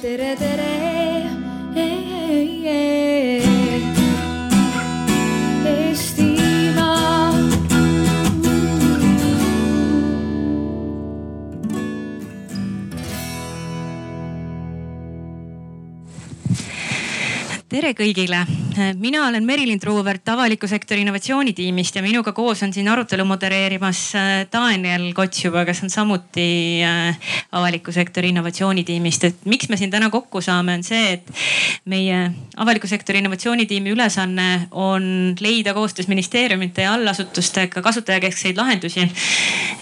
tere, tere. Tere kõigile, mina olen Merilin Truuvert avaliku sektori innovatsioonitiimist ja minuga koos on siin arutelu modereerimas äh, Daniel Kotsjuba, kes on samuti äh, avaliku sektori innovatsioonitiimist. et miks me siin täna kokku saame, on see, et meie avaliku sektori innovatsioonitiimi ülesanne on leida koostöös ministeeriumite ja allasutustega kasutajakeskseid lahendusi.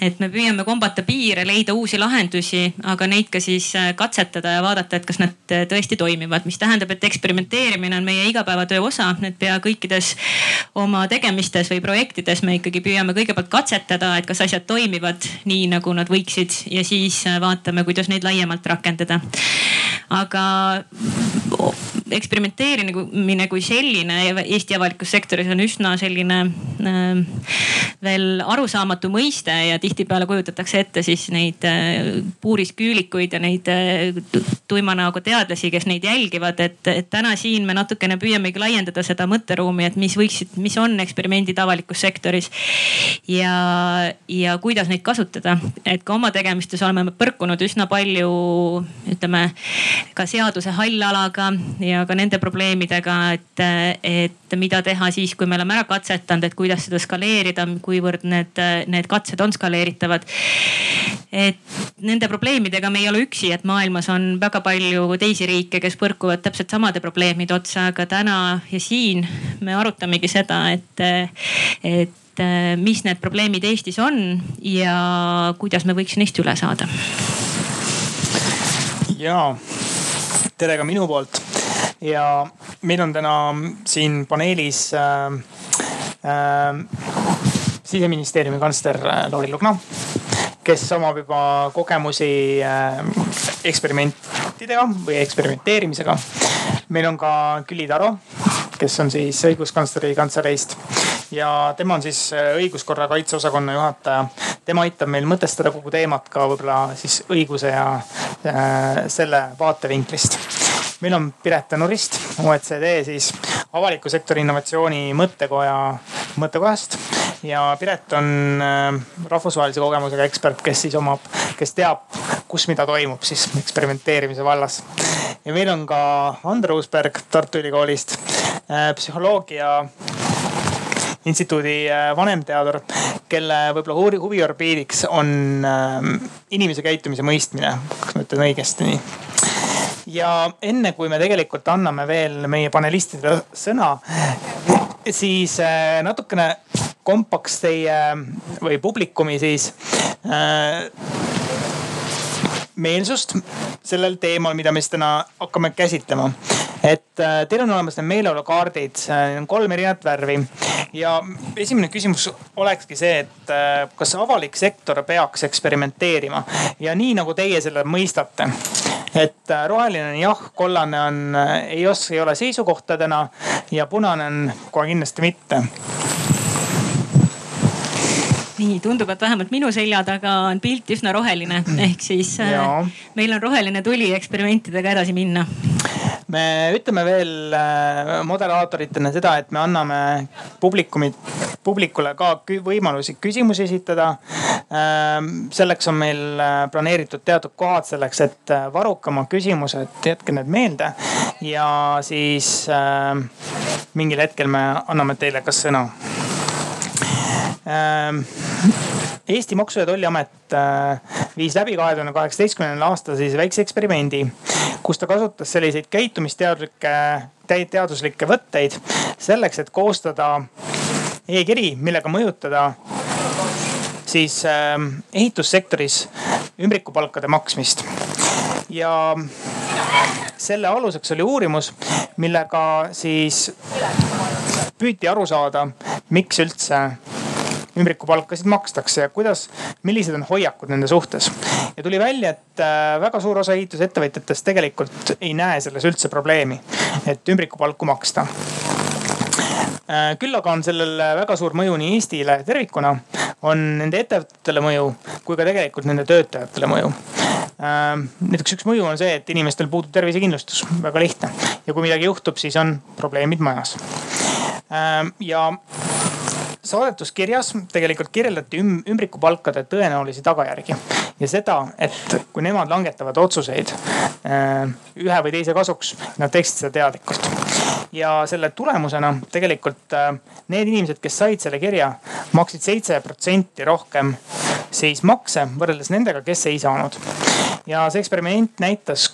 et me püüame kombata piire, leida uusi lahendusi, aga neid ka siis äh, katsetada ja vaadata, et kas nad tõesti toimivad, mis tähendab, et eksperimenteerimine planeerimine on meie igapäevatöö osa, et pea kõikides oma tegemistes või projektides me ikkagi püüame kõigepealt katsetada, et kas asjad toimivad nii, nagu nad võiksid ja siis vaatame, kuidas neid laiemalt rakendada. aga eksperimenteerimine kui selline Eesti avalikus sektoris on üsna selline äh, veel arusaamatu mõiste ja tihtipeale kujutatakse ette siis neid äh, puurisküülikuid ja neid äh, tuima näoga teadlasi, kes neid jälgivad, et, et täna siin me natukene püüamegi laiendada seda mõtteruumi, et mis võiksid, mis on eksperimendid avalikus sektoris. ja, ja kuidas neid kasutada, et ka oma tegemistes oleme põrkunud üsna palju, ütleme ka seaduse hallalaga ja ka nende probleemidega, et, et mida teha siis, kui me oleme ära katsetanud, et kuidas seda skaleerida, kuivõrd need, need katsed on skaleeritavad. et nende probleemidega me ei ole üksi, et maailmas on väga palju teisi riike, kes põrkuvad täpselt samade probleemide otsa, aga täna ja siin me arutamegi seda, et, et mis need probleemid Eestis on ja kuidas me võiks neist üle saada. ja tere ka minu poolt ja meil on täna siin paneelis äh, äh, siseministeeriumi kantsler äh, Lauri Lugna, kes omab juba kogemusi äh, eksperimentidega või eksperimenteerimisega meil on ka Külli Taro, kes on siis õiguskantsleri kantseleist ja tema on siis äh, õiguskorra kaitseosakonna juhataja. tema aitab meil mõtestada kogu teemat ka võib-olla siis õiguse ja äh, selle vaatevinklist. Meil on Piret Tõnurist, OECD siis avaliku sektori innovatsiooni mõttekoja, mõttekojast ja Piret on äh, rahvusvahelise kogemusega ekspert, kes siis omab, kes teab, kus mida toimub siis eksperimenteerimise vallas. ja meil on ka Andero Uusberg Tartu Ülikoolist, äh, psühholoogia instituudi äh, vanemteadur, kelle võib-olla huviorbiidiks on inimese käitumise mõistmine, kas ma ütlen õigesti nii? Ja enne kui me tegelikult anname veel meie panelistidele sõna, siis natukene kompaks teie või publikumi siis äh, meelsust sellel teemal, mida me siis täna hakkame käsitlema. et äh, teil on olemas need meeleolukaardid, kolm erinevat värvi ja esimene küsimus olekski see, et äh, kas avalik sektor peaks eksperimenteerima ja nii nagu teie selle mõistate et äh, roheline on jah, kollane on äh, ei oska, ei ole seisukohtadena ja punane on kohe kindlasti mitte nii tundub, et vähemalt minu selja taga on pilt üsna roheline, ehk siis äh, ja. meil on roheline tuli eksperimentidega edasi minna. Me ütleme veel äh, moderaatoritena seda, et me anname publikumit, publikule ka võimalusi küsimusi esitada. Ähm, selleks on meil äh, planeeritud teatud kohad selleks, et varuke oma küsimused, jätke need meelde ja siis mingil hetkel me anname teile ka sõna Ähm, Eesti Maksu- ja Tolliamet äh, viis läbi kahe tuhande kaheksateistkümnendal aastal siis väikse eksperimendi, kus ta kasutas selliseid käitumisteaduslikke, teaduslikke võtteid selleks, et koostada e-kiri, millega mõjutada siis äh, ehitussektoris ümbrikupalkade maksmist. ja selle aluseks oli uurimus, millega siis püüti aru saada, miks üldse ümbrikupalkasid makstakse ja kuidas, millised on hoiakud nende suhtes. ja tuli välja, et äh, väga suur osa ehitusettevõtjatest tegelikult ei näe selles üldse probleemi, et ümbrikupalku maksta äh, küll aga on sellel väga suur mõju nii Eestile tervikuna, on nende ettevõtetele mõju kui ka tegelikult nende töötajatele mõju. näiteks üks mõju on see, et inimestel puudub tervisekindlustus, väga lihtne ja kui midagi juhtub, siis on probleemid majas. ja saadetuskirjas tegelikult kirjeldati üm ümbrikupalkade tõenäolisi tagajärgi ja seda, et kui nemad langetavad otsuseid äh, ühe või teise kasuks, nad teeksid seda teadlikult. ja selle tulemusena tegelikult äh, need inimesed, kes said selle kirja, maksid seitse protsenti rohkem siis makse võrreldes nendega, kes ei saanud. ja see eksperiment näitas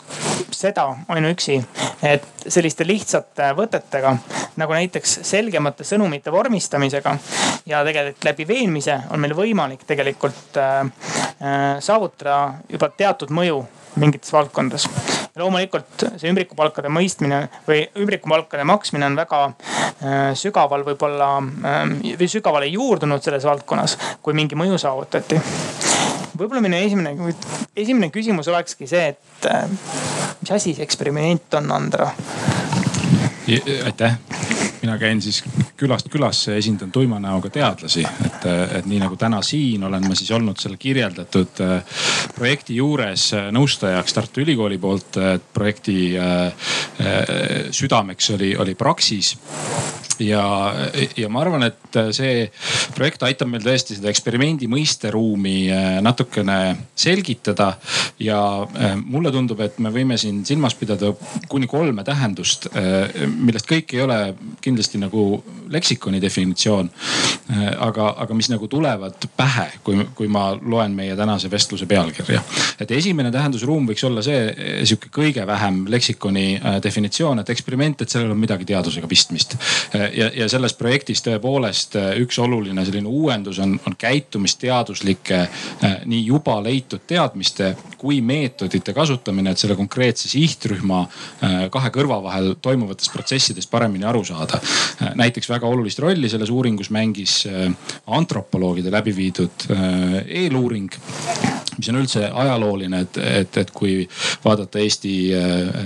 seda ainuüksi, et selliste lihtsate võtetega nagu näiteks selgemate sõnumite vormistamisega ja tegelikult läbi veenmise on meil võimalik tegelikult äh, äh, saavutada juba teatud mõju mingites valdkondades. loomulikult see ümbrikupalkade mõistmine või ümbrikupalkade maksmine on väga äh, sügaval võib-olla äh, või sügavale juurdunud selles valdkonnas, kui mingi mõju saavutati. Võib-olla minu esimene, esimene küsimus olekski see, et äh, mis asi see eksperiment on, Andra? aitäh mina käin siis külast külasse, esindan tuima näoga teadlasi, et, et nii nagu täna siin olen ma siis olnud selle kirjeldatud äh, projekti juures äh, nõustajaks Tartu Ülikooli poolt. projekti äh, südameks oli, oli Praxis ja, ja ma arvan, et see projekt aitab meil tõesti seda eksperimendi mõisteruumi äh, natukene selgitada. ja äh, mulle tundub, et me võime siin silmas pidada kuni kolme tähendust, äh, millest kõik ei ole kindlasti nagu leksikoni definitsioon. aga, aga mis nagu tulevad pähe, kui, kui ma loen meie tänase vestluse pealkirja. et esimene tähendusruum võiks olla see sihuke kõige vähem leksikoni definitsioon, et eksperiment, et sellel on midagi teadusega pistmist ja, ja selles projektis tõepoolest äh, üks oluline selline uuendus on, on käitumisteaduslike äh, nii juba leitud teadmiste kui meetodite kasutamine, et selle konkreetse sihtrühma äh, kahe kõrva vahel toimuvatest protsessidest paremini aru saada. näiteks väga olulist rolli selles uuringus mängis antropoloogide läbi viidud eeluuring mis on üldse ajalooline, et, et, et kui vaadata Eesti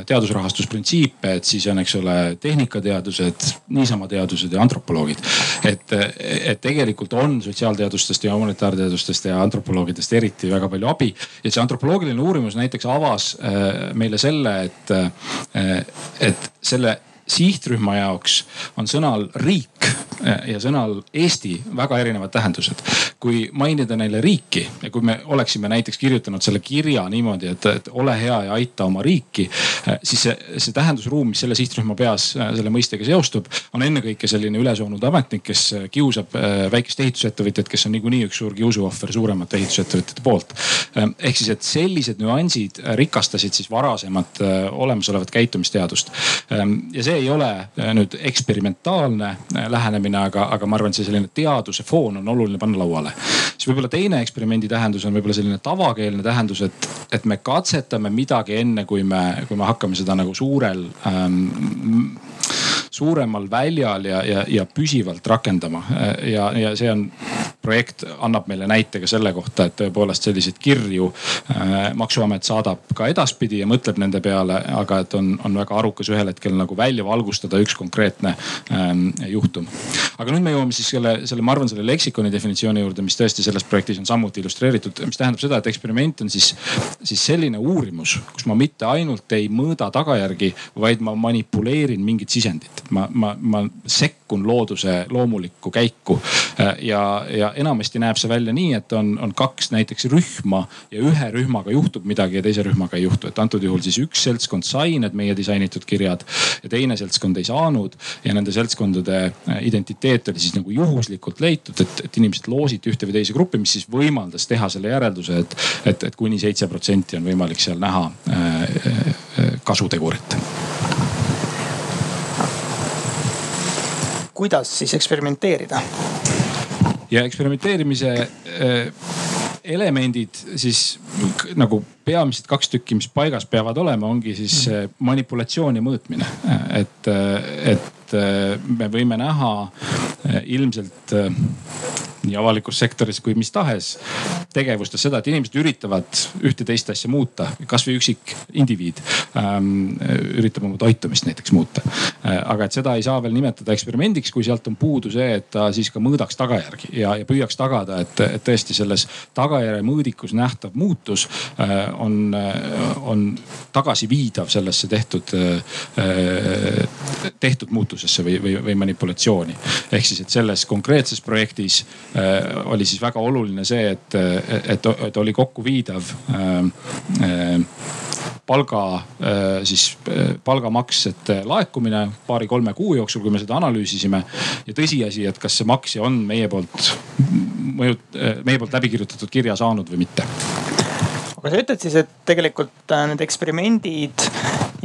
teadusrahastusprintsiipe, et siis on, eks ole, tehnikateadused, niisama teadused ja antropoloogid. et, et tegelikult on sotsiaalteadustest ja humanitaarteadustest ja antropoloogidest eriti väga palju abi. ja see antropoloogiline uurimus näiteks avas äh, meile selle, et, äh, et selle sihtrühma jaoks on sõnal riik ja sõnal Eesti väga erinevad tähendused. kui mainida neile riiki ja kui me oleksime näiteks kirjutanud selle kirja niimoodi, et, et ole hea ja aita oma riiki, siis see, see tähendusruum, mis selle sihtrühma peas selle mõistega seostub, on ennekõike selline ülesoonud ametnik, kes kiusab äh, väikest ehitusettevõtjat, kes on niikuinii üks suur kiusuohver suuremate ehitusettevõtjate poolt. Äh, ehk siis, et sellised nüansid rikastasid siis varasemat äh, olemasolevat käitumisteadust. ja see ei ole nüüd eksperimentaalne lähenemine lähenemine, aga, aga ma arvan, et see selline teaduse foon on oluline panna lauale. siis võib-olla teine eksperimendi tähendus on võib-olla selline tavakeelne tähendus, et, et me katsetame midagi enne, kui me, kui me hakkame seda nagu suurel ähm, suuremal väljal ja, ja, ja püsivalt rakendama. ja, ja see on, projekt annab meile näite ka selle kohta, et tõepoolest selliseid kirju äh, maksuamet saadab ka edaspidi ja mõtleb nende peale, aga et on, on väga arukas ühel hetkel nagu välja valgustada üks konkreetne ähm, juhtum. aga nüüd me jõuame siis selle, selle, ma arvan, selle leksikoni definitsiooni juurde, mis tõesti selles projektis on samuti illustreeritud, mis tähendab seda, et eksperiment on siis, siis selline uurimus, kus ma mitte ainult ei mõõda tagajärgi, vaid ma manipuleerin mingit sisendit ma, ma, ma sekkun looduse loomulikku käiku. ja, ja enamasti näeb see välja nii, et on, on kaks näiteks rühma ja ühe rühmaga juhtub midagi ja teise rühmaga ei juhtu. et antud juhul siis üks seltskond sai need meie disainitud kirjad ja teine seltskond ei saanud. ja nende seltskondade identiteet oli siis nagu juhuslikult leitud, et, et inimesed loositi ühte või teise gruppi, mis siis võimaldas teha selle järelduse, et, et, et kuni seitse protsenti on võimalik seal näha äh, äh, kasutegurit kuidas siis eksperimenteerida? ja eksperimenteerimise äh, elemendid siis nagu peamised kaks tükki, mis paigas peavad olema, ongi siis mm. manipulatsioon ja mõõtmine. et, et me võime näha ilmselt nii avalikus sektoris kui mis tahes tegevustes seda, et inimesed üritavad ühte-teist asja muuta, kasvõi üksik indiviid ähm, üritab oma toitumist näiteks muuta. Äh, aga et seda ei saa veel nimetada eksperimendiks, kui sealt on puudu see, et ta siis ka mõõdaks tagajärgi ja, ja püüaks tagada, et, et tõesti selles tagajärje mõõdikus nähtav muutus äh, on, on tagasiviidav sellesse tehtud, tehtud muutusesse või, või, või manipulatsiooni. ehk siis, et selles konkreetses projektis oli siis väga oluline see, et, et, et oli kokkuviidav palga siis palgamaksete laekumine paari-kolme kuu jooksul, kui me seda analüüsisime. ja tõsiasi, et kas see maksja on meie poolt mõjut-, meie poolt läbi kirjutatud kirja saanud või mitte aga sa ütled siis, et tegelikult äh, need eksperimendid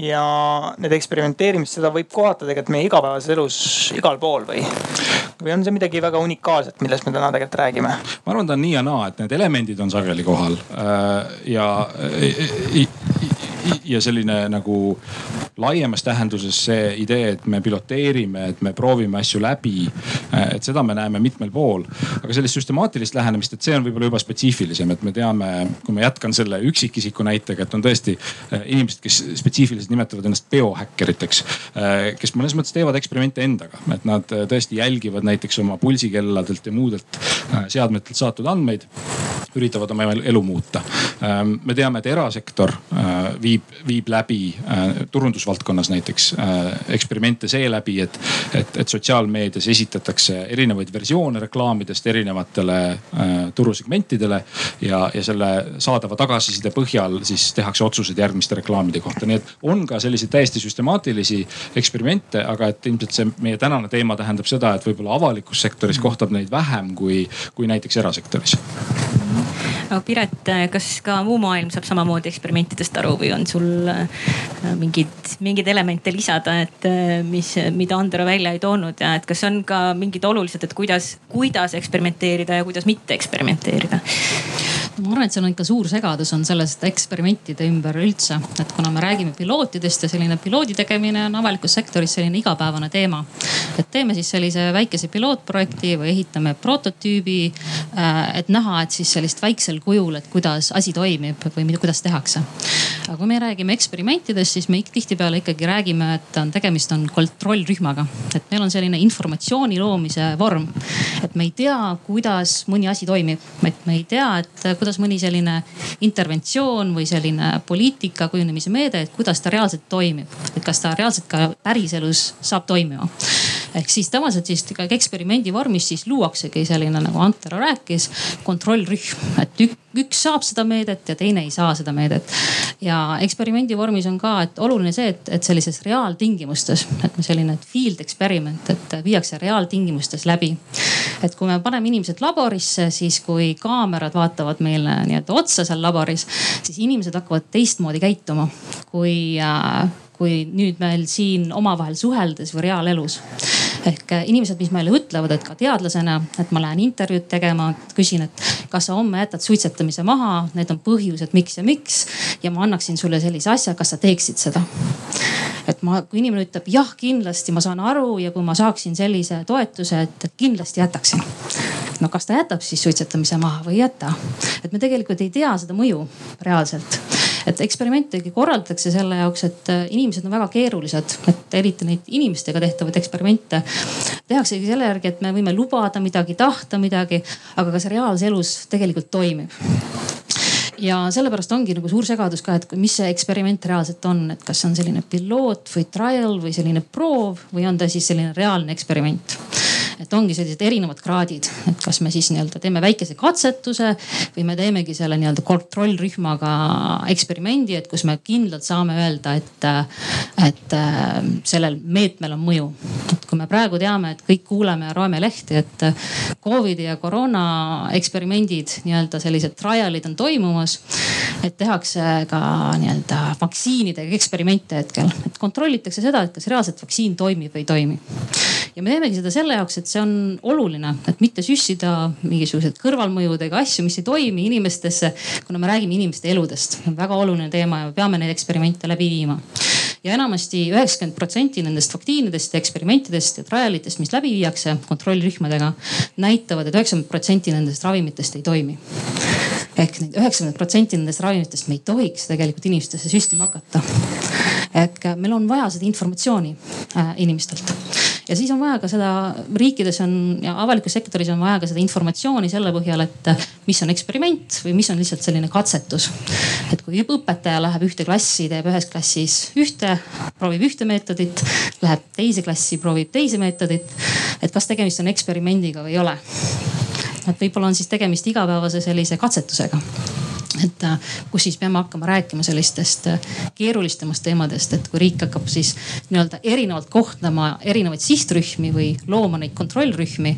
ja need eksperimenteerimised, seda võib kohata tegelikult meie igapäevases elus igal pool või? või on see midagi väga unikaalset, millest me täna tegelikult räägime? ma arvan, ta on nii ja naa, et need elemendid on sageli kohal äh, ja ja selline nagu laiemas tähenduses see idee, et me piloteerime, et me proovime asju läbi. et seda me näeme mitmel pool, aga sellist süstemaatilist lähenemist, et see on võib-olla juba spetsiifilisem, et me teame, kui ma jätkan selle üksikisiku näitega, et on tõesti äh, inimesed, kes spetsiifiliselt nimetavad ennast biohäkkeriteks. Äh, kes mõnes mõttes teevad eksperimente endaga, et nad tõesti jälgivad näiteks oma pulsikelladelt ja muudelt seadmetelt saadud andmeid üritavad oma elu muuta. Ähm, me teame, et erasektor viib, viib läbi turundus turundusvaldkonnas näiteks äh, eksperimente seeläbi, et, et, et sotsiaalmeedias esitatakse erinevaid versioone reklaamidest erinevatele äh, turusegmentidele. ja, ja selle saadava tagasiside põhjal siis tehakse otsused järgmiste reklaamide kohta, nii et on ka selliseid täiesti süstemaatilisi eksperimente, aga et ilmselt see meie tänane teema tähendab seda, et võib-olla avalikus sektoris kohtab neid vähem kui, kui näiteks erasektoris aga Piret, kas ka muu maailm saab samamoodi eksperimentidest aru või on sul äh, mingid, mingeid elemente lisada, et äh, mis, mida Andero välja ei toonud ja et kas on ka mingid olulised, et kuidas, kuidas eksperimenteerida ja kuidas mitte eksperimenteerida? Ma arvan, et seal on ikka suur segadus on sellest eksperimentide ümber üldse, et kuna me räägime pilootidest ja selline piloodi tegemine on avalikus sektoris selline igapäevane teema. et teeme siis sellise väikese pilootprojekti või ehitame prototüübi, äh, et näha, et siis sellist väiksel kujul, et kuidas asi toimib või mida, kuidas tehakse. aga kui me räägime eksperimentidest, siis me tihtipeale ikkagi räägime, et on tegemist on kontrollrühmaga, et meil on selline informatsiooni loomise vorm. et me ei tea, kuidas mõni asi toimib, et me ei tea, et kuidas mõni selline interventsioon või selline poliitika kujunemise meede, et kuidas ta reaalselt toimib, et kas ta reaalselt ka päriselus saab toimima ehk siis tavaliselt siis ikkagi eksperimendi vormis siis luuaksegi selline nagu Antero rääkis, kontrollrühm, et ük, üks saab seda meedet ja teine ei saa seda meedet. ja eksperimendi vormis on ka, et oluline see, et, et sellises reaaltingimustes, et selline field experiment, et viiakse reaaltingimustes läbi. et kui me paneme inimesed laborisse, siis kui kaamerad vaatavad meil meile nii-öelda otsa seal laboris, siis inimesed hakkavad teistmoodi käituma kui äh, kui nüüd meil siin omavahel suheldes või reaalelus. Ehk äh, inimesed, mis meile ütlevad, et ka teadlasena, et ma lähen intervjuud tegema, küsin, et kas sa homme jätad suitsetamise maha, need on põhjused, miks ja miks. ja ma annaksin sulle sellise asja, kas sa teeksid seda? et ma, kui inimene ütleb jah, kindlasti ma saan aru ja kui ma saaksin sellise toetuse, et kindlasti jätaksin no kas ta jätab siis suitsetamise maha või ei jäta. et me tegelikult ei tea seda mõju reaalselt. et eksperimentegi korraldatakse selle jaoks, et äh, inimesed on väga keerulised, et eriti neid inimestega tehtavaid eksperimente tehaksegi selle järgi, et me võime lubada midagi, tahta midagi, aga kas reaalses elus tegelikult toimib. ja sellepärast ongi nagu suur segadus ka, et mis see eksperiment reaalselt on, et kas see on selline piloot või trial või selline proov või on ta siis selline reaalne eksperiment et ongi sellised erinevad kraadid, et kas me siis nii-öelda teeme väikese katsetuse või me teemegi selle nii-öelda kontrollrühmaga eksperimendi, et kus me kindlalt saame öelda, et, et sellel meetmel on mõju. et kui me praegu teame, et kõik kuuleme ja loeme lehti, et Covidi ja koroona eksperimendid, nii-öelda sellised trial'id on toimumas. et tehakse ka nii-öelda vaktsiinidega eksperimente hetkel, et kontrollitakse seda, et kas reaalselt vaktsiin toimib või ei toimi. ja me teemegi seda selle jaoks, et see on oluline, et mitte süstida mingisuguseid kõrvalmõjudega asju, mis ei toimi inimestesse. kuna me räägime inimeste eludest, väga oluline teema ja me peame neid eksperimente läbi viima ja enamasti üheksakümmend protsenti nendest vaktsiinidest ja eksperimentidest ja trial'itest, mis läbi viiakse kontrollrühmadega, näitavad et, et üheksakümmend protsenti nendest ravimitest ei toimi ehk neid üheksakümmend protsenti nendest ravimitest me ei tohiks tegelikult inimestesse süstima hakata. ehk meil on vaja seda informatsiooni äh, inimestelt ja siis on vaja ka seda, riikides on ja avalikus sektoris on vaja ka seda informatsiooni selle põhjal, et mis on eksperiment või mis on lihtsalt selline katsetus. et kui õpetaja läheb ühte klassi, teeb ühes klassis ühte, proovib ühte meetodit, läheb teise klassi, proovib teise meetodit. et kas tegemist on eksperimendiga või ei ole. et võib-olla on siis tegemist igapäevase sellise katsetusega et äh, kus siis peame hakkama rääkima sellistest äh, keerulisemast teemadest, et kui riik hakkab siis nii-öelda erinevalt kohtlema erinevaid sihtrühmi või looma neid kontrollrühmi.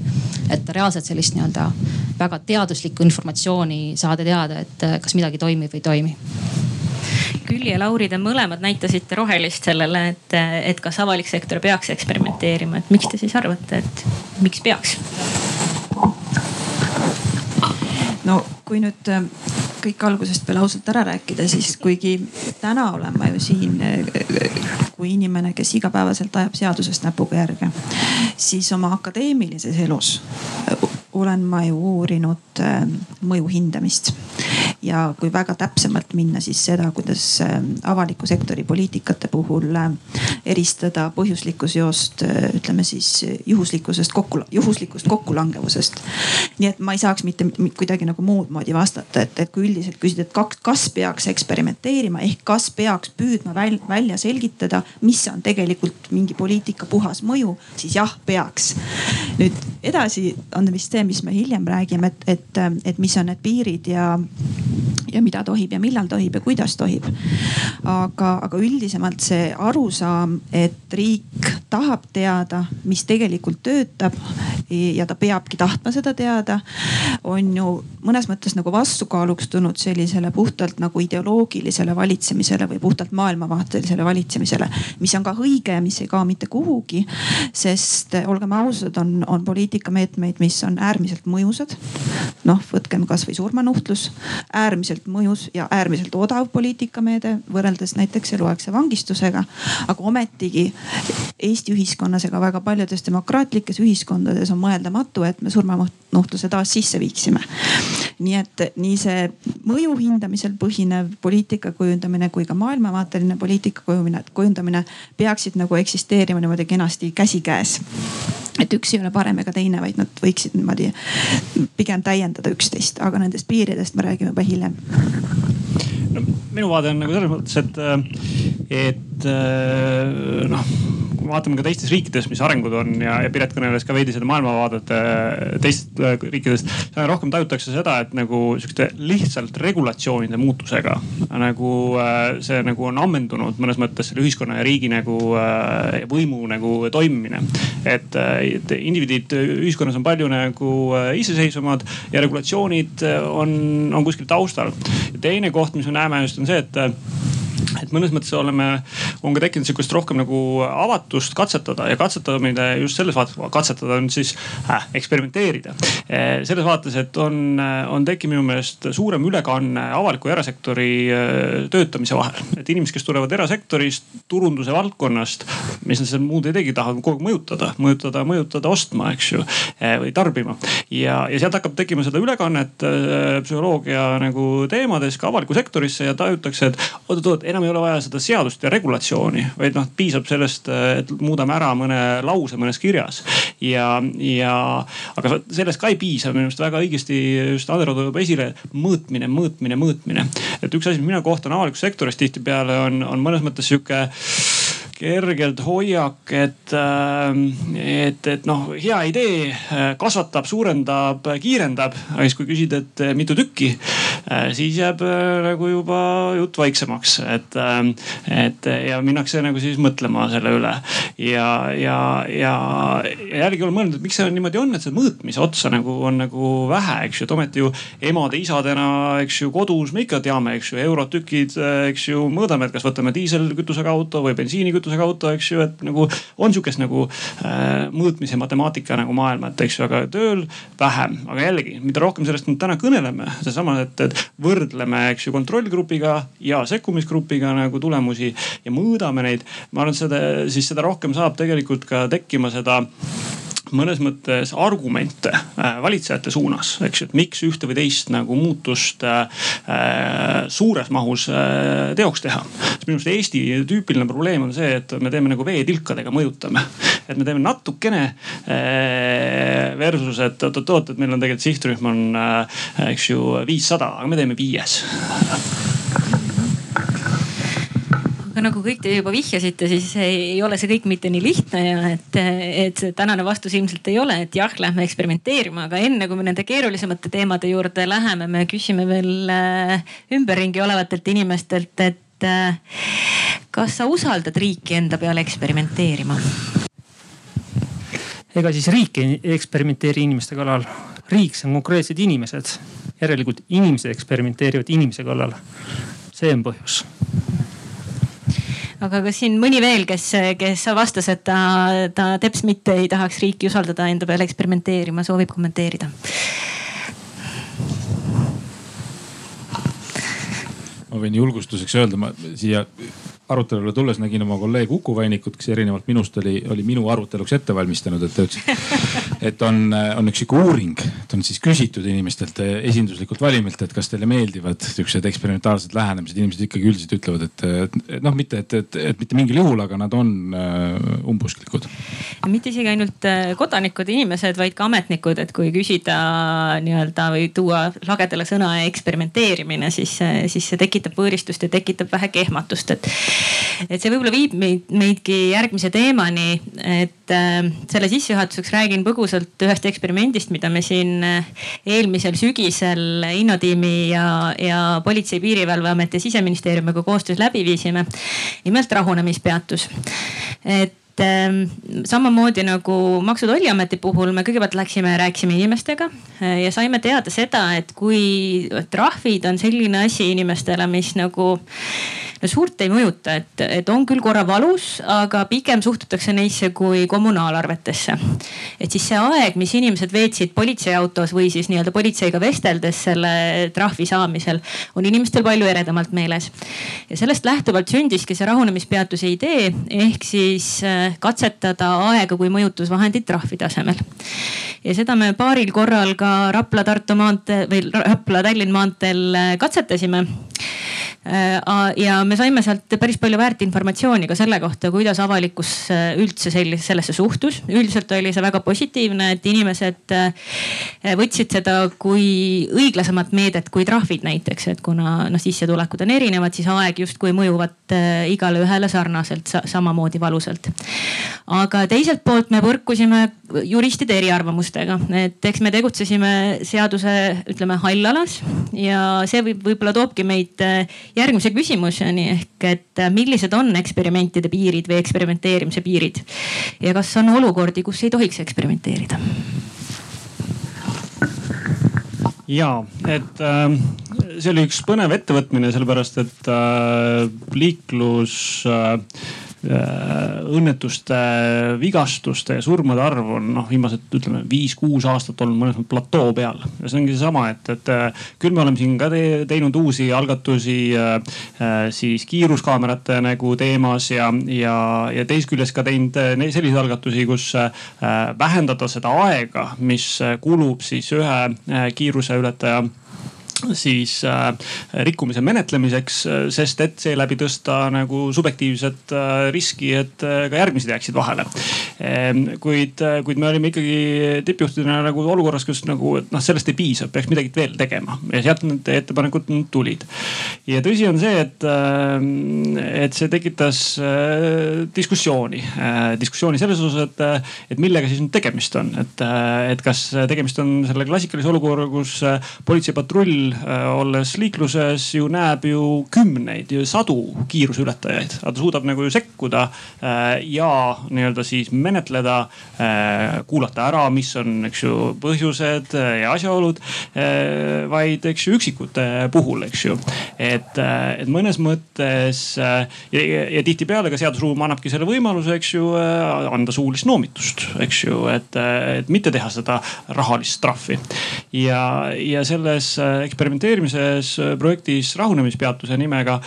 et reaalselt sellist nii-öelda väga teaduslikku informatsiooni saada teada, et äh, kas midagi toimib või ei toimi. Külli ja Lauri, te mõlemad näitasite rohelist sellele, et, et kas avalik sektor peaks eksperimenteerima, et miks te siis arvate, et miks peaks? no kui nüüd kõik algusest peale ausalt ära rääkida, siis kuigi täna olen ma ju siin kui inimene, kes igapäevaselt ajab seadusest näpuga järge, siis oma akadeemilises elus olen ma ju uurinud äh, mõju hindamist ja kui väga täpsemalt minna, siis seda, kuidas äh, avaliku sektori poliitikate puhul äh, eristada põhjuslikku seost ütleme siis juhuslikkusest kokku, juhuslikust kokkulangevusest. nii et ma ei saaks mitte kuidagi nagu muud moodi vastata, et, et kui üldiselt küsida, et kas peaks eksperimenteerima ehk kas peaks püüdma välja selgitada, mis on tegelikult mingi poliitika puhas mõju, siis jah, peaks. nüüd edasi on vist see, mis me hiljem räägime, et, et, et mis on need piirid ja ja mida tohib ja millal tohib ja kuidas tohib. aga, aga üldisemalt see arusaam, et riik tahab teada, mis tegelikult töötab ja ta peabki tahtma seda teada, on ju mõnes mõttes nagu vastukaaluks tulnud sellisele puhtalt nagu ideoloogilisele valitsemisele või puhtalt maailmavaatelisele valitsemisele, mis on ka õige ja mis ei kao mitte kuhugi. sest olgem ausad, on, on poliitikameetmeid, mis on äärmiselt mõjusad. noh, võtkem kasvõi surmanuhtlus, äärmiselt äärmiselt mõjus ja äärmiselt odav poliitikameede võrreldes näiteks eluaegse vangistusega. aga ometigi Eesti ühiskonnas ega väga paljudes demokraatlikes ühiskondades on mõeldamatu, et me surmanuhtluse taas sisse viiksime. Nii et nii see mõju hindamisel põhinev poliitika kujundamine kui ka maailmavaateline poliitika kujundamine peaksid nagu eksisteerima niimoodi kenasti käsikäes et üks ei ole parem ega teine, vaid nad võiksid niimoodi pigem täiendada üksteist, aga nendest piiridest me räägime juba hiljem. no minu vaade on nagu selles mõttes, et, et noh vaatame ka teistes riikides, mis arengud on ja, ja Piret kõneles ka veidi seda maailmavaadet äh, teistest äh, riikidest. rohkem tajutakse seda, et nagu sihukeste lihtsalt regulatsioonide muutusega nagu äh, see nagu on ammendunud mõnes mõttes selle ühiskonna ja riigi nagu võimu nagu toimimine. et, et indiviidid ühiskonnas on palju nagu iseseisvamad ja regulatsioonid on, on kuskil taustal. teine koht, mis me näeme just on see, et et mõnes mõttes oleme, on ka tekkinud sihukest rohkem nagu avatust katsetada ja katsetamine just selles vaates, katsetada on siis äh, eksperimenteerida. Eh, selles vaates, et on, on tekkinud minu meelest suurem ülekanne avaliku ja erasektori eh, töötamise vahel. et inimesed, kes tulevad erasektorist, turunduse valdkonnast, mis nad seal muud ei tegi, tahavad kogu aeg mõjutada, mõjutada, mõjutada ostma, eks ju, eh, või tarbima. ja, ja sealt hakkab tekkima seda ülekannet psühholoogia nagu teemades ka avalikku sektorisse ja tajutakse, et oot-oot, enam ei ole vaja seda seadust ja regulatsiooni, vaid noh, piisab sellest, et muudame ära mõne lause mõnes kirjas. ja, ja aga sellest ka ei piisa, minu arust väga õigesti just Andero toob esile mõõtmine, mõõtmine, mõõtmine. et üks asi, mis mina kohtan avalikus sektoris tihtipeale on, on mõnes mõttes sihuke kergelt hoiak, et, äh, et, et noh, hea idee äh, kasvatab, suurendab, kiirendab. aga siis, kui küsida, et äh, mitu tükki, siis jääb nagu juba jutt vaiksemaks, et, et ja minnakse nagu siis mõtlema selle üle. ja, ja, ja, ja jällegi olen mõelnud, et miks see niimoodi on, et seda mõõtmise otsa nagu on nagu vähe, eks ju, et ometi ju emade-isadena, eks ju, kodus me ikka teame, eks ju, eurotükid, eks ju, mõõdame, et kas võtame diiselkütusega auto või bensiinikütusega auto, eks ju, et nagu on sihukest nagu äh, mõõtmise matemaatika nagu maailma, et eks ju, aga tööl vähem. aga jällegi, mida rohkem sellest nüüd täna kõneleme, seesama, et, et võrdleme, eks ju, kontrollgrupiga ja sekkumisgrupiga nagu tulemusi ja mõõdame neid. ma arvan, et seda, siis seda rohkem saab tegelikult ka tekkima seda mõnes mõttes argumente äh, valitsejate suunas, eks ju, et miks ühte või teist nagu muutust äh, äh suures mahus teoks teha. minu arust Eesti tüüpiline probleem on see, et me teeme nagu veetilkadega mõjutame. et me teeme natukene versus, et oot-oot-oot, et meil on tegelikult sihtrühm on eks ju viissada, aga me teeme viies aga nagu kõik te juba vihjasite, siis ei ole see kõik mitte nii lihtne ja et, et see tänane vastus ilmselt ei ole, et jah, lähme eksperimenteerima, aga enne kui me nende keerulisemate teemade juurde läheme, me küsime veel äh, ümberringi olevatelt inimestelt, et äh, kas sa usaldad riiki enda peale eksperimenteerima? ega siis riik ei eksperimenteeri inimeste kallal. riik, see on konkreetsed inimesed. järelikult inimesed eksperimenteerivad inimese kallal. see on põhjus aga kas siin mõni veel, kes, kes vastas, et ta, ta teps mitte ei tahaks riiki usaldada enda peale eksperimenteerima, soovib kommenteerida? ma võin julgustuseks öelda, ma siia arutelule tulles nägin oma kolleeg Uku Vainikut, kes erinevalt minust oli, oli minu aruteluks ette valmistanud, et ta ütles, et on, on üks sihuke uuring, et on siis küsitud inimestelt esinduslikult valimilt, et kas teile meeldivad siuksed eksperimentaalsed lähenemised. inimesed ikkagi üldiselt ütlevad, et, et, et noh, mitte, et, et, et mitte mingil juhul, aga nad on äh, umbusklikud. mitte isegi ainult äh, kodanikud, inimesed, vaid ka ametnikud, et kui küsida nii-öelda või tuua lagedale sõna eksperimenteerimine, siis, siis see tekitab võõristust ja tekitab vähe kehmatust, et et see võib-olla viib meid, meidki järgmise teemani, et äh, selle sissejuhatuseks räägin põgusalt ühest eksperimendist, mida me siin äh, eelmisel sügisel Innotiimi ja, ja Politsei- ja Piirivalveameti ja siseministeeriumiga koostöös läbi viisime. nimelt rahunemispeatus et et ähm, samamoodi nagu Maksu- ja Tolliameti puhul me kõigepealt läksime, rääkisime inimestega äh, ja saime teada seda, et kui trahvid on selline asi inimestele, mis nagu no suurt ei mõjuta, et, et on küll korra valus, aga pigem suhtutakse neisse kui kommunaalarvetesse. et siis see aeg, mis inimesed veetsid politseiautos või siis nii-öelda politseiga vesteldes selle trahvi saamisel, on inimestel palju eredamalt meeles. ja sellest lähtuvalt sündiski see rahunemispeatuse idee ehk siis äh, katsetada aega kui mõjutusvahendit trahvi tasemel. ja seda me paaril korral ka Rapla-Tartu maantee või Rapla-Tallinn maanteel äh, katsetasime Äh, ja me saime sealt päris palju väärt informatsiooni ka selle kohta, kuidas avalikkus äh, üldse sellise, sellesse suhtus. üldiselt oli see väga positiivne, et inimesed äh, võtsid seda kui õiglasemat meedet kui trahvid näiteks, et kuna noh, sissetulekud on erinevad, siis aeg justkui mõjuvat igale ühele sarnaselt, samamoodi valusalt. aga teiselt poolt me põrkusime juristide eriarvamustega, et eks me tegutsesime seaduse, ütleme hallalas ja see võib, võib-olla toobki meid järgmise küsimuseni ehk et äh, millised on eksperimentide piirid või eksperimenteerimise piirid ja kas on olukordi, kus ei tohiks eksperimenteerida? ja, et äh, see oli üks põnev ettevõtmine, sellepärast et äh, liiklus Äh, õnnetuste, vigastuste ja surmade arv on noh, viimased ütleme viis-kuus aastat olnud mõnes mõttes platoo peal. ja see ongi seesama, et, et äh, küll me oleme siin ka te, teinud uusi algatusi äh, siis kiiruskaamerate nagu teemas ja, ja, ja teisest küljest ka teinud selliseid algatusi, kus vähendada seda aega, mis kulub siis ühe kiiruseületaja siis äh, rikkumise menetlemiseks, äh, sest et seeläbi tõsta nagu subjektiivset äh, riski, et ka järgmised jääksid vahele ehm,. kuid, kuid me olime ikkagi tippjuhtidena nagu olukorras, kus nagu, noh, sellest ei piisa, peaks midagi veel tegema ja sealt need ettepanekud tulid. ja tõsi on see, et, et see tekitas diskussiooni, diskussiooni selles osas, et, et millega siis nüüd tegemist on, et, et kas tegemist on selle klassikalise olukorraga, kus politseipatrull olles liikluses ju näeb ju kümneid, sadu kiiruseületajaid, aga ta suudab nagu ju sekkuda ja nii-öelda siis menetleda, kuulata ära, mis on, eks ju, põhjused ja asjaolud. vaid eks ju üksikute puhul, eks ju, et, et mõnes mõttes ja, ja tihtipeale ka seadusruum annabki selle võimaluse, eks ju, anda suulist noomitust, eks ju, et, et mitte teha seda rahalist trahvi. ja, ja selles eksperimenteerimises projektis rahunemispeatuse nimega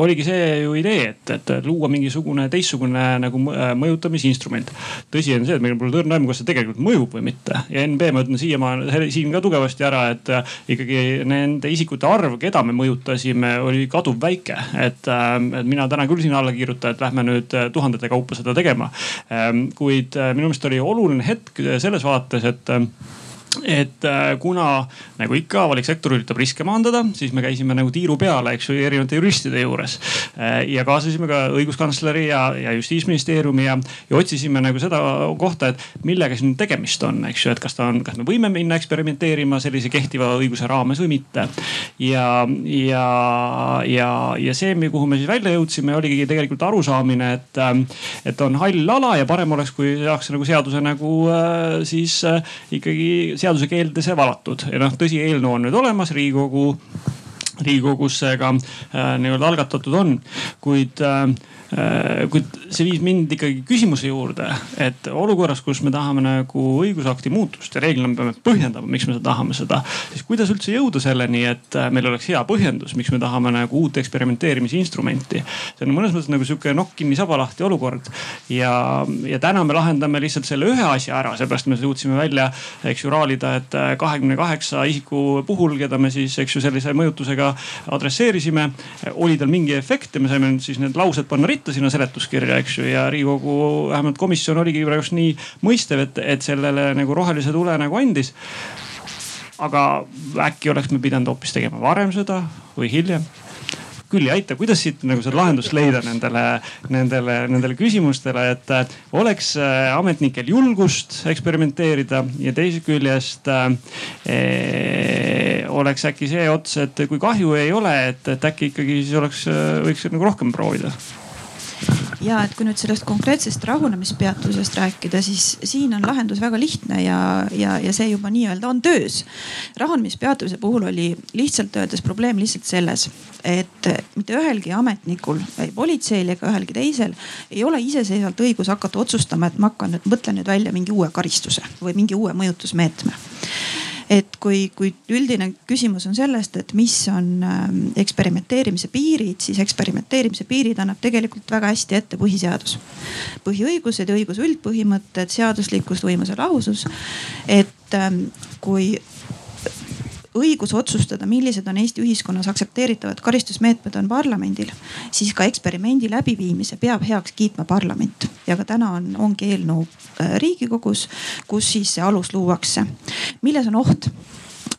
oligi see ju idee, et, et luua mingisugune teistsugune nagu mõjutamisinstrument. tõsi on see, et meil pole õrna aimu, kas see tegelikult mõjub või mitte ja NB ma ütlen siiamaani siin ka tugevasti ära, et ikkagi nende isikute arv, keda me mõjutasime, oli kaduvväike. et, et mina täna küll sinna alla kirjuta, et lähme nüüd tuhandete kaupa seda tegema. kuid minu meelest oli oluline hetk selles vaates, et et äh, kuna nagu ikka avalik sektor üritab riske maandada, siis me käisime nagu tiiru peale, eks ju, erinevate juristide juures. Äh, ja kaasasime ka õiguskantsleri ja, ja justiitsministeeriumi ja, ja otsisime nagu seda kohta, et millega siin tegemist on, eks ju, et kas ta on, kas me võime minna eksperimenteerima sellise kehtiva õiguse raames või mitte. ja, ja, ja, ja see, kuhu me siis välja jõudsime, oligi tegelikult arusaamine, et, äh, et on hall ala ja parem oleks, kui tehakse nagu seaduse nagu siis ikkagi seaduse keeldesse valatud. Ja noh, tõsi, eelnõu on nüüd olemas, riigikogu, riigikogus see ka äh, nii-öelda algatatud on, kuid äh, kuid see viis mind ikkagi küsimuse juurde, et olukorras, kus me tahame nagu õigusakti muutust ja reeglina me peame põhjendama, miks me tahame seda, siis kuidas üldse jõuda selleni, et äh, meil oleks hea põhjendus, miks me tahame nagu uut eksperimenteerimisinstrumenti. see on mõnes mõttes nagu sihuke nokk kinni saba lahti olukord ja, ja täna me lahendame lihtsalt selle ühe asja ära, seepärast me suutsime välja, eks ju, raalida, et kahekümne kaheksa isiku puhul, keda me siis, eks ju, sellise mõjutusega adresseerisime, oli tal mingi efekt ja me saime siis need laused panna ritta sinna seletuskirja, eks ju, ja riigikogu vähemalt komisjon oligi just nii mõistev, et, et sellele nagu rohelise tule nagu andis. aga äkki oleks me pidanud hoopis tegema varem seda või hiljem küll ei aita, kuidas siit nagu seda lahendust leida nendele, nendele, nendele küsimustele, et äh, oleks äh, ametnikel julgust eksperimenteerida ja teisest küljest äh, oleks äkki see ots, et kui kahju ei ole, et, et äkki ikkagi siis oleks, võiks nagu rohkem proovida ja et kui nüüd sellest konkreetsest rahunemispeatusest rääkida, siis siin on lahendus väga lihtne ja, ja, ja see juba nii-öelda on töös. rahunemispeatuse puhul oli lihtsalt öeldes probleem lihtsalt selles, et mitte ühelgi ametnikul, ei politseil ega ühelgi teisel ei ole iseseisvalt õigus hakata otsustama, et ma hakkan nüüd, mõtlen nüüd välja mingi uue karistuse või mingi uue mõjutusmeetme et kui, kui üldine küsimus on sellest, et mis on ähm, eksperimenteerimise piirid, siis eksperimenteerimise piirid annab tegelikult väga hästi ette põhiseadus. põhiõigused ja õiguse üldpõhimõtted, seaduslikkus, võimuse lahusus. et ähm, kui õigus otsustada, millised on Eesti ühiskonnas aktsepteeritavad karistusmeetmed on parlamendil, siis ka eksperimendi läbiviimise peab heaks kiitma parlament. ja ka täna on, ongi eelnõu äh, riigikogus, kus siis see alus luuakse. milles on oht?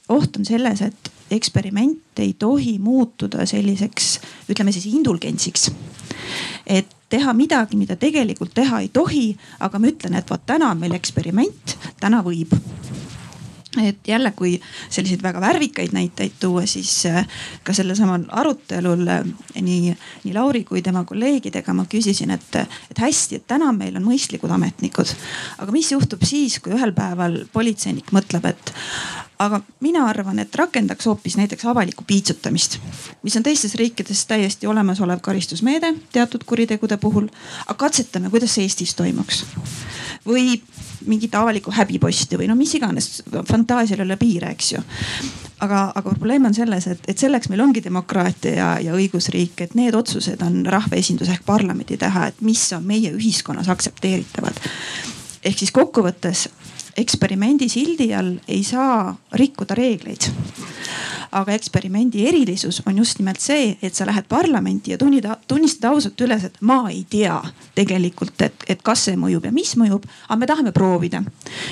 oht on selles, et eksperiment ei tohi muutuda selliseks, ütleme siis indulgentsiks. et teha midagi, mida tegelikult teha ei tohi, aga ma ütlen, et vot täna on meil eksperiment, täna võib et jälle, kui selliseid väga värvikaid näiteid tuua, siis äh, ka sellel samal arutelul äh, nii, nii Lauri kui tema kolleegidega ma küsisin, et, et hästi, et täna meil on mõistlikud ametnikud. aga mis juhtub siis, kui ühel päeval politseinik mõtleb, et aga mina arvan, et rakendaks hoopis näiteks avalikku piitsutamist, mis on teistes riikides täiesti olemasolev karistusmeede teatud kuritegude puhul. aga katsetame, kuidas see Eestis toimuks. Või mingit avalikku häbiposti või no mis iganes, fantaasial ei ole piire, eks ju aga, aga probleem on selles, et, et selleks meil ongi demokraatia ja, ja õigusriik, et need otsused on rahvaesinduse ehk parlamendi teha, et mis on meie ühiskonnas aktsepteeritavad. ehk siis kokkuvõttes eksperimendi sildi all ei saa rikkuda reegleid aga eksperimendi erilisus on just nimelt see, et sa lähed parlamenti ja tunnida, tunnistada ausalt üles, et ma ei tea tegelikult, et, et kas see mõjub ja mis mõjub, aga me tahame proovida.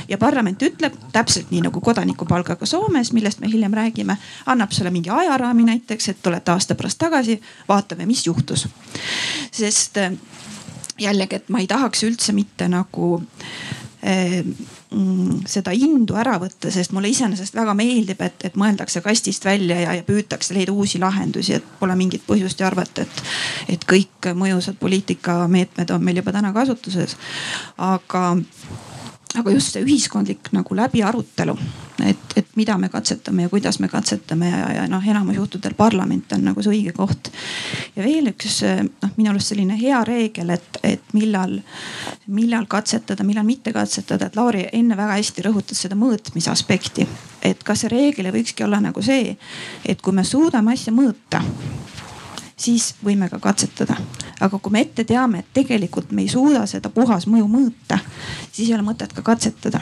ja parlament ütleb täpselt nii nagu kodanikupalgaga Soomes, millest me hiljem räägime, annab sulle mingi ajaraami näiteks, et tulete aasta pärast tagasi, vaatame, mis juhtus. sest jällegi, et ma ei tahaks üldse mitte nagu mm, seda indu ära võtta, sest mulle iseenesest väga meeldib, et, et mõeldakse kastist välja ja, ja püütakse leida uusi lahendusi, et pole mingit põhjust ju arvata, et, et kõik mõjusad poliitikameetmed on meil juba täna kasutuses. aga aga just see ühiskondlik nagu läbiarutelu, et, et mida me katsetame ja kuidas me katsetame ja, ja noh, enamus juhtudel parlament on nagu see õige koht. ja veel üks noh, minu arust selline hea reegel, et, et millal, millal katsetada, millal mitte katsetada, et Lauri enne väga hästi rõhutas seda mõõtmise aspekti. et kas see reegel ei võikski olla nagu see, et kui me suudame asja mõõta siis võime ka katsetada. aga kui me ette teame, et tegelikult me ei suuda seda puhasmõju mõõta, siis ei ole mõtet ka katsetada.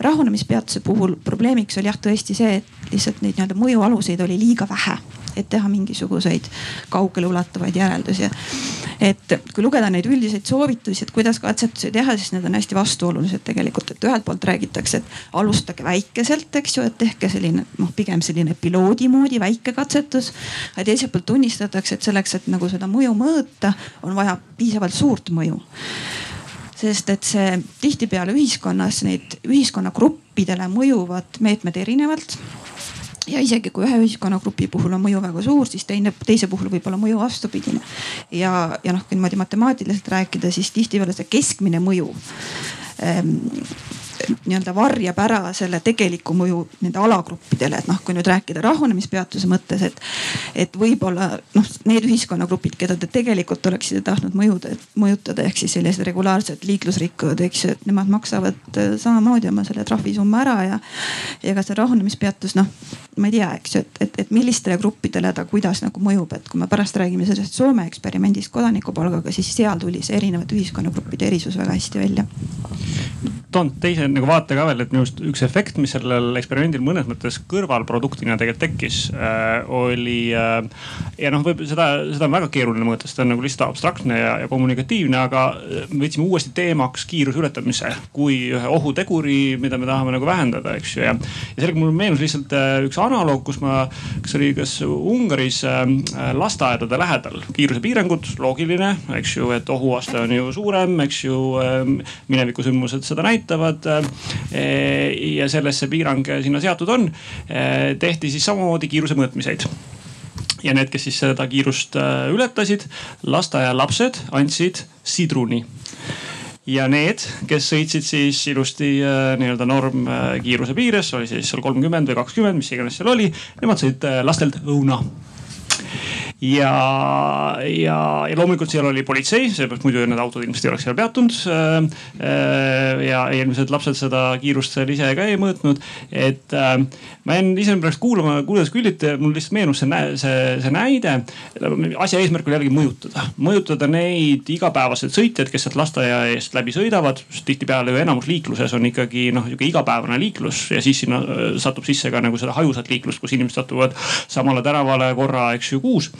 rahunemispeatuse puhul probleemiks oli jah tõesti see, et lihtsalt neid nii-öelda mõjualuseid oli liiga vähe et teha mingisuguseid kaugeleulatuvaid järeldusi. et kui lugeda neid üldiseid soovitusi, et kuidas katsetusi teha, siis need on hästi vastuolulised tegelikult, et ühelt poolt räägitakse, et alustage väikeselt, eks ju, et tehke selline noh, pigem selline piloodi moodi väike katsetus. ja teiselt poolt tunnistatakse, et selleks, et nagu seda mõju mõõta, on vaja piisavalt suurt mõju sest et see tihtipeale ühiskonnas neid ühiskonnagruppidele mõjuvad meetmed erinevalt ja isegi kui ühe ühiskonnagrupi puhul on mõju väga suur, siis teine, teise puhul võib olla mõju vastupidine. ja, ja noh, kui niimoodi matemaatiliselt rääkida, siis tihtipeale see keskmine mõju ähm, nii-öelda varjab ära selle tegeliku mõju nende alagruppidele, et noh, kui nüüd rääkida rahunemispeatuse mõttes, et, et võib-olla noh, need ühiskonnagrupid, keda te tegelikult oleksite tahtnud mõjuda, mõjutada, ehk siis sellised regulaarsed liiklusrikkujad, eks ju, et nemad maksavad äh, samamoodi oma selle trahvisumma ära ja, ja ka see rahunemispeatus, noh, ma ei tea, eks ju, et, et, et millistele gruppidele ta kuidas nagu mõjub, et kui me pärast räägime sellest Soome eksperimendist kodanikupalgaga, siis seal tuli see erinevate ühiskonnagruppide erisus väga hästi välja toon teise nagu vaate ka veel, et minu arust üks efekt, mis sellel eksperimendil mõnes mõttes kõrvalproduktina tegelikult tekkis äh,, oli äh,. ja noh, võib seda, seda on väga keeruline mõõta, sest ta on nagu lihtsalt abstraktne ja, ja kommunikatiivne, aga me võtsime uuesti teemaks kiiruse ületamise kui ühe ohuteguri, mida me tahame nagu vähendada, eks ju. ja, ja sellega mul meenus lihtsalt äh, üks analoog, kus ma, kas oli, kas Ungaris äh, lasteaedade lähedal kiirusepiirangud, loogiline, eks ju, et ohuaste on ju suurem, eks ju äh,. minevikusündmused seda näitavad Eh, ja selles see piirang sinna seatud on. Eh, tehti siis samamoodi kiiruse mõõtmiseid ja need, kes siis seda kiirust ületasid, lasteaialapsed andsid sidruni ja need, kes sõitsid siis ilusti nii-öelda normkiiruse piires, oli siis seal kolmkümmend või kakskümmend, mis iganes seal oli, nemad sõid lastelt õuna ja, ja, ja loomulikult seal oli politsei, seepärast muidu need autod ilmselt ei oleks seal peatunud. Äh, äh, ja ilmselt lapsed seda kiirust seal ise ka ei mõõtnud, et äh, ma jäin ise pärast kuulama, kuulates Küllit, mul lihtsalt meenus see, see, see näide. asja eesmärk oli jällegi mõjutada, mõjutada neid igapäevaseid sõitjaid, kes sealt lasteaia eest läbi sõidavad. tihtipeale ju enamus liikluses on ikkagi noh, sihuke igapäevane liiklus ja siis sinna satub sisse ka nagu seda hajusat liiklust, kus inimesed satuvad samale täravale korra, eks ju, kuus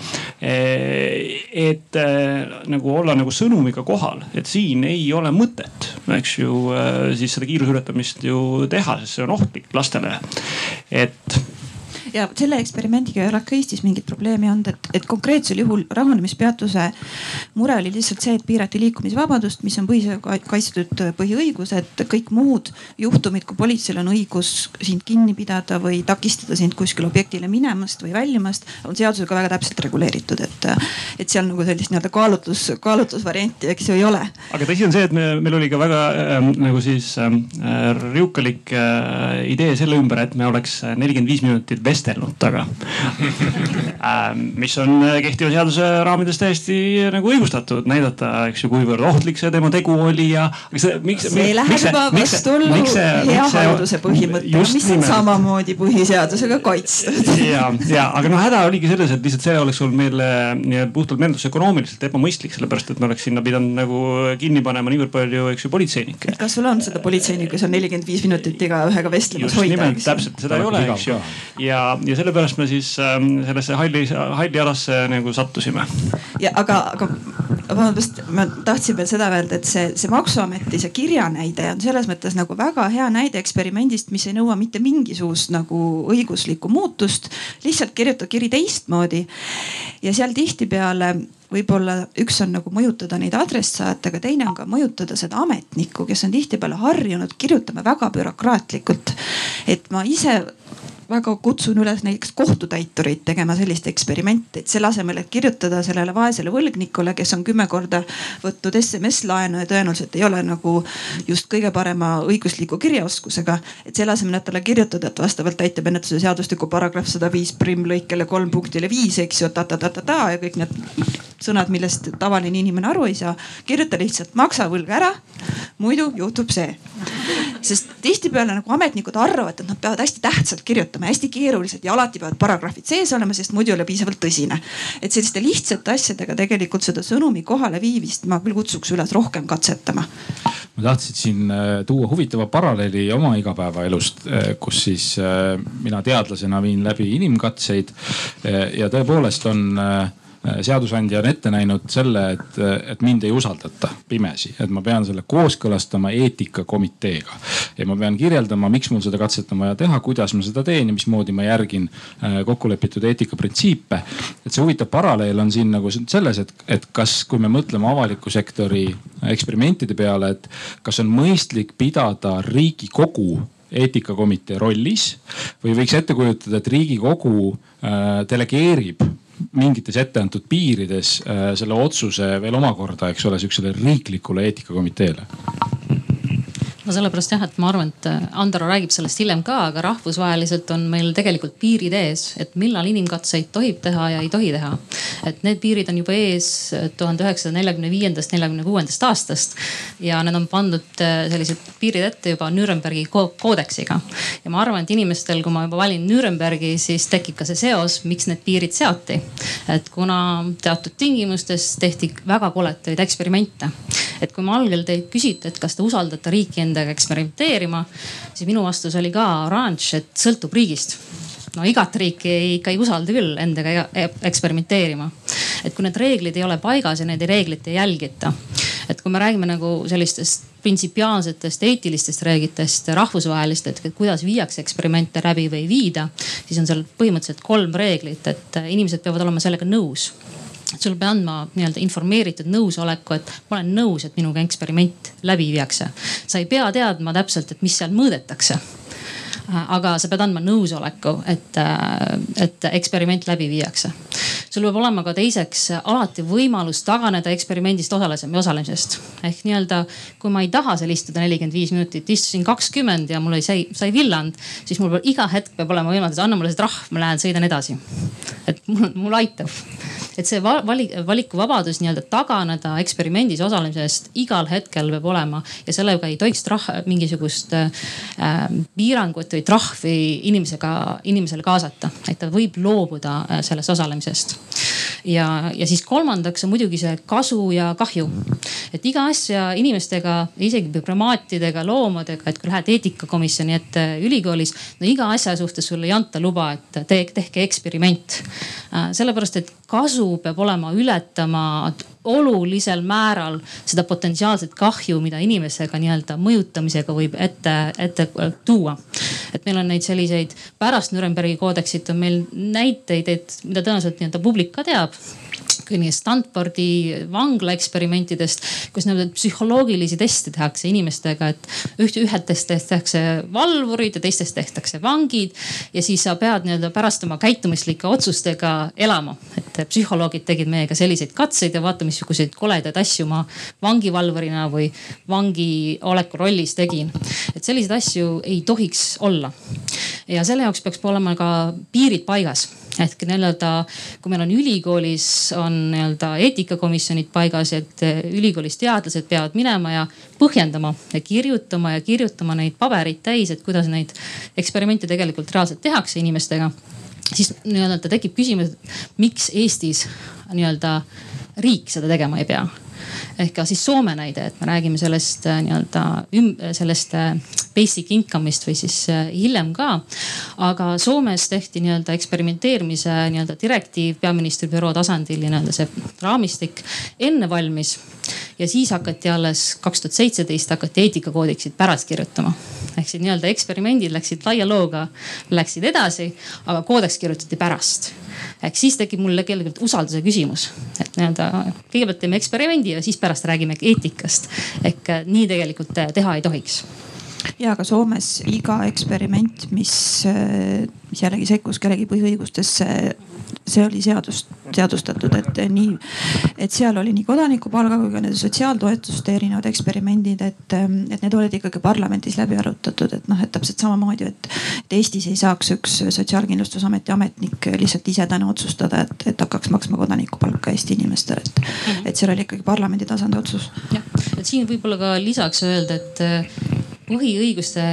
Eh, et eh, nagu olla nagu sõnumiga kohal, et siin ei ole mõtet, eks ju, eh, siis seda kiiruse ületamist ju teha, sest see on ohtlik lastele. Et ja selle eksperimendiga ei ole ka Eestis mingit probleemi olnud, et, et konkreetsel juhul rahunemispeatuse mure oli lihtsalt see, et piirati liikumisvabadust, mis on põhiseadusega kaitstud põhiõigus, et kõik muud juhtumid, kui politseil on õigus sind kinni pidada või takistada sind kuskile objektile minemast või väljumast, on seadusega väga täpselt reguleeritud, et, et seal nagu sellist nii-öelda kaalutlus, kaalutlusvarianti, eks ju ei ole. aga tõsi on see, et me, meil oli ka väga äh, nagu siis ähm, äh, riukalik äh, idee selle ümber, et me oleks nelikümmend viis minutit vest vestelnud taga ähm, mis on äh, kehtiva seaduse raamides täiesti äh, nagu õigustatud näidata, eks ju, kuivõrd ohtlik see tema tegu oli ja. see miks, läheb juba vastuollu hea halduse põhimõttega, mis on samamoodi põhiseadusega kaitstud. ja, ja aga noh, häda oligi selles, et lihtsalt see oleks olnud meile nii-öelda puhtalt menetlusökonoomiliselt ebamõistlik, sellepärast et me oleks sinna pidanud nagu kinni panema niivõrd palju, eks ju, politseinikke. kas sul on seda politseinikku, kes on nelikümmend viis minutit igaühega vestlemas hoida? just nimelt, täpselt seda ei ole, eks ju. ja ja sellepärast me siis ähm, sellesse halli, halli alasse nagu sattusime. ja aga, aga vabandust, ma tahtsin veel seda öelda, et see, see maksuameti see kirjanäide on selles mõttes nagu väga hea näide eksperimendist, mis ei nõua mitte mingisugust nagu õiguslikku muutust. lihtsalt kirjuta kiri teistmoodi ja seal tihtipeale võib-olla üks on nagu mõjutada neid adressaate, aga teine on ka mõjutada seda ametnikku, kes on tihtipeale harjunud kirjutama väga bürokraatlikult. et ma ise väga kutsun üles näiteks kohtutäitureid tegema sellist eksperimenti, et selle asemel, et kirjutada sellele vaesele võlgnikule, kes on kümme korda võtnud SMS-laenu ja tõenäoliselt ei ole nagu just kõige parema õigusliku kirjaoskusega. et selle asemel, et talle kirjutada, et vastavalt täitemenetluse seadustiku paragrahv sada viis prim lõikele kolm punktile viis, eks ju, ta-ta-ta-ta-ta ja kõik need sõnad, millest tavaline inimene aru ei saa. kirjuta lihtsalt maksa võlg ära, muidu juhtub see. sest tihtipeale nagu ametnikud arvavad, et nad peavad hästi tähtsalt kirjutama, hästi keeruliselt ja alati peavad paragrahvid sees olema, sest muidu ei ole piisavalt tõsine. et selliste lihtsate asjadega tegelikult seda sõnumi kohaleviimist ma küll kutsuks üles rohkem katsetama ma tahtsin siin äh, tuua huvitava paralleeli oma igapäevaelust, äh, kus siis äh, mina teadlasena viin läbi inimkatseid ja tõepoolest on seadusandja on ette näinud selle, et, et mind ei usaldata pimesi, et ma pean selle kooskõlastama eetikakomiteega. ja ma pean kirjeldama, miks mul seda katset on vaja teha, kuidas ma seda teen ja mismoodi ma järgin äh, kokkulepitud eetikaprintsiipe. et see huvitav paralleel on siin nagu selles, et, et kas, kui me mõtleme avaliku sektori eksperimentide peale, et kas on mõistlik pidada Riigikogu eetikakomitee rollis või võiks ette kujutada, et Riigikogu äh, delegeerib mingites etteantud piirides äh, selle otsuse veel omakorda, eks ole, sihukesele riiklikule eetikakomiteele no sellepärast jah, et ma arvan, et äh, Andero räägib sellest hiljem ka, aga rahvusvaheliselt on meil tegelikult piirid ees, et millal inimkatseid tohib teha ja ei tohi teha. et need piirid on juba ees äh, tuhande üheksasaja neljakümne viiendast, neljakümne kuuendast aastast ja need on pandud äh, sellised piirid ette juba Nürnbergi koodeksiga. ja ma arvan, et inimestel, kui ma juba valin Nürnbergi, siis tekib ka see seos, miks need piirid seati. et kuna teatud tingimustes tehti väga koletaid eksperimente, et kui ma algel teilt küsite, et kas te usaldate riiki enda nendega eksperimenteerima, siis minu vastus oli ka oranž, et sõltub riigist no igat riiki ei, ikka ei usalda küll endaga e-, eksperimenteerima. et kui need reeglid ei ole paigas ja neid reegleid ei jälgita. et kui me räägime nagu sellistest printsipiaalsetest eetilistest reeglitest, rahvusvahelist, et kuidas viiakse eksperimente läbi või ei viida, siis on seal põhimõtteliselt kolm reeglit, et inimesed peavad olema sellega nõus sul peab andma nii-öelda informeeritud nõusoleku, et ma olen nõus, et minuga eksperiment läbi viiakse. sa ei pea teadma täpselt, et mis seal mõõdetakse aga sa pead andma nõusoleku, et, et eksperiment läbi viiakse. sul peab olema ka teiseks alati võimalus taganeda eksperimendist osalemisest. ehk nii-öelda, kui ma ei taha seal istuda nelikümmend viis minutit, istusin kakskümmend ja mul oli, sai, sai villand, siis mul peab iga hetk peab olema võimalus, anna mulle see trahv, ma lähen sõidan edasi. et mul, mul aitab et see valik, valikuvabadus nii-öelda taganeda eksperimendis osalemisest igal hetkel peab olema ja sellega ei tohiks trah-, mingisugust äh, piirangut või trahvi inimesega, inimesele kaasata, et ta võib loobuda äh, sellest osalemisest. ja, ja siis kolmandaks on muidugi see kasu ja kahju. et iga asja inimestega, isegi primaatidega, loomadega, et kui lähed eetikakomisjoni ette ülikoolis, no iga asja suhtes sulle ei anta luba, et te, tehke eksperiment. Äh, sellepärast, et kasu peab olema ületama olulisel määral seda potentsiaalset kahju, mida inimesega nii-öelda mõjutamisega võib ette, ette tuua. et meil on neid selliseid, pärast Nürnbergi koodeksit on meil näiteid, et mida tõenäoliselt nii-öelda publik ka teab kuni Stanfordi vangla eksperimentidest, kus nii-öelda psühholoogilisi teste tehakse inimestega, et üht, ühetest tehtakse valvurid ja teistest tehtakse vangid. ja siis sa pead nii-öelda pärast oma käitumislike otsustega elama. et psühholoogid tegid meiega selliseid katseid ja vaata, missuguseid koledaid asju ma vangivalvurina või vangi oleku rollis tegin. et selliseid asju ei tohiks olla. ja selle jaoks peaks olema ka piirid paigas ehk nii-öelda, kui meil on ülikoolis on nii-öelda eetikakomisjonid paigas, et ülikoolis teadlased peavad minema ja põhjendama ja kirjutama ja kirjutama neid pabereid täis, et kuidas neid eksperimente tegelikult reaalselt tehakse inimestega. siis nii-öelda tekib küsimus, et miks Eestis nii-öelda riik seda tegema ei pea ehk ka siis Soome näide, et me räägime sellest äh, nii-öelda sellest äh, basic income'ist või siis hiljem ka. aga Soomes tehti nii-öelda eksperimenteerimise nii-öelda direktiiv peaministri büroo tasandil ja nii-öelda see raamistik enne valmis ja siis hakati alles kaks tuhat seitseteist hakati eetikakoodeksit pärast kirjutama. ehk siis nii-öelda eksperimendid läksid laia looga, läksid edasi, aga koodeks kirjutati pärast. ehk siis tekib mul tegelikult usalduse küsimus, et nii-öelda kõigepealt teeme eksperimendi ja siis pärast räägime eetikast. ehk nii tegelikult teha ei tohiks ja aga Soomes iga eksperiment, mis, mis jällegi sekkus kellegi põhiõigustesse, see oli seadust, seadustatud, et nii, et seal oli nii kodanikupalga kui ka nende sotsiaaltoetuste erinevad eksperimendid, et, et need olid ikkagi parlamendis läbi arutatud, et noh, et täpselt samamoodi, et, et Eestis ei saaks üks Sotsiaalkindlustusameti ametnik lihtsalt ise täna otsustada, et, et hakkaks maksma kodanikupalka Eesti inimestele, et, et seal oli ikkagi parlamendi tasandi otsus. jah, et siin võib-olla ka lisaks öelda, et põhiõiguste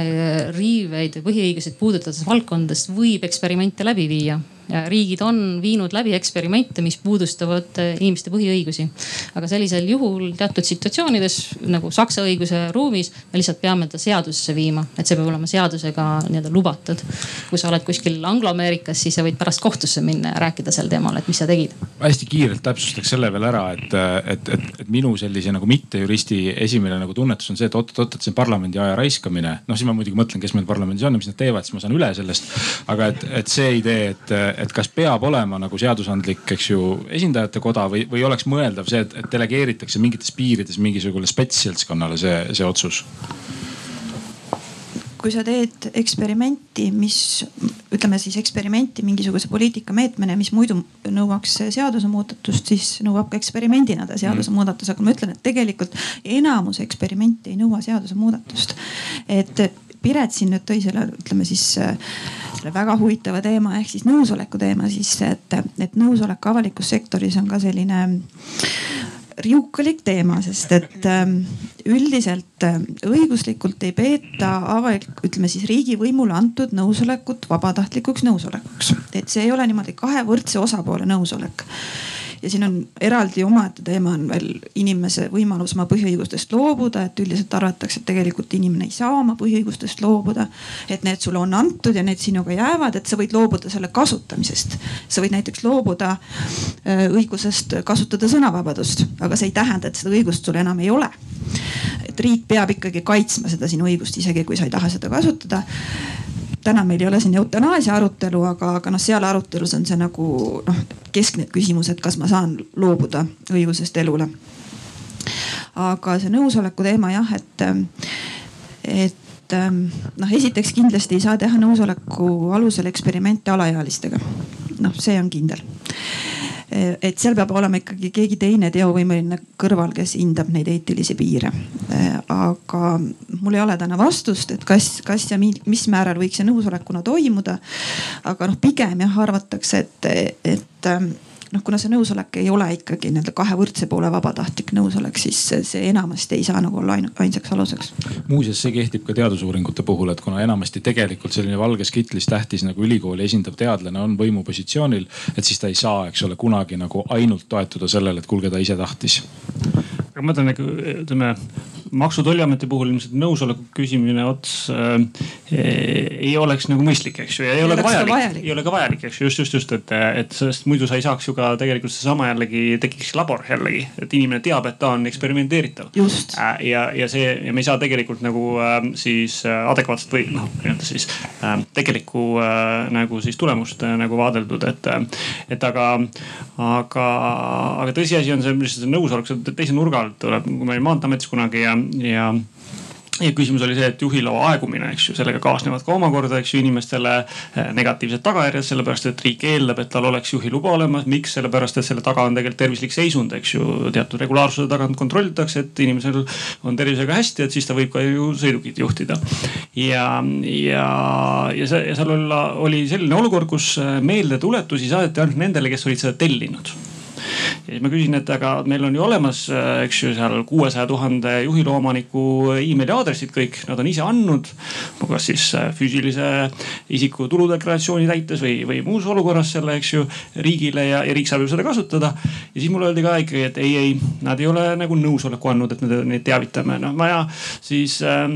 riiveid või põhiõiguseid puudutavates valdkondades võib eksperimente läbi viia riigid on viinud läbi eksperimente, mis puudustavad eh, inimeste põhiõigusi. aga sellisel juhul teatud situatsioonides nagu Saksa õiguse ruumis me lihtsalt peame ta seadusesse viima, et see peab olema seadusega nii-öelda lubatud. kui sa oled kuskil Anglo-Ameerikas, siis sa võid pärast kohtusse minna ja rääkida sel teemal, et mis sa tegid. hästi kiirelt täpsustaks selle veel ära, et, et, et, et minu sellise nagu mittejuristi esimene nagu tunnetus on see, et oot-oot, et see on parlamendi aja raiskamine. noh, siis ma muidugi mõtlen, kes meil parlamendis on ja mis nad teevad, siis ma saan üle sellest. aga et, et see idee, et, et kas peab olema nagu seadusandlik, eks ju, esindajate koda või, või oleks mõeldav see, et, delegeeritakse mingites piirides mingisugusele spetsseltskonnale see, see otsus? kui sa teed eksperimenti, mis ütleme siis eksperimenti mingisuguse poliitikameetmena, mis muidu nõuaks seadusemuudatust, siis nõuab ka eksperimendina ta seadusemuudatus, aga ma ütlen, et tegelikult enamus eksperimente ei nõua seadusemuudatust. et Piret siin nüüd tõi selle, ütleme siis selle väga huvitava teema ehk siis nõusoleku teema sisse, et, et nõusolek avalikus sektoris on ka selline riukalik teema, sest et ähm, üldiselt äh, õiguslikult ei peeta avalik, ütleme siis riigivõimule antud nõusolekut vabatahtlikuks nõusolekuks. et see ei ole niimoodi kahe võrdse osapoole nõusolek ja siin on eraldi omaette teema on veel inimese võimalus oma põhiõigustest loobuda, et üldiselt arvatakse, et tegelikult inimene ei saa oma põhiõigustest loobuda. et need sulle on antud ja need sinuga jäävad, et sa võid loobuda selle kasutamisest. sa võid näiteks loobuda äh, õigusest kasutada sõnavabadust, aga see ei tähenda, et seda õigust sul enam ei ole. et riik peab ikkagi kaitsma seda sinu õigust, isegi kui sa ei taha seda kasutada täna meil ei ole siin eutanaasia arutelu, aga, aga noh, seal arutelus on see nagu noh, keskne küsimus, et kas ma saan loobuda õigusest elule. aga see nõusoleku teema jah, et, et noh, esiteks kindlasti ei saa teha nõusoleku alusel eksperimente alaealistega. noh, see on kindel et seal peab olema ikkagi keegi teine teovõimeline kõrval, kes hindab neid eetilisi piire. aga mul ei ole täna vastust, et kas, kas ja mis määral võiks see nõusolekuna toimuda. aga noh, pigem jah arvatakse, et, et noh, kuna see nõusolek ei ole ikkagi nii-öelda kahe võrdse poole vabatahtlik nõusolek, siis see enamasti ei saa nagu olla ainsaks aluseks. muuseas, see kehtib ka teadusuuringute puhul, et kuna enamasti tegelikult selline valges kitlis tähtis nagu ülikooli esindav teadlane on võimupositsioonil, et siis ta ei saa, eks ole, kunagi nagu ainult toetuda sellele, et kuulge, ta ise tahtis aga ma mõtlen, ütleme maksu- ja tolliameti puhul ilmselt nõusoleku küsimine ots äh, ei oleks nagu mõistlik, eks ju, ja ei, ei ole ka vajalik, vajalik., ei ole ka vajalik, eks ju, just, just, just, et, et sellest muidu sa ei saaks ju ka tegelikult seesama jällegi tekiks labor jällegi, et inimene teab, et ta on eksperimenteeritav. Äh, ja, ja see ja me ei saa tegelikult nagu äh, siis äh, adekvaatset või noh, nii-öelda siis äh, tegelikku äh, nagu siis tulemust äh, nagu vaadeldud, et, et aga, aga, aga tõsiasi on see, lihtsalt see nõusolek teise nurga alt tuleb, kui ma olin Maanteeametis kunagi ja, ja ja küsimus oli see, et juhiloa aegumine, eks ju, sellega kaasnevad ka omakorda, eks ju, inimestele eh, negatiivsed tagajärjed, sellepärast et riik eeldab, et tal oleks juhiluba olemas. miks, sellepärast et selle taga on tegelikult tervislik seisund, eks ju, teatud regulaarsuse tagant kontrollitakse, et inimesel on tervisega hästi, et siis ta võib ka ju sõidukit juhtida. ja, ja, ja see, ja seal olla, oli selline olukord, kus meeldetuletusi saadeti ainult nendele, kes olid seda tellinud ja siis ma küsin, et aga meil on ju olemas, eks ju, seal kuuesaja tuhande juhiloomaniku emaili aadressid kõik, nad on ise andnud. kas siis füüsilise isiku tuludeklaratsiooni täites või, või muus olukorras selle, eks ju, riigile ja, ja riik saab ju seda kasutada. ja siis mulle öeldi ka ikkagi, et ei, ei, nad ei ole nagu nõusoleku andnud, et me neid teavitame. noh, ma ja siis äh,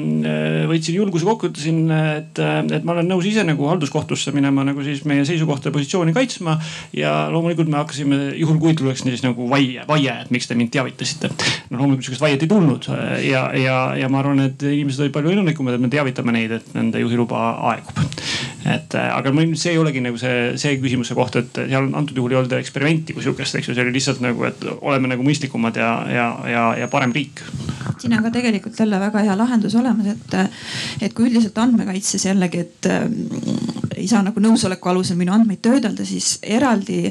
võtsin julguse kokku, ütlesin, et, et ma olen nõus ise nagu halduskohtusse minema nagu siis meie seisukohta ja positsiooni kaitsma. ja loomulikult me hakkasime, juhul kui tuleks siis nagu vaie, vaie, et miks te mind teavitasite. no loomulikult sihukest vaiet ei tulnud ja, ja, ja ma arvan, et inimesed olid palju õnnelikumad, et me teavitame neid, et nende juhiluba aegub. et aga see ei olegi nagu see, see küsimuse koht, et seal antud juhul ei olnud eksperimenti kui sihukest, eks ju, see oli lihtsalt nagu, et oleme nagu mõistlikumad ja, ja, ja, ja parem riik. siin on ka tegelikult jälle väga hea lahendus olemas, et, et kui üldiselt andmekaitses jällegi, et äh, ei saa nagu nõusoleku alusel minu andmeid töödelda, siis eraldi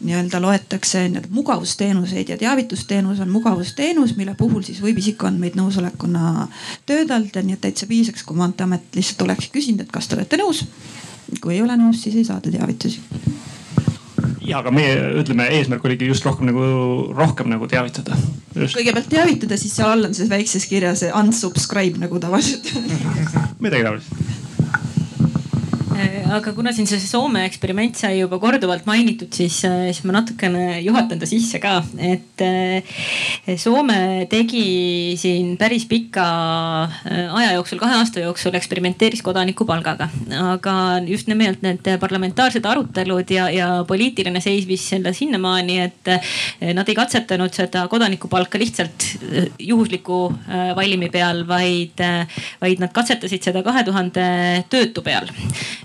nii-öelda loetakse nii-öelda mugavusteenuseid ja teavitusteenus on mugavusteenus, mille puhul siis võib isikuandmeid nõusolekuna töödelda, nii et täitsa piisaks, kui maanteeamet lihtsalt oleks küsinud, et kas te olete nõus. kui ei ole nõus, siis ei saada teavitusi ja aga meie ütleme, eesmärk oligi just rohkem nagu, rohkem nagu teavitada. kõigepealt teavitada, siis seal all on siis väikses kirjas unsubscribe nagu tavaliselt midagi taolist aga kuna siin see Soome eksperiment sai juba korduvalt mainitud, siis, äh, siis ma natukene juhatan ta sisse ka, et äh, Soome tegi siin päris pika aja jooksul, kahe aasta jooksul eksperimenteeris kodanikupalgaga. aga just nimelt need parlamentaarsed arutelud ja, ja poliitiline seis viis selle sinnamaani, et nad ei katsetanud seda kodanikupalka lihtsalt juhusliku valimi peal, vaid, vaid nad katsetasid seda kahe tuhande töötu peal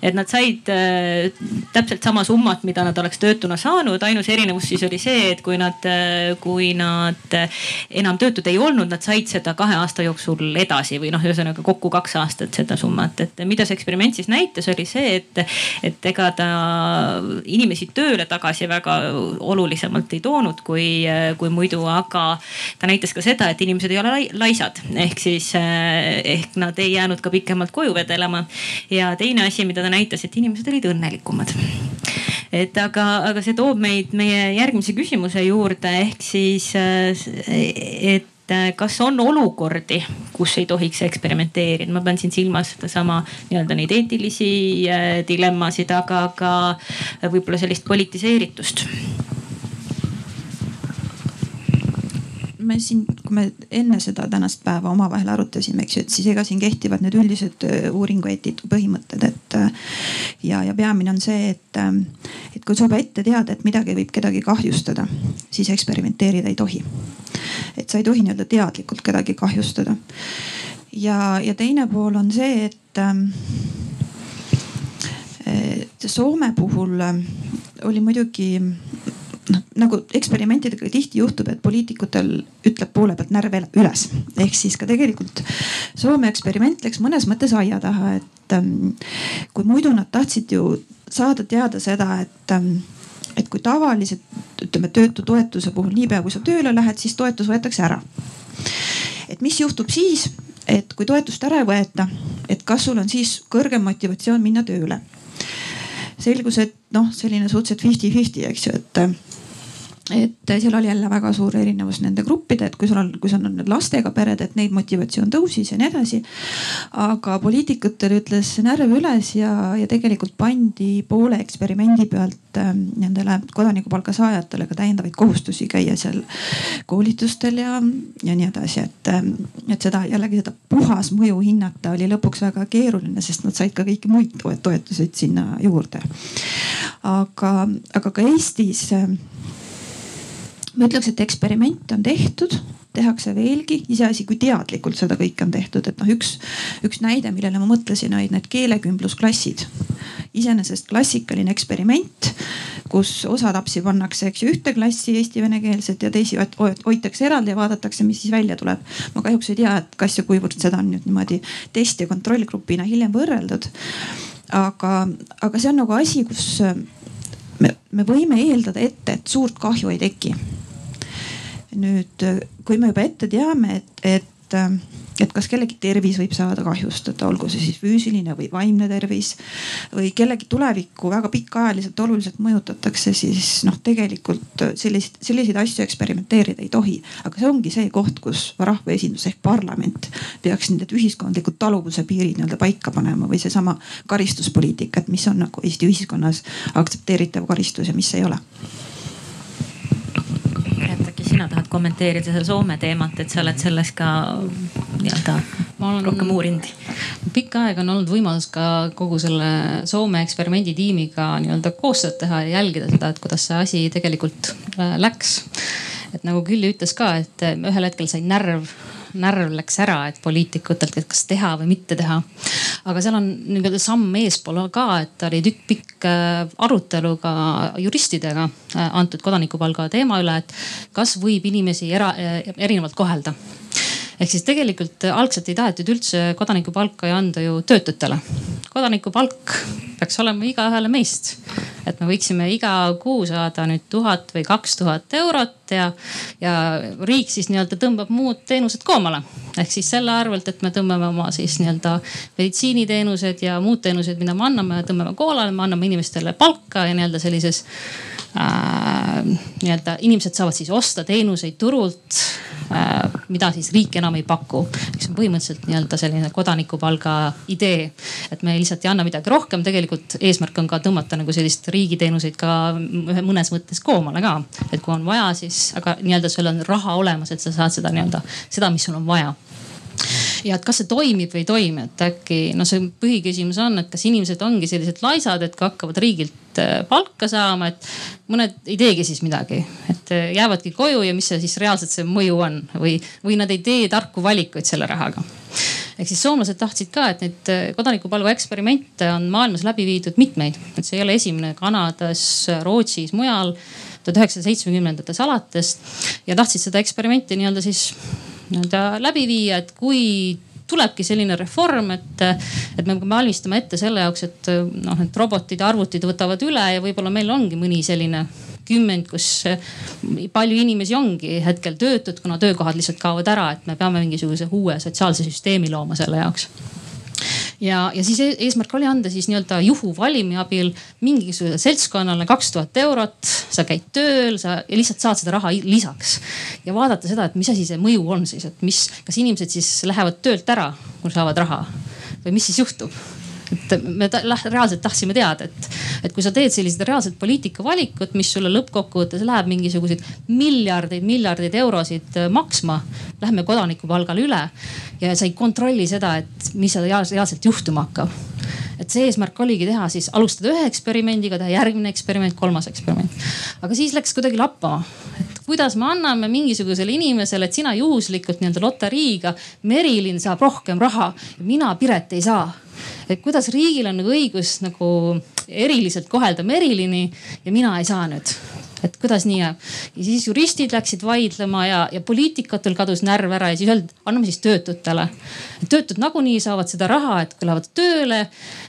et nad said äh, täpselt sama summat, mida nad oleks töötuna saanud, ainus erinevus siis oli see, et kui nad, äh, kui nad äh, enam töötud ei olnud, nad said seda kahe aasta jooksul edasi või noh, ühesõnaga kokku kaks aastat seda summat, et mida see eksperiment siis näitas, oli see, et, et ega ta inimesi tööle tagasi väga olulisemalt ei toonud kui, kui muidu, aga ta näitas ka seda, et inimesed ei ole laisad. Ehk siis ehk nad ei jäänud ka pikemalt koju vedelema. ja teine asi, mida ta näitas, et inimesed olid õnnelikumad. et aga, aga see toob meid meie järgmise küsimuse juurde ehk siis, et kas on olukordi, kus ei tohiks eksperimenteerida, ma pean siin silmas sedasama nii-öelda neid eetilisi äh, dilemmasid, aga ka võib-olla sellist politiseeritust me siin, kui me enne seda tänast päeva omavahel arutasime, eks ju, et siis ega siin kehtivad need üldised äh, uuringu eetika põhimõtted, et. Äh, ja, ja peamine on see, et, äh, et kui sa juba ette tead, et midagi võib kedagi kahjustada, siis eksperimenteerida ei tohi. et sa ei tohi nii-öelda teadlikult kedagi kahjustada. ja, ja teine pool on see, et ähm, Soome puhul oli muidugi noh nagu eksperimentidega tihti juhtub, et poliitikutel ütleb poole pealt närv üles. ehk siis ka tegelikult Soome eksperiment läks mõnes mõttes aia taha, et ähm, kui muidu nad tahtsid ju saada teada seda, et ähm, et kui tavaliselt ütleme töötutoetuse puhul niipea kui sa tööle lähed, siis toetus võetakse ära. et mis juhtub siis, et kui toetust ära ei võeta, et kas sul on siis kõrgem motivatsioon minna tööle? Selgus, et noh, selline suhteliselt fifty-fifty, eks ju, et et seal oli jälle väga suur erinevus nende gruppide, et kui sul on, kui sul on need lastega pered, et neid motivatsioon tõusis ja nii edasi. aga poliitikutel ütles närv üles ja, ja tegelikult pandi poole eksperimendi pealt äh, nendele kodanikupalga saajatele ka täiendavaid kohustusi käia seal koolitustel ja, ja nii edasi, et, ähm, et seda jällegi seda puhasmõju hinnata oli lõpuks väga keeruline, sest nad said ka kõiki muid toetuseid sinna juurde. aga, aga ka Eestis äh, ma ütleks, et eksperiment on tehtud, tehakse veelgi, iseasi, kui teadlikult seda kõike on tehtud, et noh, üks, üks näide, millele ma mõtlesin, olid need keelekümblusklassid. iseenesest klassikaline eksperiment, kus osa lapsi pannakse, eks ju, ühte klassi eesti-venekeelset ja teisi hoitakse eraldi ja vaadatakse, mis siis välja tuleb. ma kahjuks ei tea, et kas ja kuivõrd seda on nüüd niimoodi test ja kontrollgrupina hiljem võrreldud. aga, aga see on nagu asi, kus me, me võime eeldada ette, et suurt kahju ei teki nüüd, kui me juba ette teame, et, et et, et kas kellegi tervis võib saada kahjustada, olgu see siis füüsiline või vaimne tervis või kellegi tulevikku väga pikaajaliselt oluliselt mõjutatakse, siis noh, tegelikult selliseid, selliseid asju eksperimenteerida ei tohi. aga see ongi see koht, kus rahvaesindus ehk parlament peaks need ühiskondlikud taluvuse piirid nii-öelda paika panema või seesama karistuspoliitika, et mis on nagu Eesti ühiskonnas aktsepteeritav karistus ja mis ei ole sina tahad kommenteerida seda Soome teemat, et sa oled selles ka nii-öelda rohkem uurinud? pikka aega on olnud võimalus ka kogu selle Soome eksperimenditiimiga nii-öelda koostööd teha ja jälgida seda, et kuidas see asi tegelikult äh, läks. et nagu Külli ütles ka, et äh, ühel hetkel sai närv närv läks ära, et poliitikutelt, et kas teha või mitte teha. aga seal on nii-öelda samm eespool ka, et oli tükk pikk äh, arutelu ka juristidega äh, antud kodanikupalga teema üle, et kas võib inimesi era, äh, erinevalt kohelda ehk siis tegelikult algselt ei tahetud üldse kodanikupalka ju anda ju töötutele. kodanikupalk peaks olema igaühele meist. et me võiksime iga kuu saada nüüd tuhat või kaks tuhat eurot ja, ja riik siis nii-öelda tõmbab muud teenused koomale. ehk siis selle arvelt, et me tõmbame oma siis nii-öelda meditsiiniteenused ja muud teenused, mida me anname, tõmbame koolale, me anname inimestele palka ja nii-öelda sellises äh, nii-öelda inimesed saavad siis osta teenuseid turult Äh, mida siis riik enam ei paku. see on põhimõtteliselt nii-öelda selline kodanikupalga idee, et me lihtsalt ei anna midagi rohkem, tegelikult eesmärk on ka tõmmata nagu sellist riigiteenuseid ka mõnes mõttes koomale ka. et kui on vaja, siis, aga nii-öelda sul on raha olemas, et sa saad seda nii-öelda, seda, mis sul on vaja ja et kas see toimib või ei toimi, et äkki noh, see põhiküsimus on, et kas inimesed ongi sellised laisad, et kui hakkavad riigilt äh, palka saama, et mõned ei teegi siis midagi, et äh, jäävadki koju ja mis see siis reaalselt see mõju on või, või nad ei tee tarku valikuid selle rahaga. Ehk siis soomlased tahtsid ka, et neid äh, kodanikupalga eksperimente on maailmas läbi viidud mitmeid, et see ei ole esimene Kanadas, Rootsis, mujal tuhat üheksasaja seitsmekümnendates alates. Ja tahtsid seda eksperimenti nii-öelda siis nii-öelda läbi viia, et kui tulebki selline reform, et, et me valmistame ette selle jaoks, et noh, et robotid ja arvutid võtavad üle ja võib-olla meil ongi mõni selline kümnend, kus palju inimesi ongi hetkel töötud, kuna töökohad lihtsalt kaovad ära, et me peame mingisuguse uue sotsiaalse süsteemi looma selle jaoks ja, ja siis e-, eesmärk oli anda siis nii-öelda juhuvalimi abil mingisugusele seltskonnale kaks tuhat eurot. sa käid tööl, sa lihtsalt saad seda raha lisaks. Ja vaadata seda, et mis asi see mõju on siis, et mis, kas inimesed siis lähevad töölt ära, kui saavad raha. Või mis siis juhtub et me ta, reaalselt tahtsime teada, et, et kui sa teed sellised reaalsed poliitikavalikud, mis sulle lõppkokkuvõttes läheb mingisuguseid miljardeid, miljardeid eurosid äh, maksma, lähme kodanikupalgale üle ja sa ei kontrolli seda, et mis reaalselt juhtuma hakkab. Et see eesmärk oligi teha siis alustada ühe eksperimendiga, teha järgmine eksperiment, kolmas eksperiment. aga siis läks kuidagi lappama, et kuidas me anname mingisugusele inimesele, et sina juhuslikult nii-öelda loteriiga, Merilin saab rohkem raha mina, Piret ei saa et kuidas riigil on õigus nagu eriliselt kohelda Merilini ja mina ei saa nüüd et kuidas nii jääb. ja siis juristid läksid vaidlema ja, ja poliitikutel kadus närv ära ja siis öeldi, anname siis töötutele. töötud nagunii saavad seda raha, et kui lähevad tööle,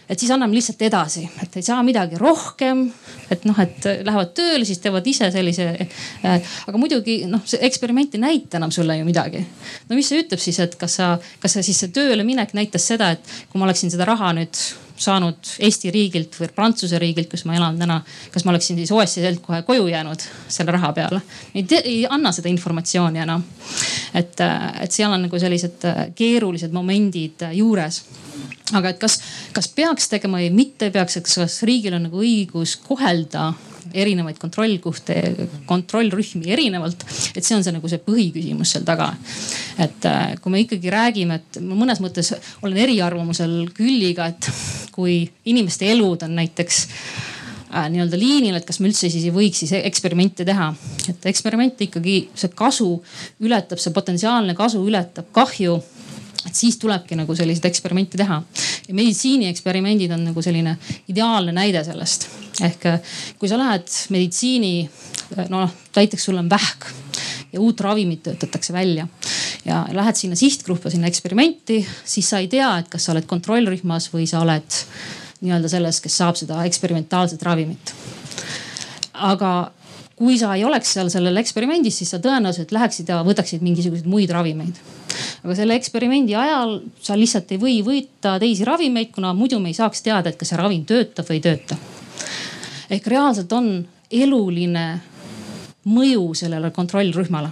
et siis anname lihtsalt edasi, et ei saa midagi rohkem. et noh, et lähevad tööle, siis teevad ise sellise äh,. aga muidugi noh, see eksperiment ei näita enam sulle ju midagi. no mis see ütleb siis, et kas sa, kas sa siis see tööle minek näitas seda, et kui ma oleksin seda raha nüüd saanud Eesti riigilt või Prantsuse riigilt, kus ma elan täna. kas ma oleksin siis OSCE-lt kohe koju jäänud selle raha peale? ei, ei anna seda informatsiooni enam. et, et seal on nagu sellised keerulised momendid juures aga et kas, kas peaks tegema või mitte peaks, et kas riigil on nagu õigus kohelda erinevaid kontrollkohti, kontrollrühmi erinevalt. et see on see nagu see põhiküsimus seal taga. et äh, kui me ikkagi räägime, et ma mõnes mõttes olen eriarvamusel Külliga, et kui inimeste elud on näiteks äh, nii-öelda liinil, et kas me üldse siis ei võiks siis eksperimente teha. et eksperiment ikkagi, see kasu ületab, see potentsiaalne kasu ületab kahju et siis tulebki nagu selliseid eksperimente teha. ja meditsiinieksperimendid on nagu selline ideaalne näide sellest. ehk äh, kui sa lähed meditsiini, äh, noh näiteks sul on vähk ja uut ravimit töötatakse välja ja lähed sinna sihtgruppa, sinna eksperimenti, siis sa ei tea, et kas sa oled kontrollrühmas või sa oled nii-öelda selles, kes saab seda eksperimentaalset ravimit. aga kui sa ei oleks seal sellel eksperimendis, siis sa tõenäoliselt läheksid ja võtaksid mingisuguseid muid ravimeid. aga selle eksperimendi ajal sa lihtsalt ei või võita teisi ravimeid, kuna muidu me ei saaks teada, et kas see ravim töötab või ei tööta. ehk reaalselt on eluline mõju sellele kontrollrühmale.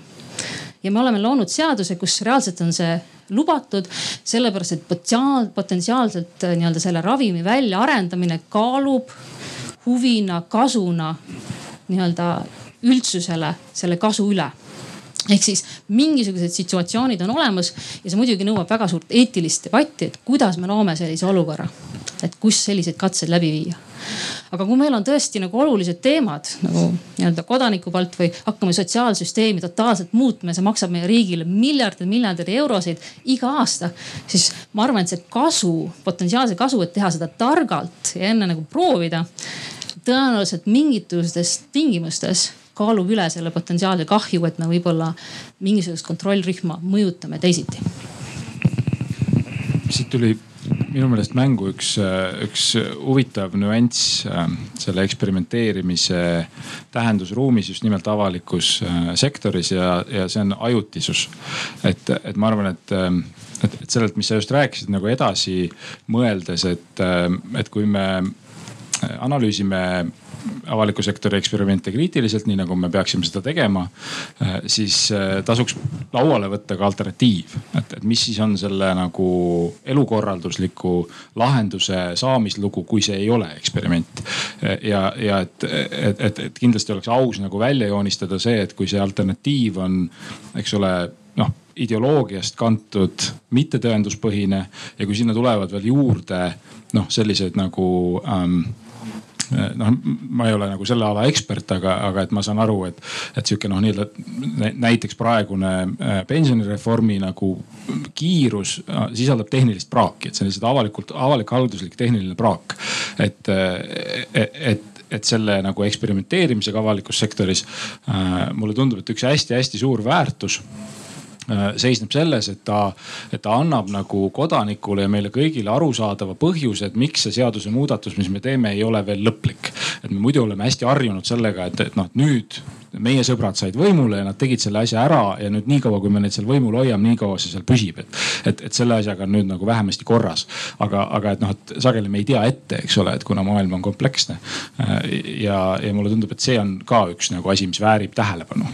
ja me oleme loonud seaduse, kus reaalselt on see lubatud, sellepärast et potentsiaal, potentsiaalselt äh, nii-öelda selle ravimi väljaarendamine kaalub huvina, kasuna nii-öelda üldsusele selle kasu üle ehk siis mingisugused situatsioonid on olemas ja see muidugi nõuab väga suurt eetilist debatti, et kuidas me loome sellise olukorra, et kus selliseid katseid läbi viia. aga kui meil on tõesti nagu olulised teemad nagu nii-öelda kodaniku poolt või hakkame sotsiaalsüsteemi totaalselt muutma ja see maksab meie riigile miljardeid, miljardeid eurosid iga aasta, siis ma arvan, et see kasu, potentsiaalse kasu, et teha seda targalt ja enne nagu proovida tõenäoliselt mingitustes tingimustes kaalub üle selle potentsiaalse kahju, et me võib-olla mingisugust kontrollrühma mõjutame teisiti. siit tuli minu meelest mängu üks, üks huvitav nüanss äh, selle eksperimenteerimise tähendusruumis just nimelt avalikus äh, sektoris ja, ja see on ajutisus. et, et ma arvan, et äh, et, et sellelt, mis sa just rääkisid nagu edasi mõeldes, et, et kui me analüüsime avaliku sektori eksperimente kriitiliselt, nii nagu me peaksime seda tegema, äh, siis äh, tasuks lauale võtta ka alternatiiv, et, et mis siis on selle nagu elukorraldusliku lahenduse saamislugu, kui see ei ole eksperiment. ja, ja et, et, et, et kindlasti oleks aus nagu välja joonistada see, et kui see alternatiiv on, eks ole, noh ideoloogiast kantud, mittetõenduspõhine ja kui sinna tulevad veel juurde noh, sellised nagu ähm, noh, ma ei ole nagu selle ala ekspert, aga, aga et ma saan aru, et, et sihuke noh, nii-öelda näiteks praegune äh, pensionireformi nagu kiirus äh, sisaldab tehnilist praaki, et see on lihtsalt avalikult, avalik-halduslik tehniline praak. et, äh, et et selle nagu eksperimenteerimisega avalikus sektoris äh, mulle tundub, et üks hästi-hästi suur väärtus Äh, seisneb selles, et ta, et ta annab nagu kodanikule ja meile kõigile arusaadava põhjuse, et miks see seadusemuudatus, mis me teeme, ei ole veel lõplik. et me muidu oleme hästi harjunud sellega, et, et noh, nüüd meie sõbrad said võimule ja nad tegid selle asja ära ja nüüd niikaua, kui me neid seal võimul hoiame, niikaua see seal püsib, et, et, et selle asjaga on nüüd nagu vähemasti korras. aga, aga et noh, et sageli me ei tea ette, eks ole, et kuna maailm on kompleksne. Äh, ja, ja mulle tundub, et see on ka üks nagu asi, mis väärib tähelepanu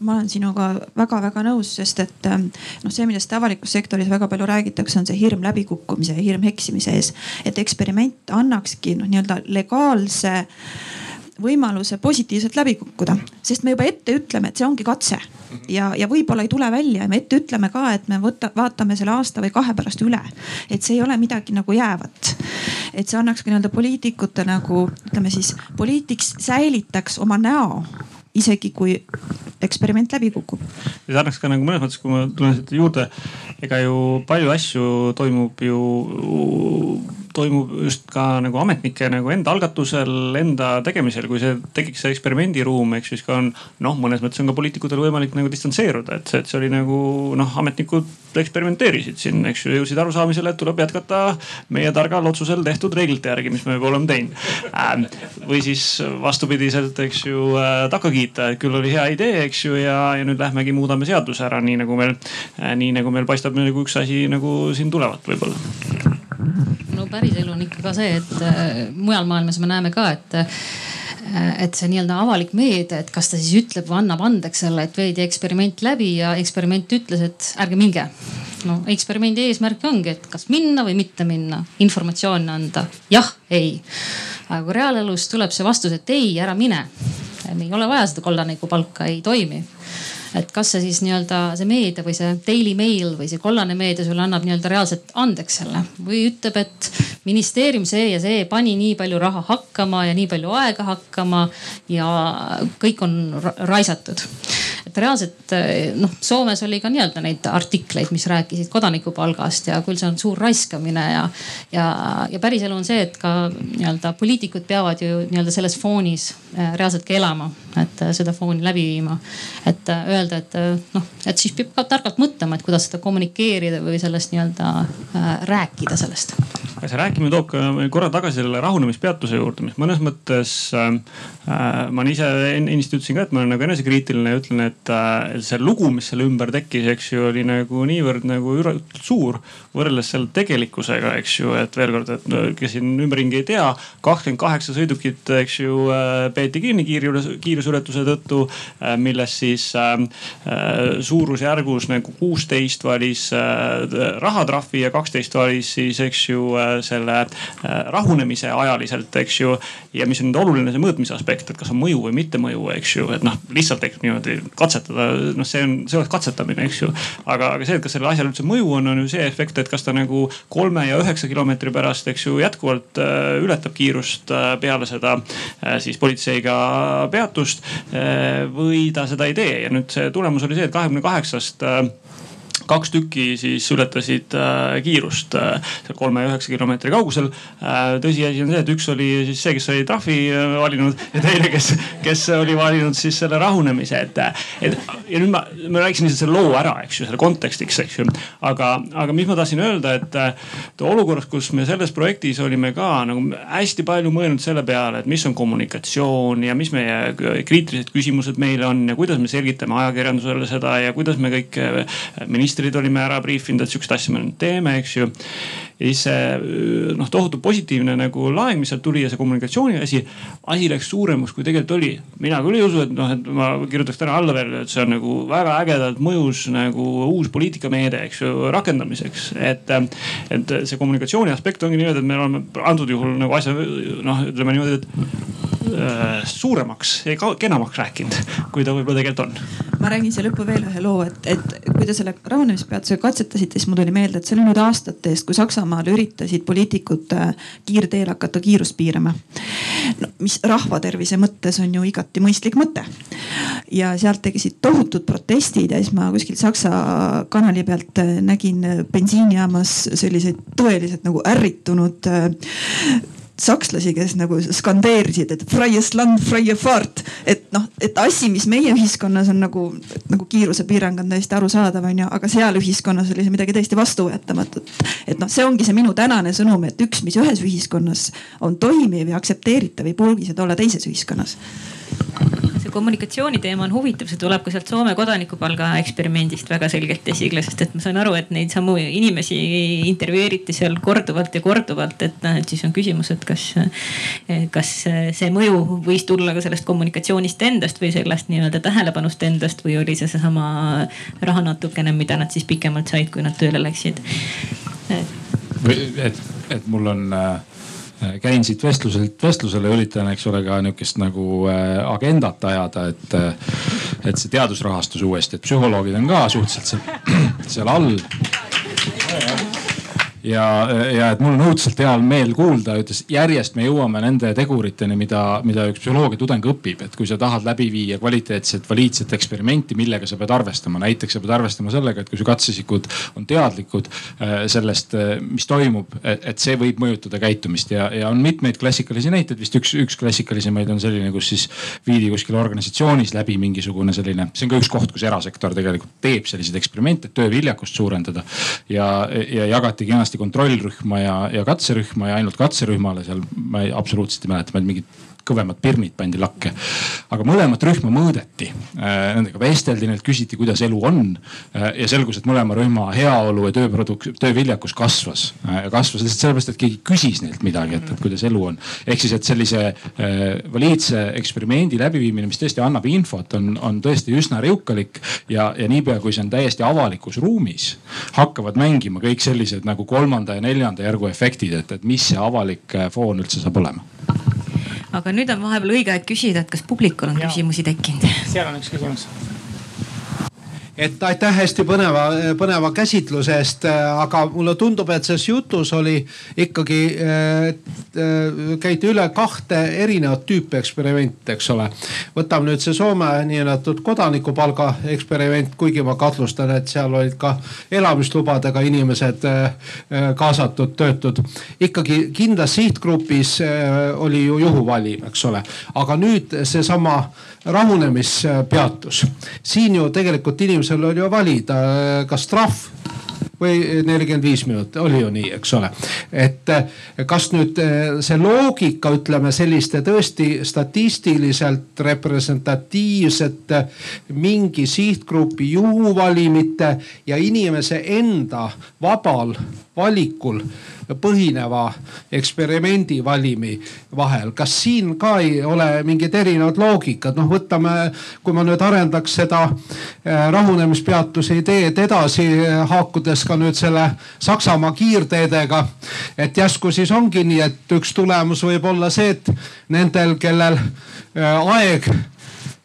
ma olen sinuga väga-väga nõus, sest et ähm, noh, see, millest avalikus sektoris väga palju räägitakse, on see hirm läbikukkumise ja hirm eksimise ees. et eksperiment annakski noh, nii-öelda legaalse võimaluse positiivselt läbi kukkuda, sest me juba ette ütleme, et see ongi katse ja, ja võib-olla ei tule välja ja me ette ütleme ka, et me võta, vaatame selle aasta või kahe pärast üle. et see ei ole midagi nagu jäävat. et see annaks ka nii-öelda poliitikute nagu ütleme siis, poliitik säilitaks oma näo isegi kui eksperiment läbi kukub. ja sarnaks ka nagu mõnes mõttes, kui ma tulen siit juurde, ega ju palju asju toimub ju toimub just ka nagu ametnike nagu enda algatusel, enda tegemisel, kui see tekiks see eksperimendiruum, eks siis ka on noh, mõnes mõttes on ka poliitikutel võimalik nagu distantseeruda, et see, et see oli nagu noh, ametnikud eksperimenteerisid siin, eks ju, jõudsid arusaamisele, et tuleb jätkata meie targal otsusel tehtud reeglite järgi, mis me juba oleme teinud ähm,. või siis vastupidiselt, eks ju äh,, takka kiita, et küll oli hea idee, eks ju, ja, ja nüüd lähmegi muudame seaduse ära, nii nagu meil äh,, nii nagu meil paistab nagu üks asi nagu siin tulevat võib-olla no päriselu on ikka ka see, et äh, mujal maailmas me näeme ka, et äh, et see nii-öelda avalik meedia, et kas ta siis ütleb või annab andeks selle, et veidi eksperiment läbi ja eksperiment ütles, et ärge minge. no eksperimendi eesmärk ongi, et kas minna või mitte minna, informatsiooni anda, jah, ei. aga kui reaalelus tuleb see vastus, et ei, ära mine. ei ole vaja seda kollaneiku palka, ei toimi et kas see siis nii-öelda see meedia või see Daily Mail või see kollane meedia sulle annab nii-öelda reaalselt andeks selle või ütleb, et ministeerium see ja see pani nii palju raha hakkama ja nii palju aega hakkama ja kõik on raisatud et reaalselt noh, Soomes oli ka nii-öelda neid artikleid, mis rääkisid kodanikupalgast ja küll see on suur raiskamine ja, ja, ja päriselu on see, et ka nii-öelda poliitikud peavad ju nii-öelda selles foonis äh, reaalselt ka elama, et äh, seda fooni läbi viima. et öelda, et noh, et siis peab ka targalt mõtlema, et kuidas seda kommunikeerida või sellest nii-öelda rääkida sellest see rääkimine toob ka korra tagasi selle rahunemispeatuse juurde, mis mõnes mõttes äh, ma ise ennist ütlesin ka, et ma olen nagu enesekriitiline ja ütlen, et äh, see lugu, mis selle ümber tekkis, eks ju, oli nagu niivõrd nagu suur võrreldes selle tegelikkusega, eks ju, et veel kord, et kes siin ümberringi ei tea, kakskümmend kaheksa sõidukit, eks ju, äh, peeti kinni kiirusületuse tõttu, äh, millest siis äh, suurusjärgus nagu kuusteist valis rahatrahvi ja kaksteist valis siis, eks ju, selle rahunemise ajaliselt, eks ju. ja mis on nüüd oluline, see mõõtmise aspekt, et kas on mõju või mitte mõju, eks ju, et noh, lihtsalt niimoodi katsetada, noh, see on, see oleks katsetamine, eks ju. aga, aga see, et kas sellel asjal üldse mõju on, on ju see efekt, et kas ta nagu kolme ja üheksa kilomeetri pärast, eks ju, jätkuvalt ületab kiirust peale seda siis politseiga peatust või ta seda ei tee. Ja nüüd see tulemus oli see, et kahekümne kaheksast kaks tükki siis ületasid äh, kiirust äh, seal kolme ja üheksa kilomeetri kaugusel äh,. tõsiasi on see, et üks oli siis see, kes oli trahvi valinud ja teine, kes, kes oli valinud siis selle rahunemise, et, et ja nüüd ma, ma rääkisin lihtsalt selle loo ära, eks ju, selle kontekstiks, eks ju. aga, aga mis ma tahtsin öelda, et, olukorras, kus me selles projektis olime ka nagu hästi palju mõelnud selle peale, et mis on kommunikatsioon ja mis meie kriitilised küsimused meile on ja kuidas me selgitame ajakirjandusele seda ja kuidas me kõik ministrid ministrid olime ära briifinud, et sihukest asja me nüüd teeme, eks ju. ja siis see noh, tohutu positiivne nagu laeng, mis sealt tuli ja see kommunikatsiooni asi, asi läks suuremaks, kui tegelikult oli. mina küll ei usu, et noh, et ma kirjutaks täna alla veel, et see on nagu väga ägedalt mõjus nagu uus poliitikameede, eks ju, rakendamiseks. et, et see kommunikatsiooni aspekt ongi niimoodi, et me oleme antud juhul nagu asja noh, ütleme niimoodi, et suuremaks ja kenamaks rääkinud, kui ta võib-olla tegelikult on. ma räägin siia lõppu veel ühe loo, et, et kui te selle rahunemispeatusega katsetasite, siis mul tuli meelde, et see oli nüüd aastate eest, kui Saksamaal üritasid poliitikud äh, kiirteel hakata kiirust piirama no,. mis rahva tervise mõttes on ju igati mõistlik mõte. ja sealt tekkisid tohutud protestid ja siis ma kuskilt Saksa kanali pealt äh, nägin bensiinijaamas selliseid tõeliselt nagu ärritunud sakslasi, kes nagu skandeerisid, et freies land, freie fahrt. et noh, et asi, mis meie ühiskonnas on nagu, nagu kiirusepiirang on täiesti arusaadav, onju, aga seal ühiskonnas oli see midagi täiesti vastuvõetamatut. et noh, see ongi see minu tänane sõnum, et üks, mis ühes ühiskonnas on toimiv ja aktsepteeritav, ei pruugi seda olla teises ühiskonnas see kommunikatsiooni teema on huvitav, see tuleb ka sealt Soome kodanikupalga eksperimendist väga selgelt esile, sest et ma sain aru, et neid samu inimesi intervjueeriti seal korduvalt ja korduvalt, et noh, et siis on küsimus, et kas, kas see mõju võis tulla ka sellest kommunikatsioonist endast või sellest nii-öelda tähelepanust endast või oli see seesama raha natukene, mida nad siis pikemalt said, kui nad tööle läksid. või et, et mul on Äh, käin siit vestluselt vestlusele, üritan, eks ole, ka nihukest nagu äh, agendat ajada, et, äh, et see teadusrahastus uuesti, et psühholoogid on ka suhteliselt seal all ja, ja et mul on õudselt hea meel kuulda, ütles järjest me jõuame nende teguriteni, mida, mida üks psühholoogia tudeng õpib, et kui sa tahad läbi viia kvaliteetset, valiidset eksperimenti, millega sa pead arvestama. näiteks sa pead arvestama sellega, et kui su katsesikud on teadlikud äh, sellest, äh, mis toimub, et see võib mõjutada käitumist. Ja, ja on mitmeid klassikalisi näiteid, vist üks, üks klassikalisemaid on selline, kus siis viidi kuskil organisatsioonis läbi mingisugune selline, see on ka üks koht, kus erasektor tegelikult teeb selliseid eksperimente, et tööviljakust suurendada. Ja, ja jagati kenasti hästi kontrollrühma ja, ja katserühma ja ainult katserühmale seal ma ei, absoluutselt ei mäleta, mingid kõvemad pirnid pandi lakke. aga mõlemat rühma mõõdeti, äh, nendega vesteldi, neilt küsiti, kuidas elu on. Äh, ja selgus, et mõlema rühma heaolu ja tööprodukt, tööviljakus kasvas. Äh, kasvas lihtsalt sellepärast, et keegi küsis neilt midagi, et, et kuidas elu on. ehk siis, et sellise valiidse eksperimendi läbiviimine, mis tõesti annab infot, on, on tõesti üsna riukalik. ja, ja niipea, kui see on täiesti avalikus ruumis, hakkavad mängima kõik sellised nagu kolmanda ja neljanda järgu efektid, et, et mis see avalik foon üldse saab olema aga nüüd on vahepeal õige aeg küsida, et kas publikul on ja. küsimusi tekkinud? seal on üks küsimus et aitäh hästi põneva, põneva käsitluse eest, aga mulle tundub, et selles jutus oli ikkagi äh,, käidi üle kahte erinevat tüüpi eksperimente, eks ole. võtame nüüd see Soome niinimetatud kodanikupalga eksperiment, kuigi ma kahtlustan, et seal olid ka elamislubadega inimesed äh, kaasatud, töötud. ikkagi kindlas sihtgrupis äh, oli ju juhuvalim, eks ole, aga nüüd seesama rahunemispeatus. siin ju tegelikult inimesel oli ju valida, kas trahv või nelikümmend viis minutit, oli ju nii, eks ole. et kas nüüd see loogika, ütleme selliste tõesti statistiliselt representatiivsete mingi sihtgrupi juhuvalimite ja inimese enda vabal valikul põhineva eksperimendi valimi vahel. kas siin ka ei ole mingid erinevad loogikad, noh võtame, kui ma nüüd arendaks seda äh, rahunemispeatuse ideed edasi, äh, haakudes ka nüüd selle Saksamaa kiirteedega. et järsku siis ongi nii, et üks tulemus võib olla see, et nendel, kellel äh, aeg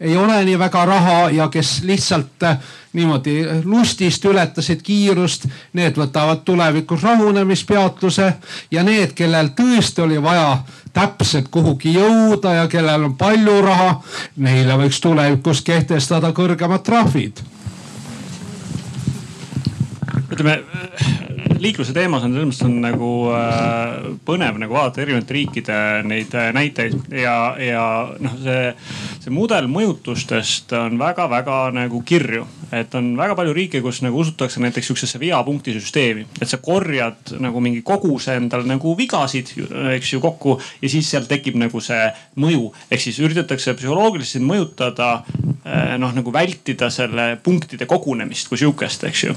ei ole nii väga raha ja kes lihtsalt niimoodi lustist ületasid kiirust, need võtavad tulevikus rahunemispeatuse ja need, kellel tõesti oli vaja täpselt kuhugi jõuda ja kellel on palju raha, neile võiks tulevikus kehtestada kõrgemad trahvid. ütleme liikluse teemas on selles mõttes on nagu äh, põnev nagu vaadata erinevate riikide neid äh, näiteid ja, ja noh, see, see mudel mõjutustest on väga-väga nagu kirju. et on väga palju riike, kus nagu usutakse näiteks sihukesesse veapunkti süsteemi, et sa korjad nagu mingi koguse endal nagu vigasid, eks ju kokku ja siis sealt tekib nagu see mõju. ehk siis üritatakse psühholoogiliselt mõjutada äh, noh nagu vältida selle punktide kogunemist kui sihukest, eks ju.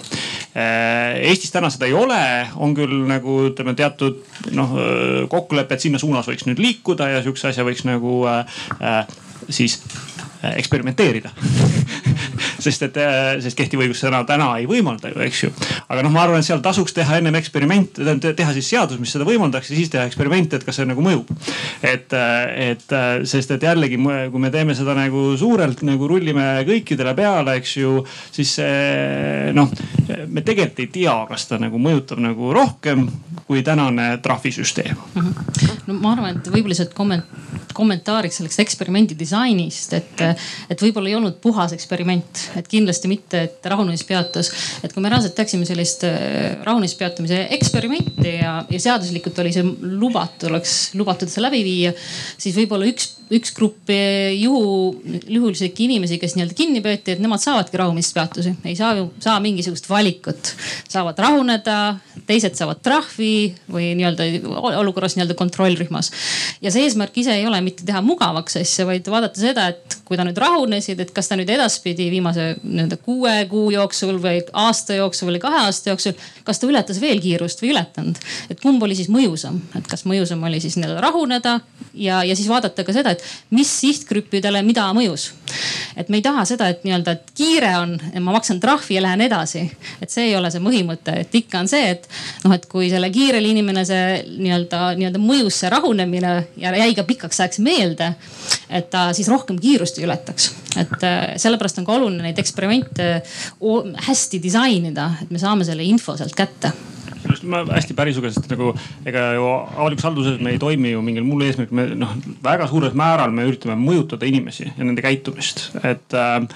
Eestis täna seda ei ole on küll nagu ütleme teatud noh kokkulepe, et sinna suunas võiks nüüd liikuda ja sihukese asja võiks nagu äh siis äh, eksperimenteerida sest et, äh, sest kehtiv õigus seda täna ei võimalda ju, eks ju. aga noh, ma arvan, et seal tasuks teha ennem eksperiment, teha siis seadus, mis seda võimaldaks ja siis teha eksperiment, et kas see nagu mõjub. et, äh, et sest, et jällegi, kui me teeme seda nagu suurelt nagu rullime kõikidele peale, eks ju, siis noh, me tegelikult ei tea, kas ta nagu mõjutab nagu rohkem kui tänane trahvisüsteem. -hmm. no ma arvan, et võib-olla lihtsalt kommentaariks selleks eksperimendi disainist, et, et võib-olla ei olnud puhas eksperiment et kindlasti mitte, et rahunemispeatus, et kui me reaalselt teeksime sellist äh, rahunemispeatumise eksperimenti ja, ja seaduslikult oli see lubatud, oleks lubatud seda läbi viia, siis võib-olla üks, üks grupp juhu, juhuslikke inimesi, kes nii-öelda kinni peeti, et nemad saavadki rahunemispeatusi, ei saa ju, saa mingisugust valikut. saavad rahuneda, teised saavad trahvi või nii-öelda olukorras nii-öelda kontrollrühmas. ja see eesmärk ise ei ole mitte teha mugavaks asja, vaid vaadata seda, et kui ta nüüd rahunesid, et kas ta nüüd edaspidi viimase nii-öelda kuue kuu jooksul või aasta jooksul või kahe aasta jooksul, kas ta ületas veel kiirust või ületanud. et kumb oli siis mõjusam, et kas mõjusam oli siis nii-öelda rahuneda ja, ja siis vaadata ka seda, et mis sihtgruppidele mida mõjus. et me ei taha seda, et nii-öelda, et kiire on, ma maksan trahvi ja lähen edasi. et see ei ole see põhimõte, et ikka on see, et noh, et kui selle kiirele inimene see nii-öelda, nii-öelda mõjus see rahunemine ja jäi ka pikaks ajaks meelde, et ta siis rohkem kiirust ei ületaks. et äh, sellepärast on ka oluline neid eksperimente hästi disainida, et me saame selle info sealt kätte just ma hästi päri sinuga, sest nagu ega ju avalikus halduses me ei toimi ju mingil muul eesmärgil, me noh väga suurel määral me üritame mõjutada inimesi ja nende käitumist. et äh,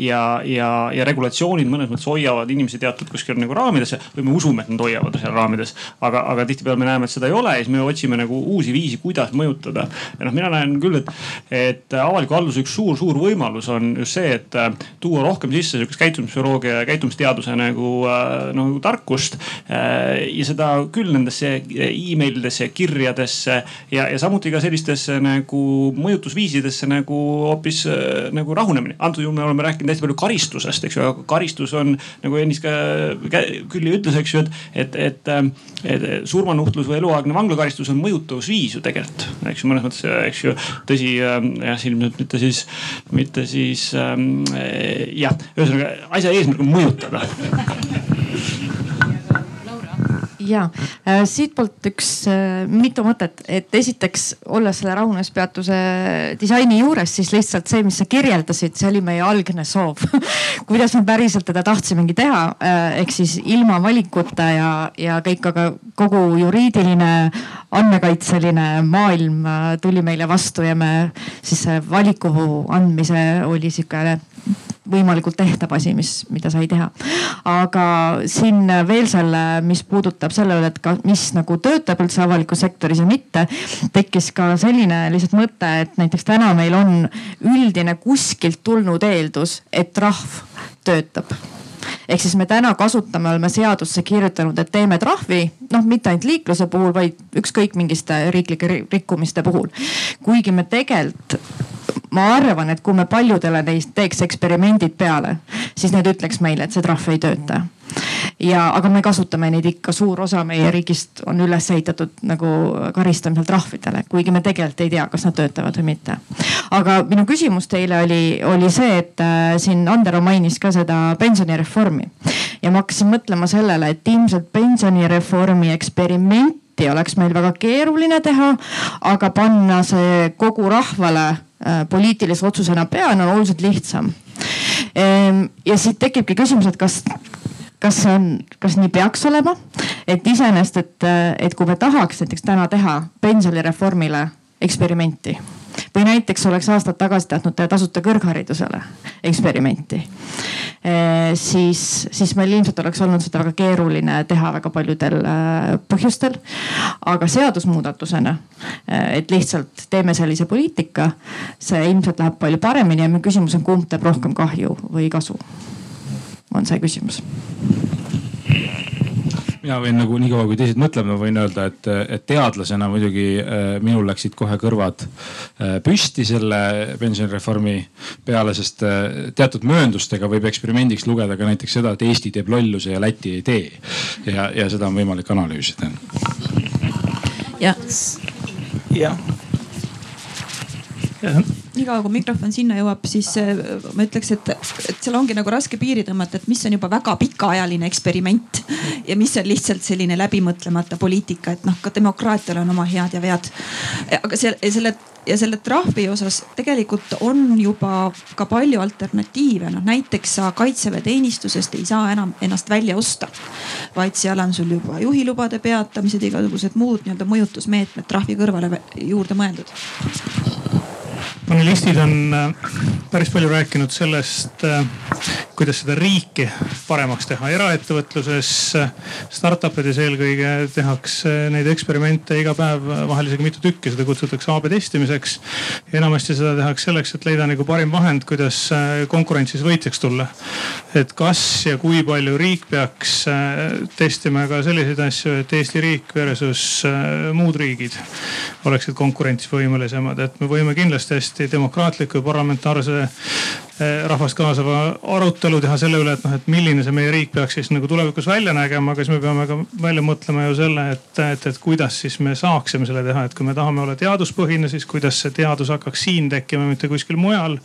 ja, ja, ja regulatsioonid mõnes mõttes hoiavad inimesi teatud kuskil nagu raamidesse või me usume, et nad hoiavad seal raamides. aga, aga tihtipeale me näeme, et seda ei ole ja siis me otsime nagu uusi viisi, kuidas mõjutada. ja noh, mina näen küll, et, et avaliku halduse üks suur-suur võimalus on just see, et äh, tuua rohkem sisse sihukest käitumispsühholoogia ja käitumisteaduse nagu, äh, nagu tarkust ja seda küll nendesse emailidesse, kirjadesse ja, ja samuti ka sellistesse nagu mõjutusviisidesse nagu hoopis äh, nagu rahunemine. antud juhul me oleme rääkinud hästi palju karistusest, eks ju, aga karistus on nagu ennist ka Külli ütles, eks ju, et, et, et, äh, et surmanuhtlus või eluaegne vanglakaristus on mõjutusviis ju tegelikult, eks ju, mõnes mõttes, eks ju. tõsi jah, ilmselt mitte siis, mitte siis ähm, jah, ühesõnaga asja eesmärk on mõjutada ja äh, siitpoolt üks äh, mitu mõtet, et esiteks olles selle rahunemispeatuse disaini juures, siis lihtsalt see, mis sa kirjeldasid, see oli meie algne soov. Kuidas me päriselt teda tahtsimegi teha äh,, ehk siis ilma valikuta ja, ja kõik, aga kogu juriidiline andmekaitseline maailm äh, tuli meile vastu ja me siis valiku andmise oli sihuke võimalikult tehtav asi, mis, mida sai teha. aga siin veel selle, mis puudutab selle üle, et ka, mis nagu töötab üldse avalikus sektoris ja mitte. tekkis ka selline lihtsalt mõte, et näiteks täna meil on üldine kuskilt tulnud eeldus, et trahv töötab ehk siis me täna kasutame, oleme seadusse kirjutanud, et teeme trahvi, noh, mitte ainult liikluse puhul, vaid ükskõik mingiste riiklike rikkumiste puhul. kuigi me tegelikult ma arvan, et kui me paljudele neist teeks eksperimendid peale, siis need ütleks meile, et see trahv ei tööta ja, aga me kasutame neid ikka, suur osa meie riigist on üles ehitatud nagu karistamisel trahvidele, kuigi me tegelikult ei tea, kas nad töötavad või mitte. aga minu küsimus teile oli, oli see, et äh, siin Andero mainis ka seda pensionireformi ja ma hakkasin mõtlema sellele, et ilmselt pensionireformi eksperimenti oleks meil väga keeruline teha, aga panna see kogu rahvale poliitilise otsusena peale on oluliselt lihtsam. Ehm, ja siit tekibki küsimus, et kas kas see on, kas nii peaks olema, et iseenesest, et, et kui me tahaks näiteks täna teha pensionireformile eksperimenti või näiteks oleks aastad tagasi tahtnud teha tasuta kõrgharidusele eksperimenti, eh, siis, siis meil ilmselt oleks olnud seda väga keeruline teha väga paljudel eh, põhjustel. aga seadusmuudatusena, eh, et lihtsalt teeme sellise poliitika, see ilmselt läheb palju paremini ja mu küsimus on, kumb teeb rohkem kahju või kasu? On see küsimus mina võin nagu niikaua, kui teised mõtlevad, ma võin öelda, et, et teadlasena muidugi äh, minul läksid kohe kõrvad äh, püsti selle pensionireformi peale, sest äh, teatud mööndustega võib eksperimendiks lugeda ka näiteks seda, et Eesti teeb lolluse ja Läti ei tee. ja, ja seda on võimalik analüüsida. jah. jah niikaua kui mikrofon sinna jõuab, siis äh, ma ütleks, et, et seal ongi nagu raske piiri tõmmata, et mis on juba väga pikaajaline eksperiment ja mis on lihtsalt selline läbimõtlemata poliitika, et noh, ka demokraatial on oma head ja vead. aga see, selle ja selle trahvi osas tegelikult on juba ka palju alternatiive, noh näiteks sa kaitseväeteenistusest ei saa enam ennast välja osta. vaid seal on sul juba juhilubade peatamised, igasugused muud nii-öelda mõjutusmeetmed trahvi kõrvale juurde mõeldud panelistid on äh, päris palju rääkinud sellest, äh, kuidas seda riiki paremaks teha. eraettevõtluses, äh, startup ides eelkõige tehakse neid eksperimente iga päev, vahel isegi mitu tükki, seda kutsutakse AB testimiseks. enamasti seda tehakse selleks, et leida nagu parim vahend, kuidas konkurentsis võitjaks tulla. et kas ja kui palju riik peaks testima ka selliseid asju, et Eesti riik versus muud riigid oleksid konkurentsivõimelisemad, et me võime kindlasti hästi hästi demokraatliku ja parlamentaarse rahvast kaasava arutelu teha selle üle, et noh, et milline see meie riik peaks siis nagu tulevikus välja nägema, aga siis me peame ka välja mõtlema ju selle, et, et, et kuidas siis me saaksime selle teha, et kui me tahame olla teaduspõhine, siis kuidas see teadus hakkaks siin tekkima, mitte kuskil mujal.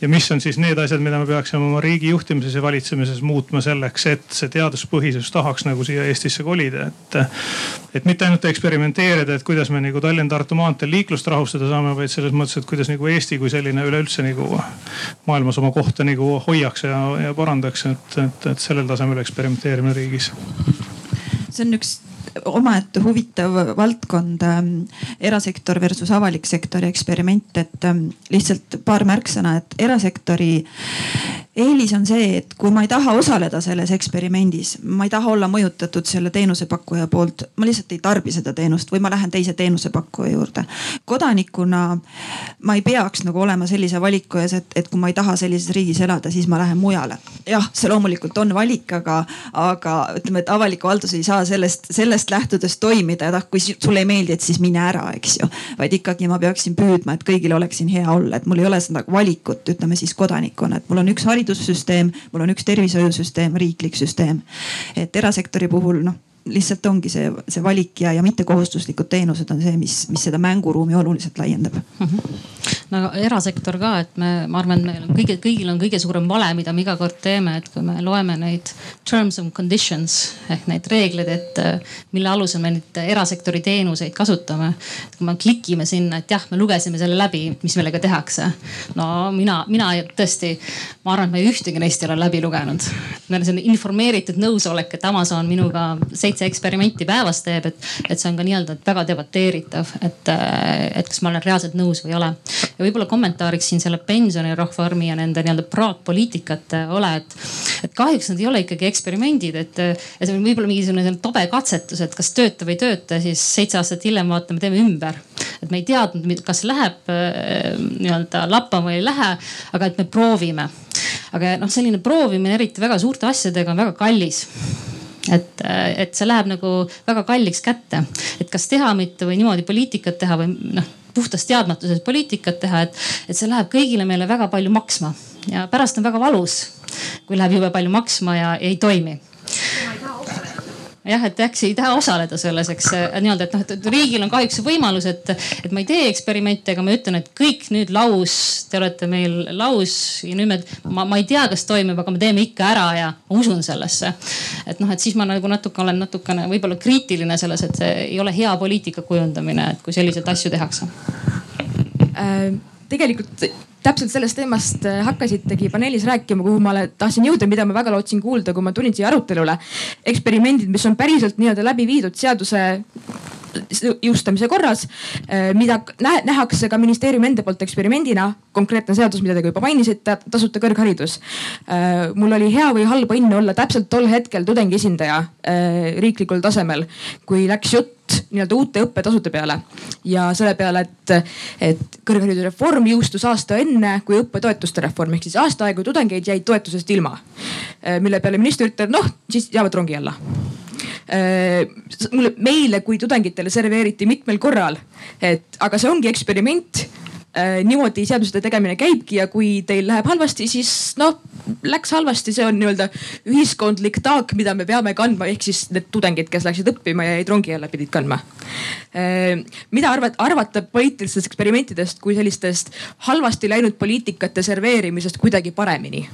ja mis on siis need asjad, mida me peaksime oma riigi juhtimises ja valitsemises muutma selleks, et see teaduspõhisus tahaks nagu siia Eestisse kolida, et. et mitte ainult eksperimenteerida, et kuidas me nagu Tallinn-Tartu maanteel liiklust rahustada saame, vaid selles mõttes, et kuidas nagu Eesti kui selline üleüldse nagu maailmas oma kohta nagu hoiaks ja, ja parandaks, et, et, et sellel tasemel eksperimenteerimine riigis. see on üks omaette huvitav valdkond ähm, erasektor versus avalik sektori eksperiment, et ähm, lihtsalt paar märksõna, et erasektori eelis on see, et kui ma ei taha osaleda selles eksperimendis, ma ei taha olla mõjutatud selle teenusepakkuja poolt, ma lihtsalt ei tarbi seda teenust või ma lähen teise teenusepakkuja juurde. kodanikuna ma ei peaks nagu olema sellise valiku ees, et, et kui ma ei taha sellises riigis elada, siis ma lähen mujale. jah, see loomulikult on valik, aga, aga ütleme, et avalik haldus ei saa sellest, sellest lähtudes toimida, et ah, kui sulle ei meeldi, et siis mine ära, eks ju. vaid ikkagi ma peaksin püüdma, et kõigil oleks siin hea olla, et mul ei ole seda valikut, ütleme siis kodanikuna, et mul on üks haridus haridussüsteem, mul on üks tervishoiusüsteem, riiklik süsteem. et erasektori puhul noh lihtsalt ongi see, see valik ja, ja mittekohustuslikud teenused on see, mis, mis seda mänguruumi oluliselt laiendab mm. -hmm. no erasektor ka, et me, ma arvan, meil on kõige, kõigil on kõige suurem vale, mida me iga kord teeme, et kui me loeme neid terms and conditions ehk neid reegleid, et mille alusel me neid erasektori teenuseid kasutame. kui me klikime sinna, et jah, me lugesime selle läbi, mis meelega tehakse. no mina, mina tõesti, ma arvan, et me ühtegi neist ei ole läbi lugenud. meil on selline informeeritud nõusolek, et Amazon minuga seitse eksperimenti päevas teeb, et, et see on ka nii-öelda väga debateeritav, et, et kas ma olen reaalselt nõus või ei ole. ja võib-olla kommentaariks siin selle pensionireformi ja nende nii-öelda praakpoliitikate ole, et, et kahjuks nad ei ole ikkagi eksperimendid, et ja see on võib-olla mingisugune tobe katsetus, et kas töötab või ei tööta, siis seitse aastat hiljem vaatame, teeme ümber. et me ei teadnud, kas läheb nii-öelda lappama või ei lähe, aga et me proovime aga noh, selline proovimine eriti väga suurte asjadega on väga kallis et, et see läheb nagu väga kalliks kätte, et kas teha mitte või niimoodi poliitikat teha või noh puhtast teadmatusest poliitikat teha, et, et see läheb kõigile meile väga palju maksma. Ja pärast on väga valus, kui läheb jube palju maksma ja ei toimi jah, et eks ei taha osaleda selles, eks äh, nii-öelda, et noh, et riigil on kahjuks see võimalus, et, et ma ei tee eksperimente, aga ma ütlen, et kõik nüüd laus, te olete meil laus ja nüüd me, ma, ma ei tea, kas toimib, aga me teeme ikka ära ja ma usun sellesse. et noh, et siis ma nagu natuke olen natukene võib-olla kriitiline selles, et see ei ole hea poliitika kujundamine, et kui selliseid asju tehakse äh tegelikult täpselt sellest teemast äh, hakkasitegi paneelis rääkima, kuhu ma tahtsin jõuda, mida ma väga lootsin kuulda, kui ma tulin siia arutelule. eksperimendid, mis on päriselt nii-öelda läbi viidud seaduse jõustamise korras, äh, mida nähakse ka ministeeriumi enda poolt eksperimendina. konkreetne seadus, mida te ka juba mainisite, tasuta kõrgharidus. Äh, mul oli hea või halb õnn olla täpselt tol hetkel tudengi esindaja riiklikul tasemel, kui läks jutt nii-öelda uute õppetasude peale ja selle peale, et, et kõrghariduse reform jõustus aasta enne kui õppetoetuste reform ehk siis aasta aega tudengeid jäid toetusest ilma. mille peale minister ütleb, noh siis jäävad rongi alla mulle, meile kui tudengitele serveeriti mitmel korral, et aga see ongi eksperiment Äh, niimoodi seaduste tegemine käibki ja kui teil läheb halvasti, siis noh, läks halvasti, see on nii-öelda ühiskondlik taak, mida me peame kandma, ehk siis need tudengid, kes läksid õppima ja jäid rongi alla, pidid kandma. Äh, mida arvad, arvata poliitilistest eksperimentidest kui sellistest halvasti läinud poliitikate serveerimisest kuidagi paremini?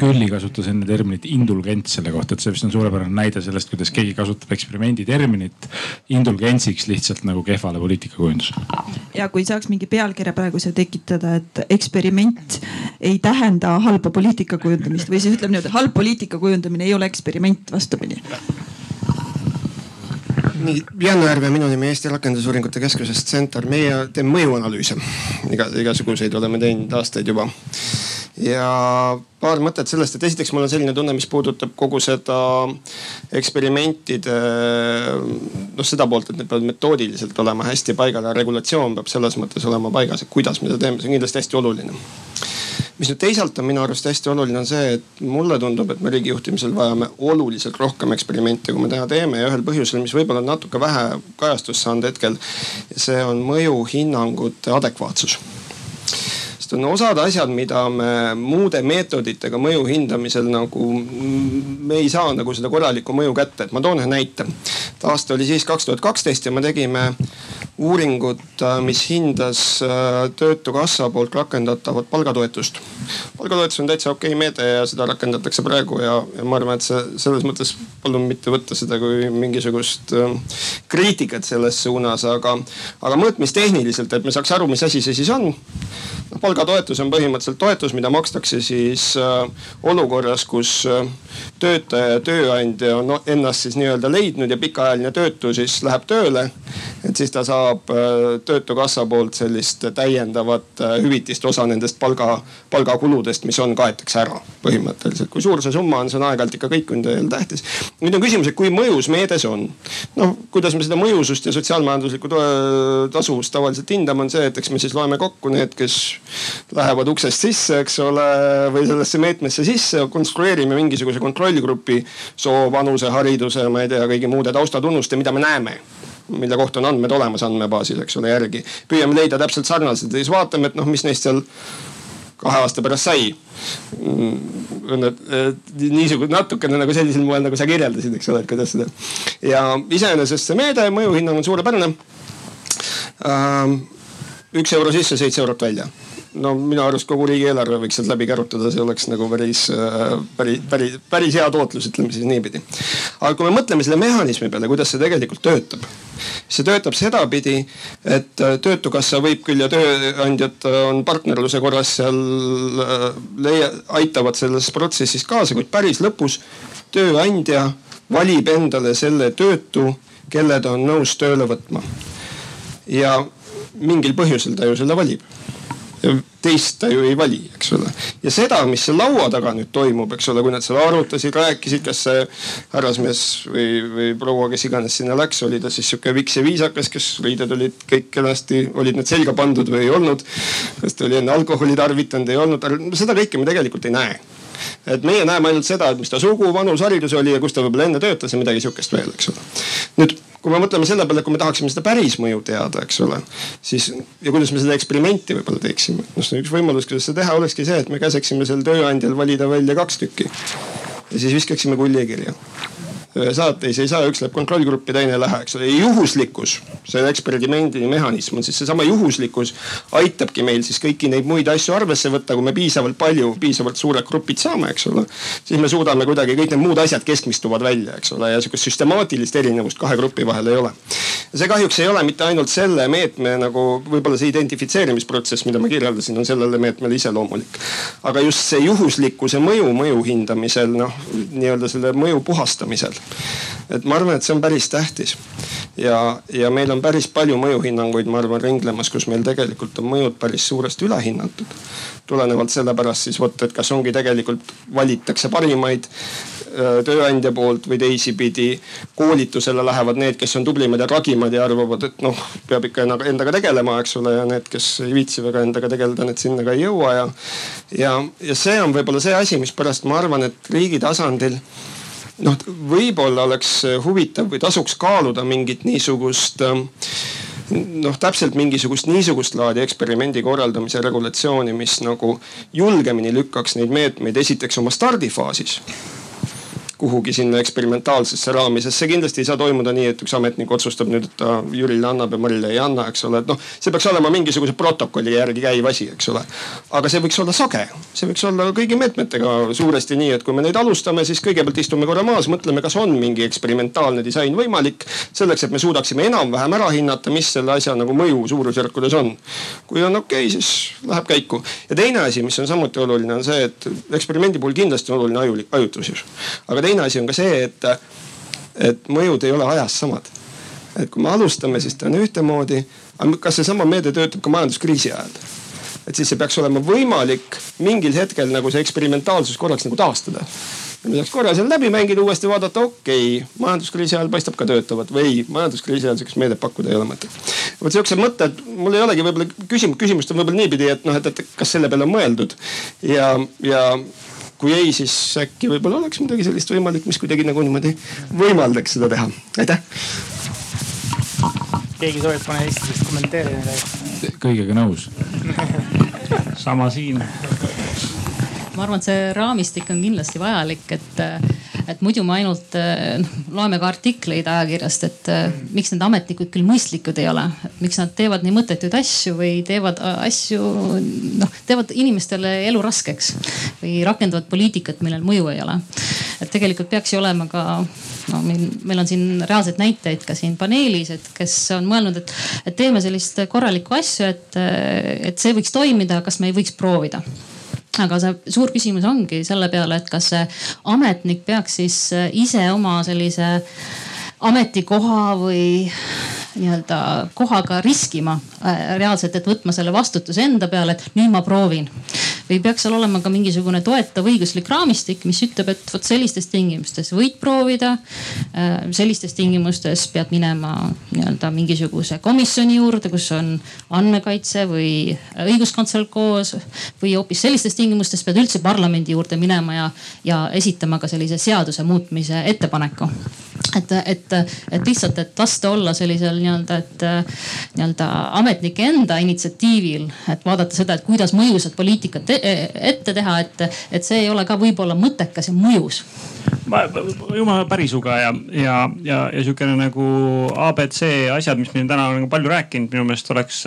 Külli kasutas enne terminit indulgents selle kohta, et see vist on suurepärane näide sellest, kuidas keegi kasutab eksperimendi terminit indulgentsiks lihtsalt nagu kehvale poliitikakujundusele. ja kui saaks mingi pealkirja praegu siia tekitada, et eksperiment ei tähenda halba poliitika kujundamist või siis ütleme niimoodi, halb poliitika kujundamine ei ole eksperiment, vastupidi nii, Jan Järve, minu nimi Eesti Rakendusuuringute Keskusest Center, meie teeme mõjuanalüüse. iga, igasuguseid oleme teinud aastaid juba ja paar mõtet sellest, et esiteks mul on selline tunne, mis puudutab kogu seda eksperimentide noh, seda poolt, et need peavad metoodiliselt olema hästi paigal ja regulatsioon peab selles mõttes olema paigas, et kuidas me seda teeme, see on kindlasti hästi oluline. mis nüüd teisalt on minu arust hästi oluline, on see, et mulle tundub, et me riigijuhtimisel vajame oluliselt rohkem eksperimente, kui me täna teeme ja ühel põhjusel, mis võib-olla on natuke vähe kajastust saanud hetkel. see on mõjuhinnangute adekvaatsus sest on osad asjad, mida me muude meetoditega mõju hindamisel nagu, me ei saa nagu seda korralikku mõju kätte, et ma toon ühe näite. aasta oli siis kaks tuhat kaksteist ja me tegime uuringut, mis hindas äh, Töötukassa poolt rakendatavat palgatoetust. palgatoetus on täitsa okei okay meede ja seda rakendatakse praegu ja, ja ma arvan, et see selles mõttes palun mitte võtta seda kui mingisugust äh, kriitikat selles suunas, aga, aga mõõtmistehniliselt, et me saaks aru, mis asi see siis on noh, palgatoetus on põhimõtteliselt toetus, mida makstakse siis äh, olukorras, kus äh, töötaja ja tööandja on ennast siis nii-öelda leidnud ja pikaajaline töötu siis läheb tööle. et siis ta saab äh, töötukassa poolt sellist täiendavat hüvitist, osa nendest palga, palgakuludest, mis on, kaetakse ära põhimõtteliselt. kui suur see summa on, see on aeg-ajalt ikka kõikunud ja ei ole tähtis. nüüd on küsimus, et kui mõjus meede see on. noh, kuidas me seda mõjusust ja sotsiaalmajanduslikku tasuvust tavaliselt hindame, on see, et eks me siis loeme kokku need, kes lähevad uksest sisse, eks ole, või sellesse meetmesse sisse, konstrueerime mingisuguse kontrollgrupi soo, vanuse, hariduse, ma ei tea, kõigi muude taustatunnuste, mida me näeme mille kohta on andmed olemas andmebaasil, eks ole, järgi. püüame leida täpselt sarnased ja siis vaatame, et noh, mis neist seal kahe aasta pärast sai. Mm, niisugune natukene nagu sellisel moel, nagu sa kirjeldasid, eks ole, et kuidas seda. ja iseenesest see meede, mõjuhinnang on suurepärane üks euro sisse, seitse eurot välja no minu arust kogu riigieelarve võiks sealt läbi kärutada, see oleks nagu päris, äh, päris, päris, päris hea tootlus, ütleme siis niipidi. aga kui me mõtleme selle mehhanismi peale, kuidas see tegelikult töötab, see töötab sedapidi, et äh, töötukassa võib küll ja tööandjad on partnerluse korras seal äh, leia-, aitavad selles protsessis kaasa, kuid päris lõpus tööandja valib endale selle töötu, kelle ta on nõus tööle võtma. ja mingil põhjusel ta ju selle valib. Teist ta ju ei vali, eks ole. ja seda, mis seal laua taga nüüd toimub, eks ole, kui nad seal arutasid, rääkisid, kas see härrasmees või, või proua, kes iganes sinna läks, oli ta siis sihuke viks ja viisakas, kes riided olid kõik kenasti, olid need selga pandud või ei olnud. kas ta oli enne alkoholi tarvitanud, ei olnud, seda kõike me tegelikult ei näe et meie näeme ainult seda, et mis ta sugu, vanus, haridus oli ja kus ta võib-olla enne töötas ja midagi sihukest veel, eks ole. nüüd kui me mõtleme selle peale, kui me tahaksime seda päris mõju teada, eks ole, siis ja kuidas me seda eksperimenti võib-olla teeksime. noh, üks võimalus, kuidas seda teha, olekski see, et me käseksime sel tööandjal valida välja kaks tükki ja siis viskaksime kulli kirja saateis ei saa, üks läheb kontrollgruppi, teine ei lähe, eks ole. juhuslikkus, see eksperimendi mehhanism on siis seesama juhuslikkus aitabki meil siis kõiki neid muid asju arvesse võtta, kui me piisavalt palju, piisavalt suured grupid saame, eks ole. siis me suudame kuidagi kõik need muud asjad keskmistuvad välja, eks ole, ja sihukest süstemaatilist erinevust kahe grupi vahel ei ole. see kahjuks ei ole mitte ainult selle meetme nagu võib-olla see identifitseerimisprotsess, mida ma kirjeldasin, on sellele meetmele iseloomulik. aga just see juhuslikkuse mõju mõju hindamisel, noh nii-öelda selle mõju puhastamisel et ma arvan, et see on päris tähtis. ja, ja meil on päris palju mõjuhinnanguid, ma arvan, ringlemas, kus meil tegelikult on mõjud päris suuresti ülehinnatud. tulenevalt sellepärast siis vot, et kas ongi tegelikult valitakse parimaid tööandja poolt või teisipidi. koolitusele lähevad need, kes on tublimad ja ragimad ja arvavad, et noh, peab ikka endaga tegelema, eks ole, ja need, kes ei viitsi väga endaga tegeleda, need sinna ka ei jõua ja. ja, ja see on võib-olla see asi, mispärast ma arvan, et riigi tasandil noh, võib-olla oleks huvitav või tasuks kaaluda mingit niisugust ähm, noh, täpselt mingisugust niisugust laadi eksperimendi korraldamise regulatsiooni, mis nagu julgemini lükkaks neid meetmeid esiteks oma stardifaasis kuhugi sinna eksperimentaalsesse raami, sest see kindlasti ei saa toimuda nii, et üks ametnik otsustab nüüd, et ta Jürile annab ja Marile ei anna, eks ole, et noh, see peaks olema mingisuguse protokolli järgi käiv asi, eks ole. aga see võiks olla sage, see võiks olla kõigi meetmetega suuresti nii, et kui me neid alustame, siis kõigepealt istume korra maas, mõtleme, kas on mingi eksperimentaalne disain võimalik. selleks, et me suudaksime enam-vähem ära hinnata, mis selle asja nagu mõju suurusjärkudes on. kui on okei okay,, siis läheb käiku. ja teine asi, mis on samuti oluline, on see, et eksperimendi puhul kindlasti on oluline aju, ajutusus. aga teine asi on ka see, et, et mõjud ei ole ajas samad. et kui me alustame, siis ta on ühtemoodi. kas seesama meede töötab ka majanduskriisi ajal? et siis see peaks olema võimalik mingil hetkel nagu see eksperimentaalsus korraks nagu taastada me saaks korra seal läbi mängida, uuesti vaadata, okei okay,, majanduskriisi ajal paistab ka töötavat või majanduskriisi ajal sihukest meedet pakkuda ei ole mõtet. vot sihukesed mõtted, mul ei olegi võib-olla küsimus, küsimust on võib-olla niipidi, et noh, et, et kas selle peale on mõeldud ja, ja kui ei, siis äkki võib-olla oleks midagi sellist võimalik, mis kuidagi nagu niimoodi võimaldaks seda teha. aitäh. keegi soovib panelistidest kommenteerida midagi? kõigega nõus sama siin. ma arvan, et see raamistik on kindlasti vajalik, et et muidu me ainult noh loeme ka artikleid ajakirjast, et äh, miks need ametnikud küll mõistlikud ei ole. miks nad teevad nii mõttetuid asju või teevad äh, asju noh, teevad inimestele elu raskeks või rakendavad poliitikat, millel mõju ei ole. et tegelikult peaks ju olema ka no meil, meil on siin reaalseid näiteid ka siin paneelis, et kes on mõelnud, et, et teeme sellist korralikku asja, et, et see võiks toimida, kas me ei võiks proovida aga see suur küsimus ongi selle peale, et kas see ametnik peaks siis äh, ise oma sellise ametikoha või nii-öelda kohaga riskima äh, reaalselt, et võtma selle vastutuse enda peale, et nüüd ma proovin. või peaks seal olema ka mingisugune toetav õiguslik raamistik, mis ütleb, et vot sellistes tingimustes võid proovida. Äh, sellistes tingimustes pead minema nii-öelda mingisuguse komisjoni juurde, kus on andmekaitse või õiguskantsler koos. või hoopis sellistes tingimustes pead üldse parlamendi juurde minema ja, ja esitama ka sellise seaduse muutmise ettepaneku et, et, et lihtsalt, et lasta olla sellisel nii-öelda, et nii-öelda ametnike enda initsiatiivil, et vaadata seda, et kuidas mõjusat poliitikat ette teha, et, et see ei ole ka võib-olla mõttekas ja mõjus ma, jumala pärisuga ja, ja, ja, ja sihukene nagu abc asjad, mis me täna oleme palju rääkinud, minu meelest oleks,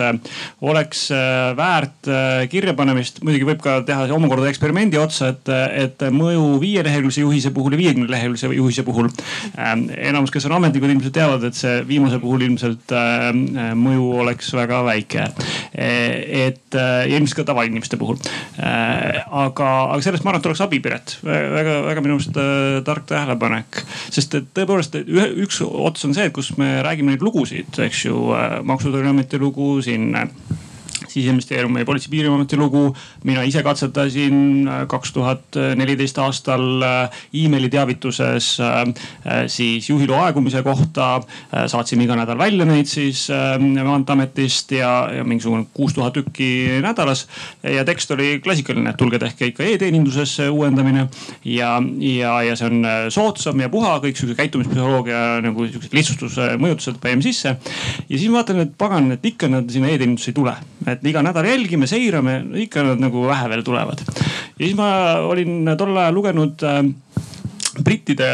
oleks äh, väärt äh, kirjapanemist. muidugi võib ka teha omakorda eksperimendi otsa, et, et mõju viieleheküljelise juhise puhul ja viiekümne leheküljelise juhise puhul. Ähm, enamus, kes on ametnikud, ilmselt teavad, et see viimase puhul ilmselt äh, mõju oleks väga väike. et ja ilmselt ka tavainimeste puhul. aga, aga sellest ma arvan, et oleks abi, Piret. väga, väga minu arust tark tähelepanek. sest et tõepoolest ühe, üks ots on see, et kus me räägime neid lugusid, eks ju, Maksu- ja Tolliameti lugu siin siseministeeriumi ja Politsei- ja Piirivalveameti lugu. mina ise katsetasin äh, kaks tuhat neliteist aastal äh, emaili teavituses äh, siis juhiloa aegumise kohta. saatsime iga nädal välja neid siis Maanteeametist ja, ja mingisugune kuus tuhat tükki nädalas. ja tekst oli klassikaline, tulge tehke ikka e-teenindusesse uuendamine ja, ja, ja see on soodsam ja puha, kõik sihuke käitumispsühholoogia nagu siuksed lihtsustuse mõjutused panime sisse. ja siis vaatan, et pagan, et ikka nad sinna e-teenindusse ei tule, et iga nädal jälgime, seirame, ikka nad nagu vähe veel tulevad. ja siis ma olin tol ajal lugenud äh, brittide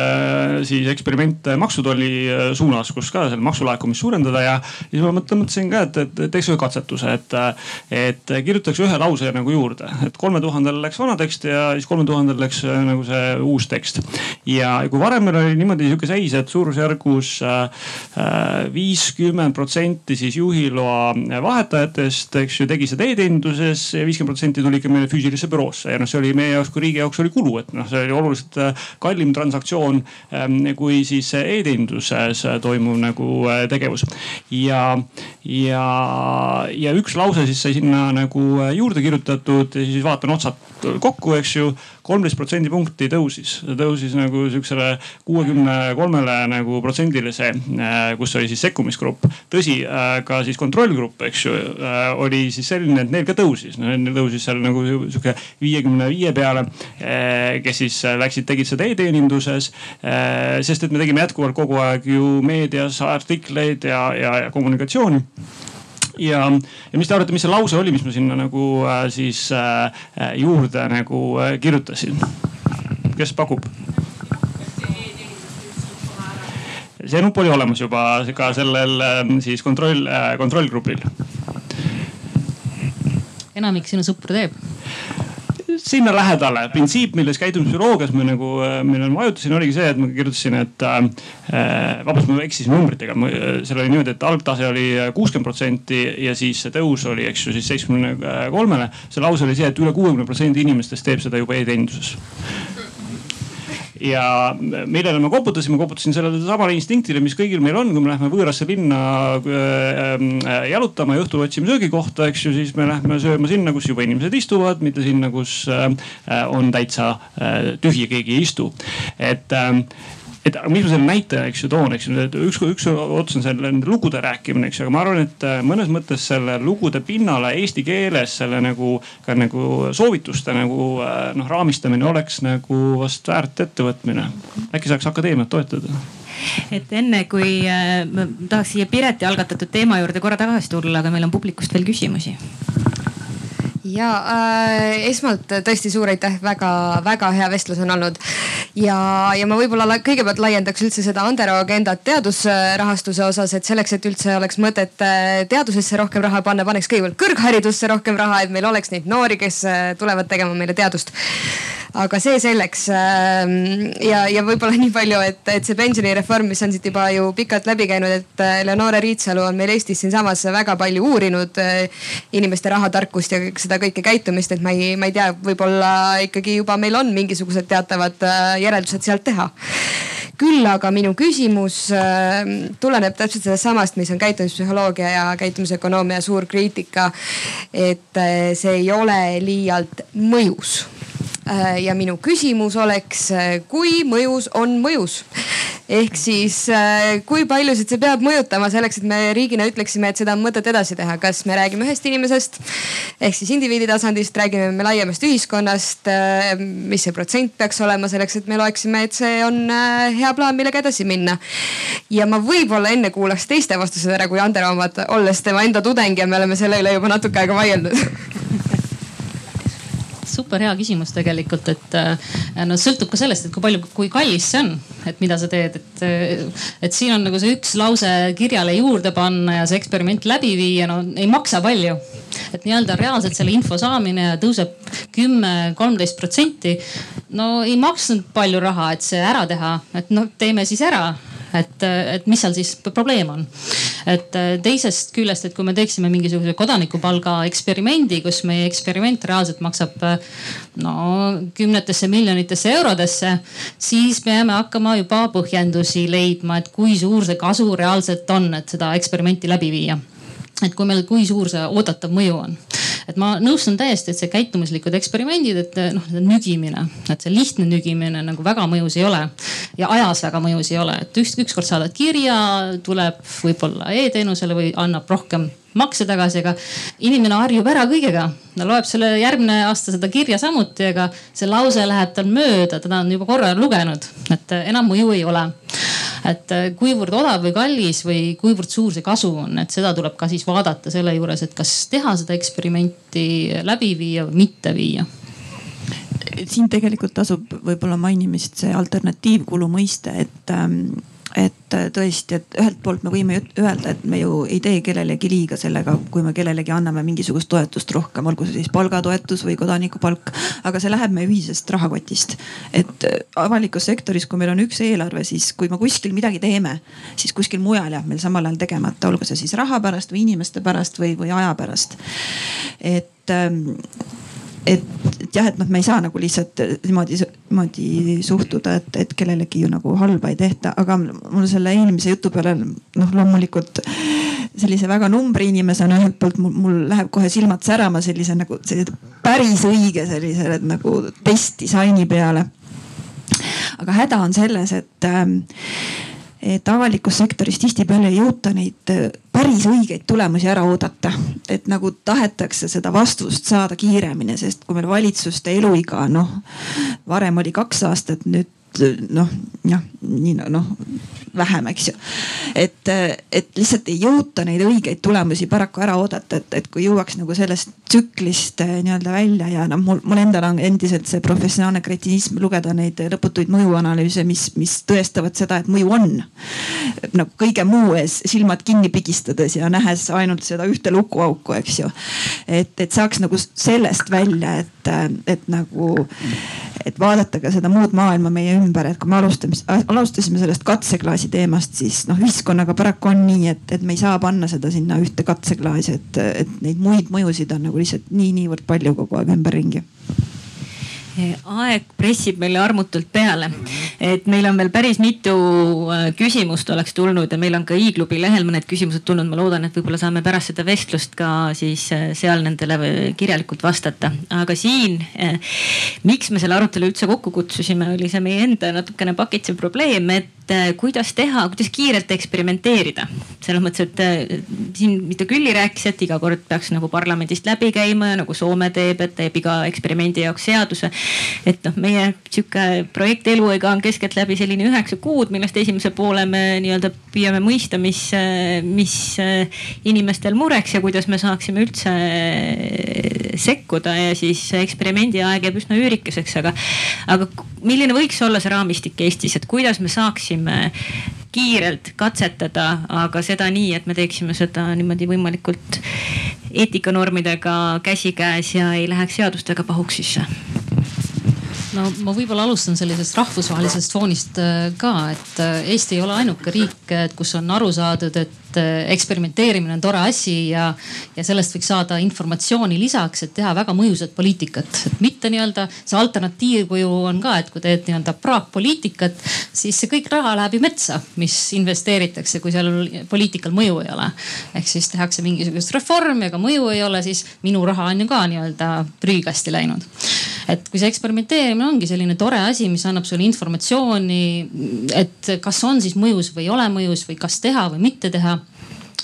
siis eksperimente maksutolli äh, suunas, kus ka selle maksulaekumist suurendada ja siis ma mõtlesin ka, et, et teeks ühe katsetuse, et, et kirjutaks ühe lause nagu juurde, et kolme tuhandel läks vana tekst ja siis kolme tuhandel läks äh, nagu see uus tekst. ja kui varem meil oli niimoodi sihuke seis, et suurusjärgus äh, viiskümmend protsenti siis juhiloa vahetajatest, eks ju, tegi seda e-teeninduses ja viiskümmend protsenti tuli ikka meile füüsilisse büroosse ja noh, see oli meie jaoks kui riigi jaoks oli kulu, et noh, see oli oluliselt kallim transaktsioon ähm, kui siis e-teeninduses toimuv nagu äh, tegevus. ja, ja, ja üks lause siis sai sinna nagu äh, juurde kirjutatud ja siis vaatan otsad kokku, eks ju kolmteist protsendipunkti tõusis, tõusis nagu siuksele kuuekümne kolmele nagu protsendile see, äh, kus oli siis sekkumisgrupp. tõsi, äh, ka siis kontrollgrupp, eks ju, äh, oli siis selline, et neil ka tõusis, neil tõusis seal nagu sihuke viiekümne viie peale. kes siis läksid, tegid seda e-teeninduses. sest et me tegime jätkuvalt kogu aeg ju meedias artikleid ja, ja, ja kommunikatsiooni ja, ja mis te arvate, mis see lause oli, mis ma sinna nagu äh, siis äh, äh juurde nagu äh, kirjutasin? kes pakub? see nupp oli olemas juba ka sellel ähm, siis kontroll, äh, kontrollgrupil. enamik sinu sõpru teeb sinna lähedale. printsiip, milles käitumispsühholoogias me nagu, äh, millele ma vajutasin, oligi see, et ma kirjutasin, et äh,. äh vabandust, ma eksisin numbritega, äh, seal oli niimoodi, et algtase oli kuuskümmend protsenti ja siis see tõus oli, eks ju, siis seitsmekümne kolmele. see lause oli see, et üle kuuekümne protsendi inimestest teeb seda juba e-teeninduses ja millele me koputasime, koputasin sellele samale instinktile, mis kõigil meil on, kui me lähme võõrasse linna äh, jalutama ja õhtul otsime söögikohta, eks ju, siis me lähme sööma sinna, kus juba inimesed istuvad, mitte sinna, kus äh, on täitsa äh, tühi, keegi ei istu. et et mis ma selle näitaja, eks ju toon, eks ju, üks, üks ots on selle nende lugude rääkimine, eks ju, aga ma arvan, et äh, mõnes mõttes selle lugude pinnale eesti keeles selle nagu ka nagu soovituste nagu äh, noh raamistamine oleks nagu vast väärt ettevõtmine. äkki saaks akadeemiat toetada? et enne kui äh, ma tahaks siia Pireti algatatud teema juurde korra tagasi tulla, aga meil on publikust veel küsimusi ja äh, esmalt tõesti suur aitäh, väga-väga hea vestlus on olnud. ja, ja ma võib-olla kõigepealt laiendaks üldse seda Andero agendat teadusrahastuse osas, et selleks, et üldse oleks mõtet äh, teadusesse rohkem raha panna, paneks kõigepealt kõrgharidusse rohkem raha, et meil oleks neid noori, kes äh, tulevad tegema meile teadust aga see selleks. Ähm, ja, ja võib-olla nii palju, et, et see pensionireform, mis on siit juba ju pikalt läbi käinud, et äh, Leonore Riitsalu on meil Eestis siinsamas väga palju uurinud äh, inimeste rahatarkust ja seda kõike käitumist, et ma ei, ma ei tea, võib-olla ikkagi juba meil on mingisugused teatavad äh, järeldused sealt teha küll aga minu küsimus äh, tuleneb täpselt sellest samast, mis on käitumispsühholoogia ja käitumisökonoomia suur kriitika. et see ei ole liialt mõjus ja minu küsimus oleks, äh, kui mõjus on mõjus? ehk siis äh, kui paljusid see peab mõjutama selleks, et me riigina ütleksime, et seda on mõtet edasi teha, kas me räägime ühest inimesest ehk siis indiviidi tasandist, räägime me laiemast ühiskonnast. mis see protsent peaks olema selleks, et me loeksime, et see on hea plaan, millega edasi minna. ja ma võib-olla enne kuulaks teiste vastused ära kui Andero omad, olles tema enda tudeng ja me oleme selle üle juba natuke aega vaielnud super hea küsimus tegelikult, et äh, no sõltub ka sellest, et kui palju, kui kallis see on, et mida sa teed, et, äh, et siin on nagu see üks lause kirjale juurde panna ja see eksperiment läbi viia, no ei maksa palju. et nii-öelda reaalselt selle info saamine tõuseb kümme, kolmteist protsenti. no ei maksnud palju raha, et see ära teha, et noh, teeme siis ära et, et mis seal siis probleem on. et äh, teisest küljest, et kui me teeksime mingisuguse kodanikupalga eksperimendi, kus meie eksperiment reaalselt maksab äh, no kümnetesse miljonitesse eurodesse, siis peame hakkama juba põhjendusi leidma, et kui suur see kasu reaalselt on, et seda eksperimenti läbi viia et kui meil, kui suur see oodatav mõju on. Et ma nõustun täiesti, et see käitumuslikud eksperimendid, et noh, nügimine, et see lihtne nügimine nagu väga mõjus ei ole. Ja ajas väga mõjus ei ole, et üks, ükskord saadad kirja, tuleb võib-olla e-teenusele või annab rohkem makse tagasi, aga inimene harjub ära kõigega. ta loeb selle järgmine aasta seda kirja samuti, aga see lause läheb tal mööda, teda on juba korra lugenud, et enam mõju ei ole et äh, kuivõrd odav või kallis või kuivõrd suur see kasu on, et seda tuleb ka siis vaadata selle juures, et kas teha seda eksperimenti läbi viia või mitte viia. Siin tegelikult tasub võib-olla mainimist see alternatiivkulu mõiste, et ähm, et äh, tõesti, et ühelt poolt me võime öelda, et me ju ei tee kellelegi liiga sellega, kui me kellelegi anname mingisugust toetust rohkem, olgu see siis palgatoetus või kodanikupalk. aga see läheb meie ühisest rahakotist. et äh, avalikus sektoris, kui meil on üks eelarve, siis kui me kuskil midagi teeme, siis kuskil mujal jääb meil samal ajal tegemata, olgu see siis raha pärast või inimeste pärast või, või aja pärast. et ähm, et, et jah, et noh, me ei saa nagu lihtsalt niimoodi, niimoodi suhtuda, et, et kellelegi ju nagu halba ei tehta, aga mul selle eelmise jutu peale noh, loomulikult sellise väga numbri inimesena ühelt poolt mul, mul läheb kohe silmad särama sellise nagu sellise päris õige sellise nagu testdisaini peale. aga häda on selles, et ähm, et avalikus sektoris tihtipeale ei jõuta neid äh, päris õigeid tulemusi ära oodata. et nagu tahetakse seda vastust saada kiiremini, sest kui meil valitsuste eluiga noh, varem oli kaks aastat, nüüd noh, jah, nii noh vähem, eks ju. et, et lihtsalt ei jõuta neid õigeid tulemusi paraku ära oodata, et, et kui jõuaks nagu sellest tsüklist eh, nii-öelda välja ja noh, mul, mul endal on endiselt see professionaalne kretinism lugeda neid lõputuid mõjuanalüüse, mis, mis tõestavad seda, et mõju on. nagu kõige muu ees silmad kinni pigistades ja nähes ainult seda ühte lukuauku, eks ju. et, et saaks nagu sellest välja, et, et nagu, et vaadata ka seda muud maailma meie ümber, et kui me alustame, alustasime sellest katseklaasi teemast, siis noh, ühiskonnaga paraku on nii, et, et me ei saa panna seda sinna ühte katseklaasi, et, et neid muid mõjusid on nagu lihtsalt nii-niivõrd palju kogu aeg ümberringi aeg pressib meile armutult peale. et meil on veel päris mitu äh, küsimust oleks tulnud ja meil on ka i-klubi lehel mõned küsimused tulnud. ma loodan, et võib-olla saame pärast seda vestlust ka siis äh, seal nendele kirjalikult vastata. aga siin, äh, miks me selle arutelu üldse kokku kutsusime, oli see meie enda natukene pakitsev probleem, et kuidas teha, kuidas kiirelt eksperimenteerida. selles mõttes, et siin, mida Külli rääkis, et iga kord peaks nagu parlamendist läbi käima ja nagu Soome teeb, et teeb iga eksperimendi jaoks seaduse et noh, meie sihuke projekt eluiga on keskeltläbi selline üheksa kuud, millest esimese poole me nii-öelda püüame mõista, mis, mis inimestel mureks ja kuidas me saaksime üldse sekkuda ja siis eksperimendi aeg jääb üsna üürikeseks, aga, aga milline võiks olla see raamistik Eestis, et kuidas me saaksime kiirelt katsetada, aga seda nii, et me teeksime seda niimoodi võimalikult eetikanormidega käsikäes ja ei läheks seadustega pahuks sisse no ma võib-olla alustan sellisest rahvusvahelisest foonist äh, ka, et äh, Eesti ei ole ainuke riik, kus on aru saadud, et äh, eksperimenteerimine on tore asi ja, ja sellest võiks saada informatsiooni lisaks, et teha väga mõjusat poliitikat. et mitte nii-öelda see alternatiivkuju on ka, et kui teed nii-öelda praakpoliitikat, siis see kõik raha läheb ju metsa, mis investeeritakse, kui seal poliitikal mõju ei ole. ehk siis tehakse mingisugust reformi, aga mõju ei ole, siis minu raha on ju ka nii-öelda prügikasti läinud. et kui see eksperimenteerimine teadmine ongi selline tore asi, mis annab sulle informatsiooni, et kas on siis mõjus või ei ole mõjus või kas teha või mitte teha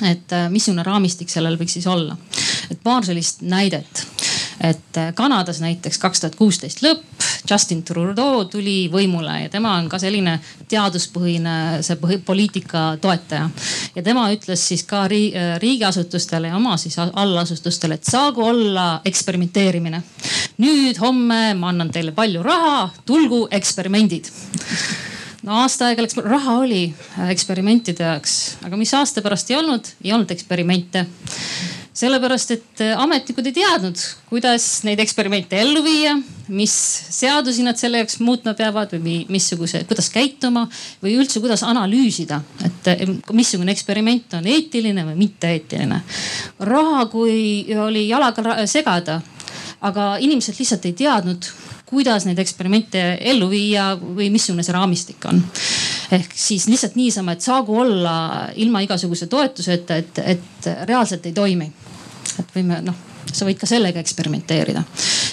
et äh, missugune raamistik sellel võiks siis olla. et paar sellist näidet et äh, Kanadas näiteks kaks tuhat kuusteist lõpp, Justin Trudeau tuli võimule ja tema on ka selline teaduspõhine, see põhi, poliitika toetaja. ja tema ütles siis ka riigi, äh, riigiasutustele ja oma siis allasutustele, et saagu olla eksperimenteerimine. nüüd homme ma annan teile palju raha, tulgu eksperimendid no aasta aega läks, raha oli eksperimentide jaoks, aga mis aasta pärast ei olnud, ei olnud eksperimente sellepärast, et äh, ametnikud ei teadnud, kuidas neid eksperimente ellu viia, mis seadusi nad selle jaoks muutma peavad või missuguse, kuidas käituma või üldse, kuidas analüüsida, et äh, missugune eksperiment on eetiline või mitte eetiline. raha, kui oli jalaga segada, aga inimesed lihtsalt ei teadnud, kuidas neid eksperimente ellu viia või missugune see raamistik on ehk siis lihtsalt niisama, et saagu olla ilma igasuguse toetuseta, et, et reaalselt ei toimi. et võime noh sa võid ka sellega eksperimenteerida.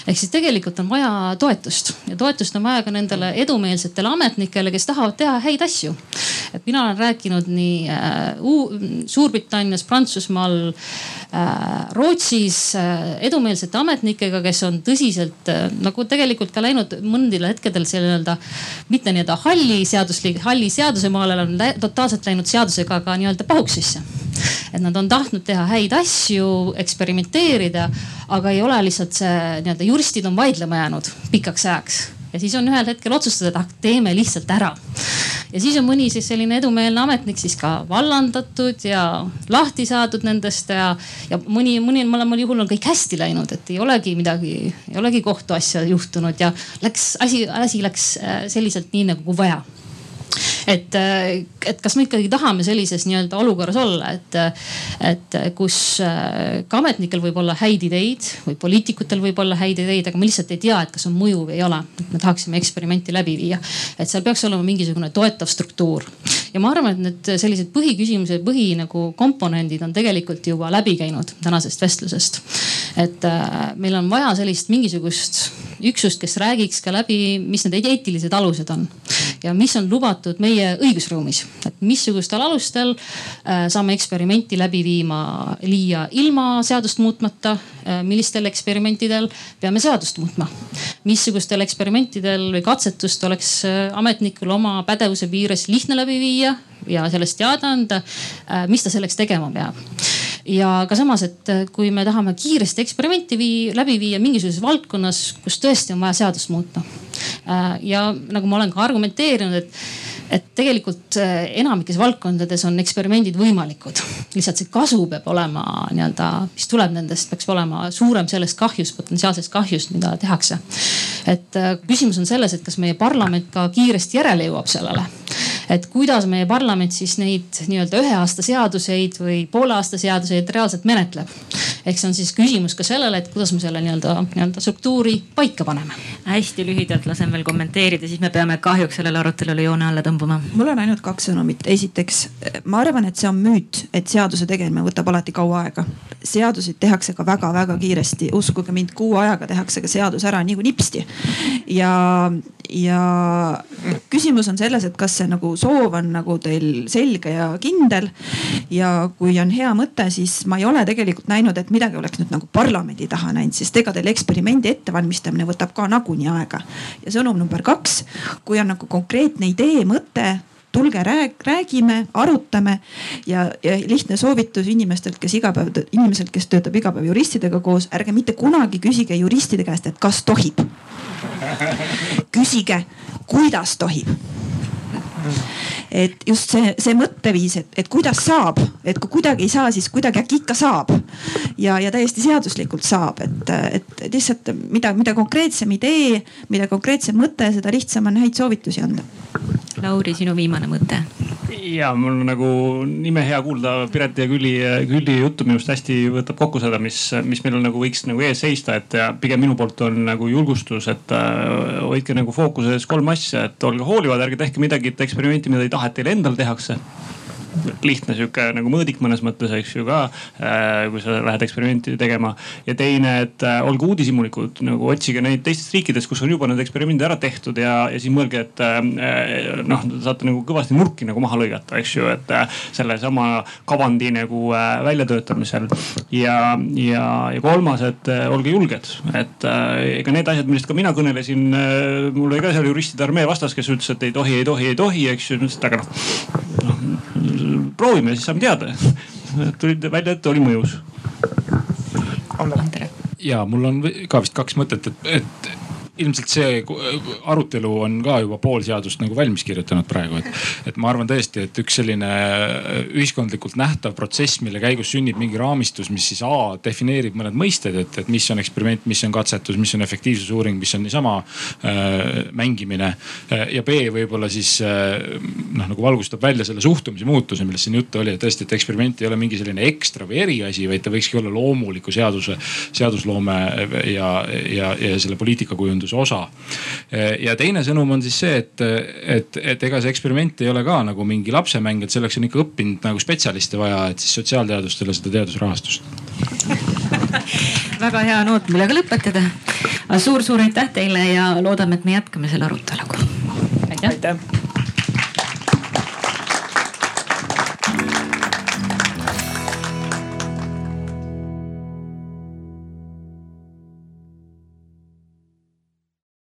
Ehk siis tegelikult on vaja toetust ja toetust on vaja ka nendele edumeelsetele ametnikele, kes tahavad teha häid asju. et mina olen rääkinud nii äh, Suurbritannias, Prantsusmaal äh,, Rootsis äh, edumeelsete ametnikega, kes on tõsiselt äh, nagu tegelikult ka läinud mõndil hetkedel selle nii-öelda mitte nii-öelda halli seaduslik, halli seaduse maale, on totaalselt läinud seadusega ka nii-öelda pahuksisse. et nad on tahtnud teha häid asju, eksperimenteerida aga ei ole lihtsalt see nii-öelda juristid on vaidlema jäänud pikaks ajaks ja siis on ühel hetkel otsustada, et ah, teeme lihtsalt ära. ja siis on mõni siis selline edumeelne ametnik siis ka vallandatud ja lahti saadud nendest ja, ja mõni, mõni mõlemal juhul on kõik hästi läinud, et ei olegi midagi, ei olegi kohtuasja juhtunud ja läks asi, asi läks äh, selliselt nii nagu vaja et, äh, et kas me ikkagi tahame sellises nii-öelda olukorras olla, et, et kus äh, ka ametnikel võib olla häid ideid või poliitikutel võib olla häid ideid, aga me lihtsalt ei tea, et kas on mõju või ei ole. et me tahaksime eksperimenti läbi viia, et seal peaks olema mingisugune toetav struktuur ja ma arvan, et need sellised põhiküsimused, põhi nagu komponendid on tegelikult juba läbi käinud tänasest vestlusest. et äh, meil on vaja sellist mingisugust üksust, kes räägiks ka läbi, mis need eetilised alused on ja mis on lubatud meie õigusruumis, et missugustel alustel äh, saame eksperimenti läbi viima, viia ilma seadust muutmata äh,. millistel eksperimentidel peame seadust muutma, missugustel eksperimentidel või katsetust oleks äh, ametnikul oma pädevuse piires lihtne läbi viia ja sellest teada anda, mis ta selleks tegema peab ja ka samas, et kui me tahame kiiresti eksperimenti vii, läbi viia mingisuguses valdkonnas, kus tõesti on vaja seadust muuta. Ja nagu ma olen ka argumenteerinud, et et tegelikult äh, enamikes valdkondades on eksperimendid võimalikud. lihtsalt see kasu peab olema nii-öelda, mis tuleb nendest, peaks olema suurem sellest kahjust, potentsiaalsest kahjust, mida tehakse. et küsimus on selles, et kas meie parlament ka kiiresti järele jõuab sellele et kuidas meie parlament siis neid nii-öelda ühe aasta seaduseid või poole aasta seaduseid reaalselt menetleb. ehk see on siis küsimus ka sellele, et kuidas me selle nii-öelda, nii-öelda struktuuri paika paneme. hästi lühidalt lasen veel kommenteerida, siis me peame kahjuks sellele arutelule joone alla tõmbama. mul on ainult kaks sõnumit. esiteks, ma arvan, et see on müüt, et seaduse tegemine võtab alati kaua aega. seaduseid tehakse ka väga-väga kiiresti, uskuge mind, kuu ajaga tehakse ka seadus ära nagu nipsti. ja, ja küsimus on selles, et kas see nagu soov on nagu teil selge ja kindel. ja kui on hea mõte, siis ma ei ole tegelikult näinud, et midagi oleks nüüd nagu parlamendi taha läinud, sest ega teil eksperimendi ettevalmistamine võtab ka nagunii aega. ja sõnum number kaks, kui on nagu konkreetne idee, mõte tulge rääg, räägime, arutame ja, ja lihtne soovitus inimestelt, kes iga päev, inimeselt, kes töötab iga päev juristidega koos, ärge mitte kunagi küsige juristide käest, et kas tohib. küsige, kuidas tohib et just see, see mõtteviis, et, et kuidas saab, et kui kuidagi ei saa, siis kuidagi äkki ikka saab. ja, ja täiesti seaduslikult saab, et, et lihtsalt mida, mida konkreetsem idee, mida konkreetsem mõte, seda lihtsam on häid soovitusi anda. Lauri, sinu viimane mõte ja mul nagu imehea kuulda Pireti ja Külli, Külli juttu minu arust hästi võtab kokku seda, mis, mis meil on nagu võiks nagu ees seista, et pigem minu poolt on nagu julgustus, et äh, hoidke nagu fookuses kolm asja, et olge hoolivad, ärge tehke midagi, et eksperimenti, mida ei taha, et teile endal tehakse lihtne sihuke nagu mõõdik mõnes mõttes, eks ju ka äh,. kui sa lähed eksperimenti tegema ja teine, et äh, olge uudishimulikud, nagu otsige neid teistest riikidest, kus on juba need eksperimendid ära tehtud ja, ja siis mõelge, et äh, noh, saate nagu kõvasti nurki nagu maha lõigata, eks ju, et sellesama kavandi nagu väljatöötamisel. ja, ja, ja kolmas, et olge julged, et ega need asjad, millest ka mina kõnelesin mul oli ka seal juristide armee vastas, kes ütles, et ei tohi, ei tohi, ei tohi, eks ju, ütles, et aga noh, noh proovime, siis saame teada. tulid välja, et oli mõjus. ja mul on ka vist kaks mõtet, et, et ilmselt see arutelu on ka juba pool seadust nagu valmis kirjutanud praegu, et, et ma arvan tõesti, et üks selline ühiskondlikult nähtav protsess, mille käigus sünnib mingi raamistus, mis siis A defineerib mõned mõisted, et, et mis on eksperiment, mis on katsetus, mis on efektiivsusuuring, mis on niisama äh, mängimine. ja B võib-olla siis äh, noh nagu valgustab välja selle suhtumise muutuse, millest siin juttu oli, et tõesti, et eksperiment ei ole mingi selline ekstra või eriasi, vaid ta võikski olla loomuliku seaduse, seadusloome ja, ja, ja selle poliitikakujunduse teaduse osa. ja teine sõnum on siis see, et, et, et ega see eksperiment ei ole ka nagu mingi lapsemäng, et selleks on ikka õppinud nagu spetsialiste vaja, et siis sotsiaalteadustele seda teadusrahastust väga hea noot, millega lõpetada suur,. suur-suur aitäh teile ja loodame, et me jätkame selle aruteluga. aitäh, aitäh..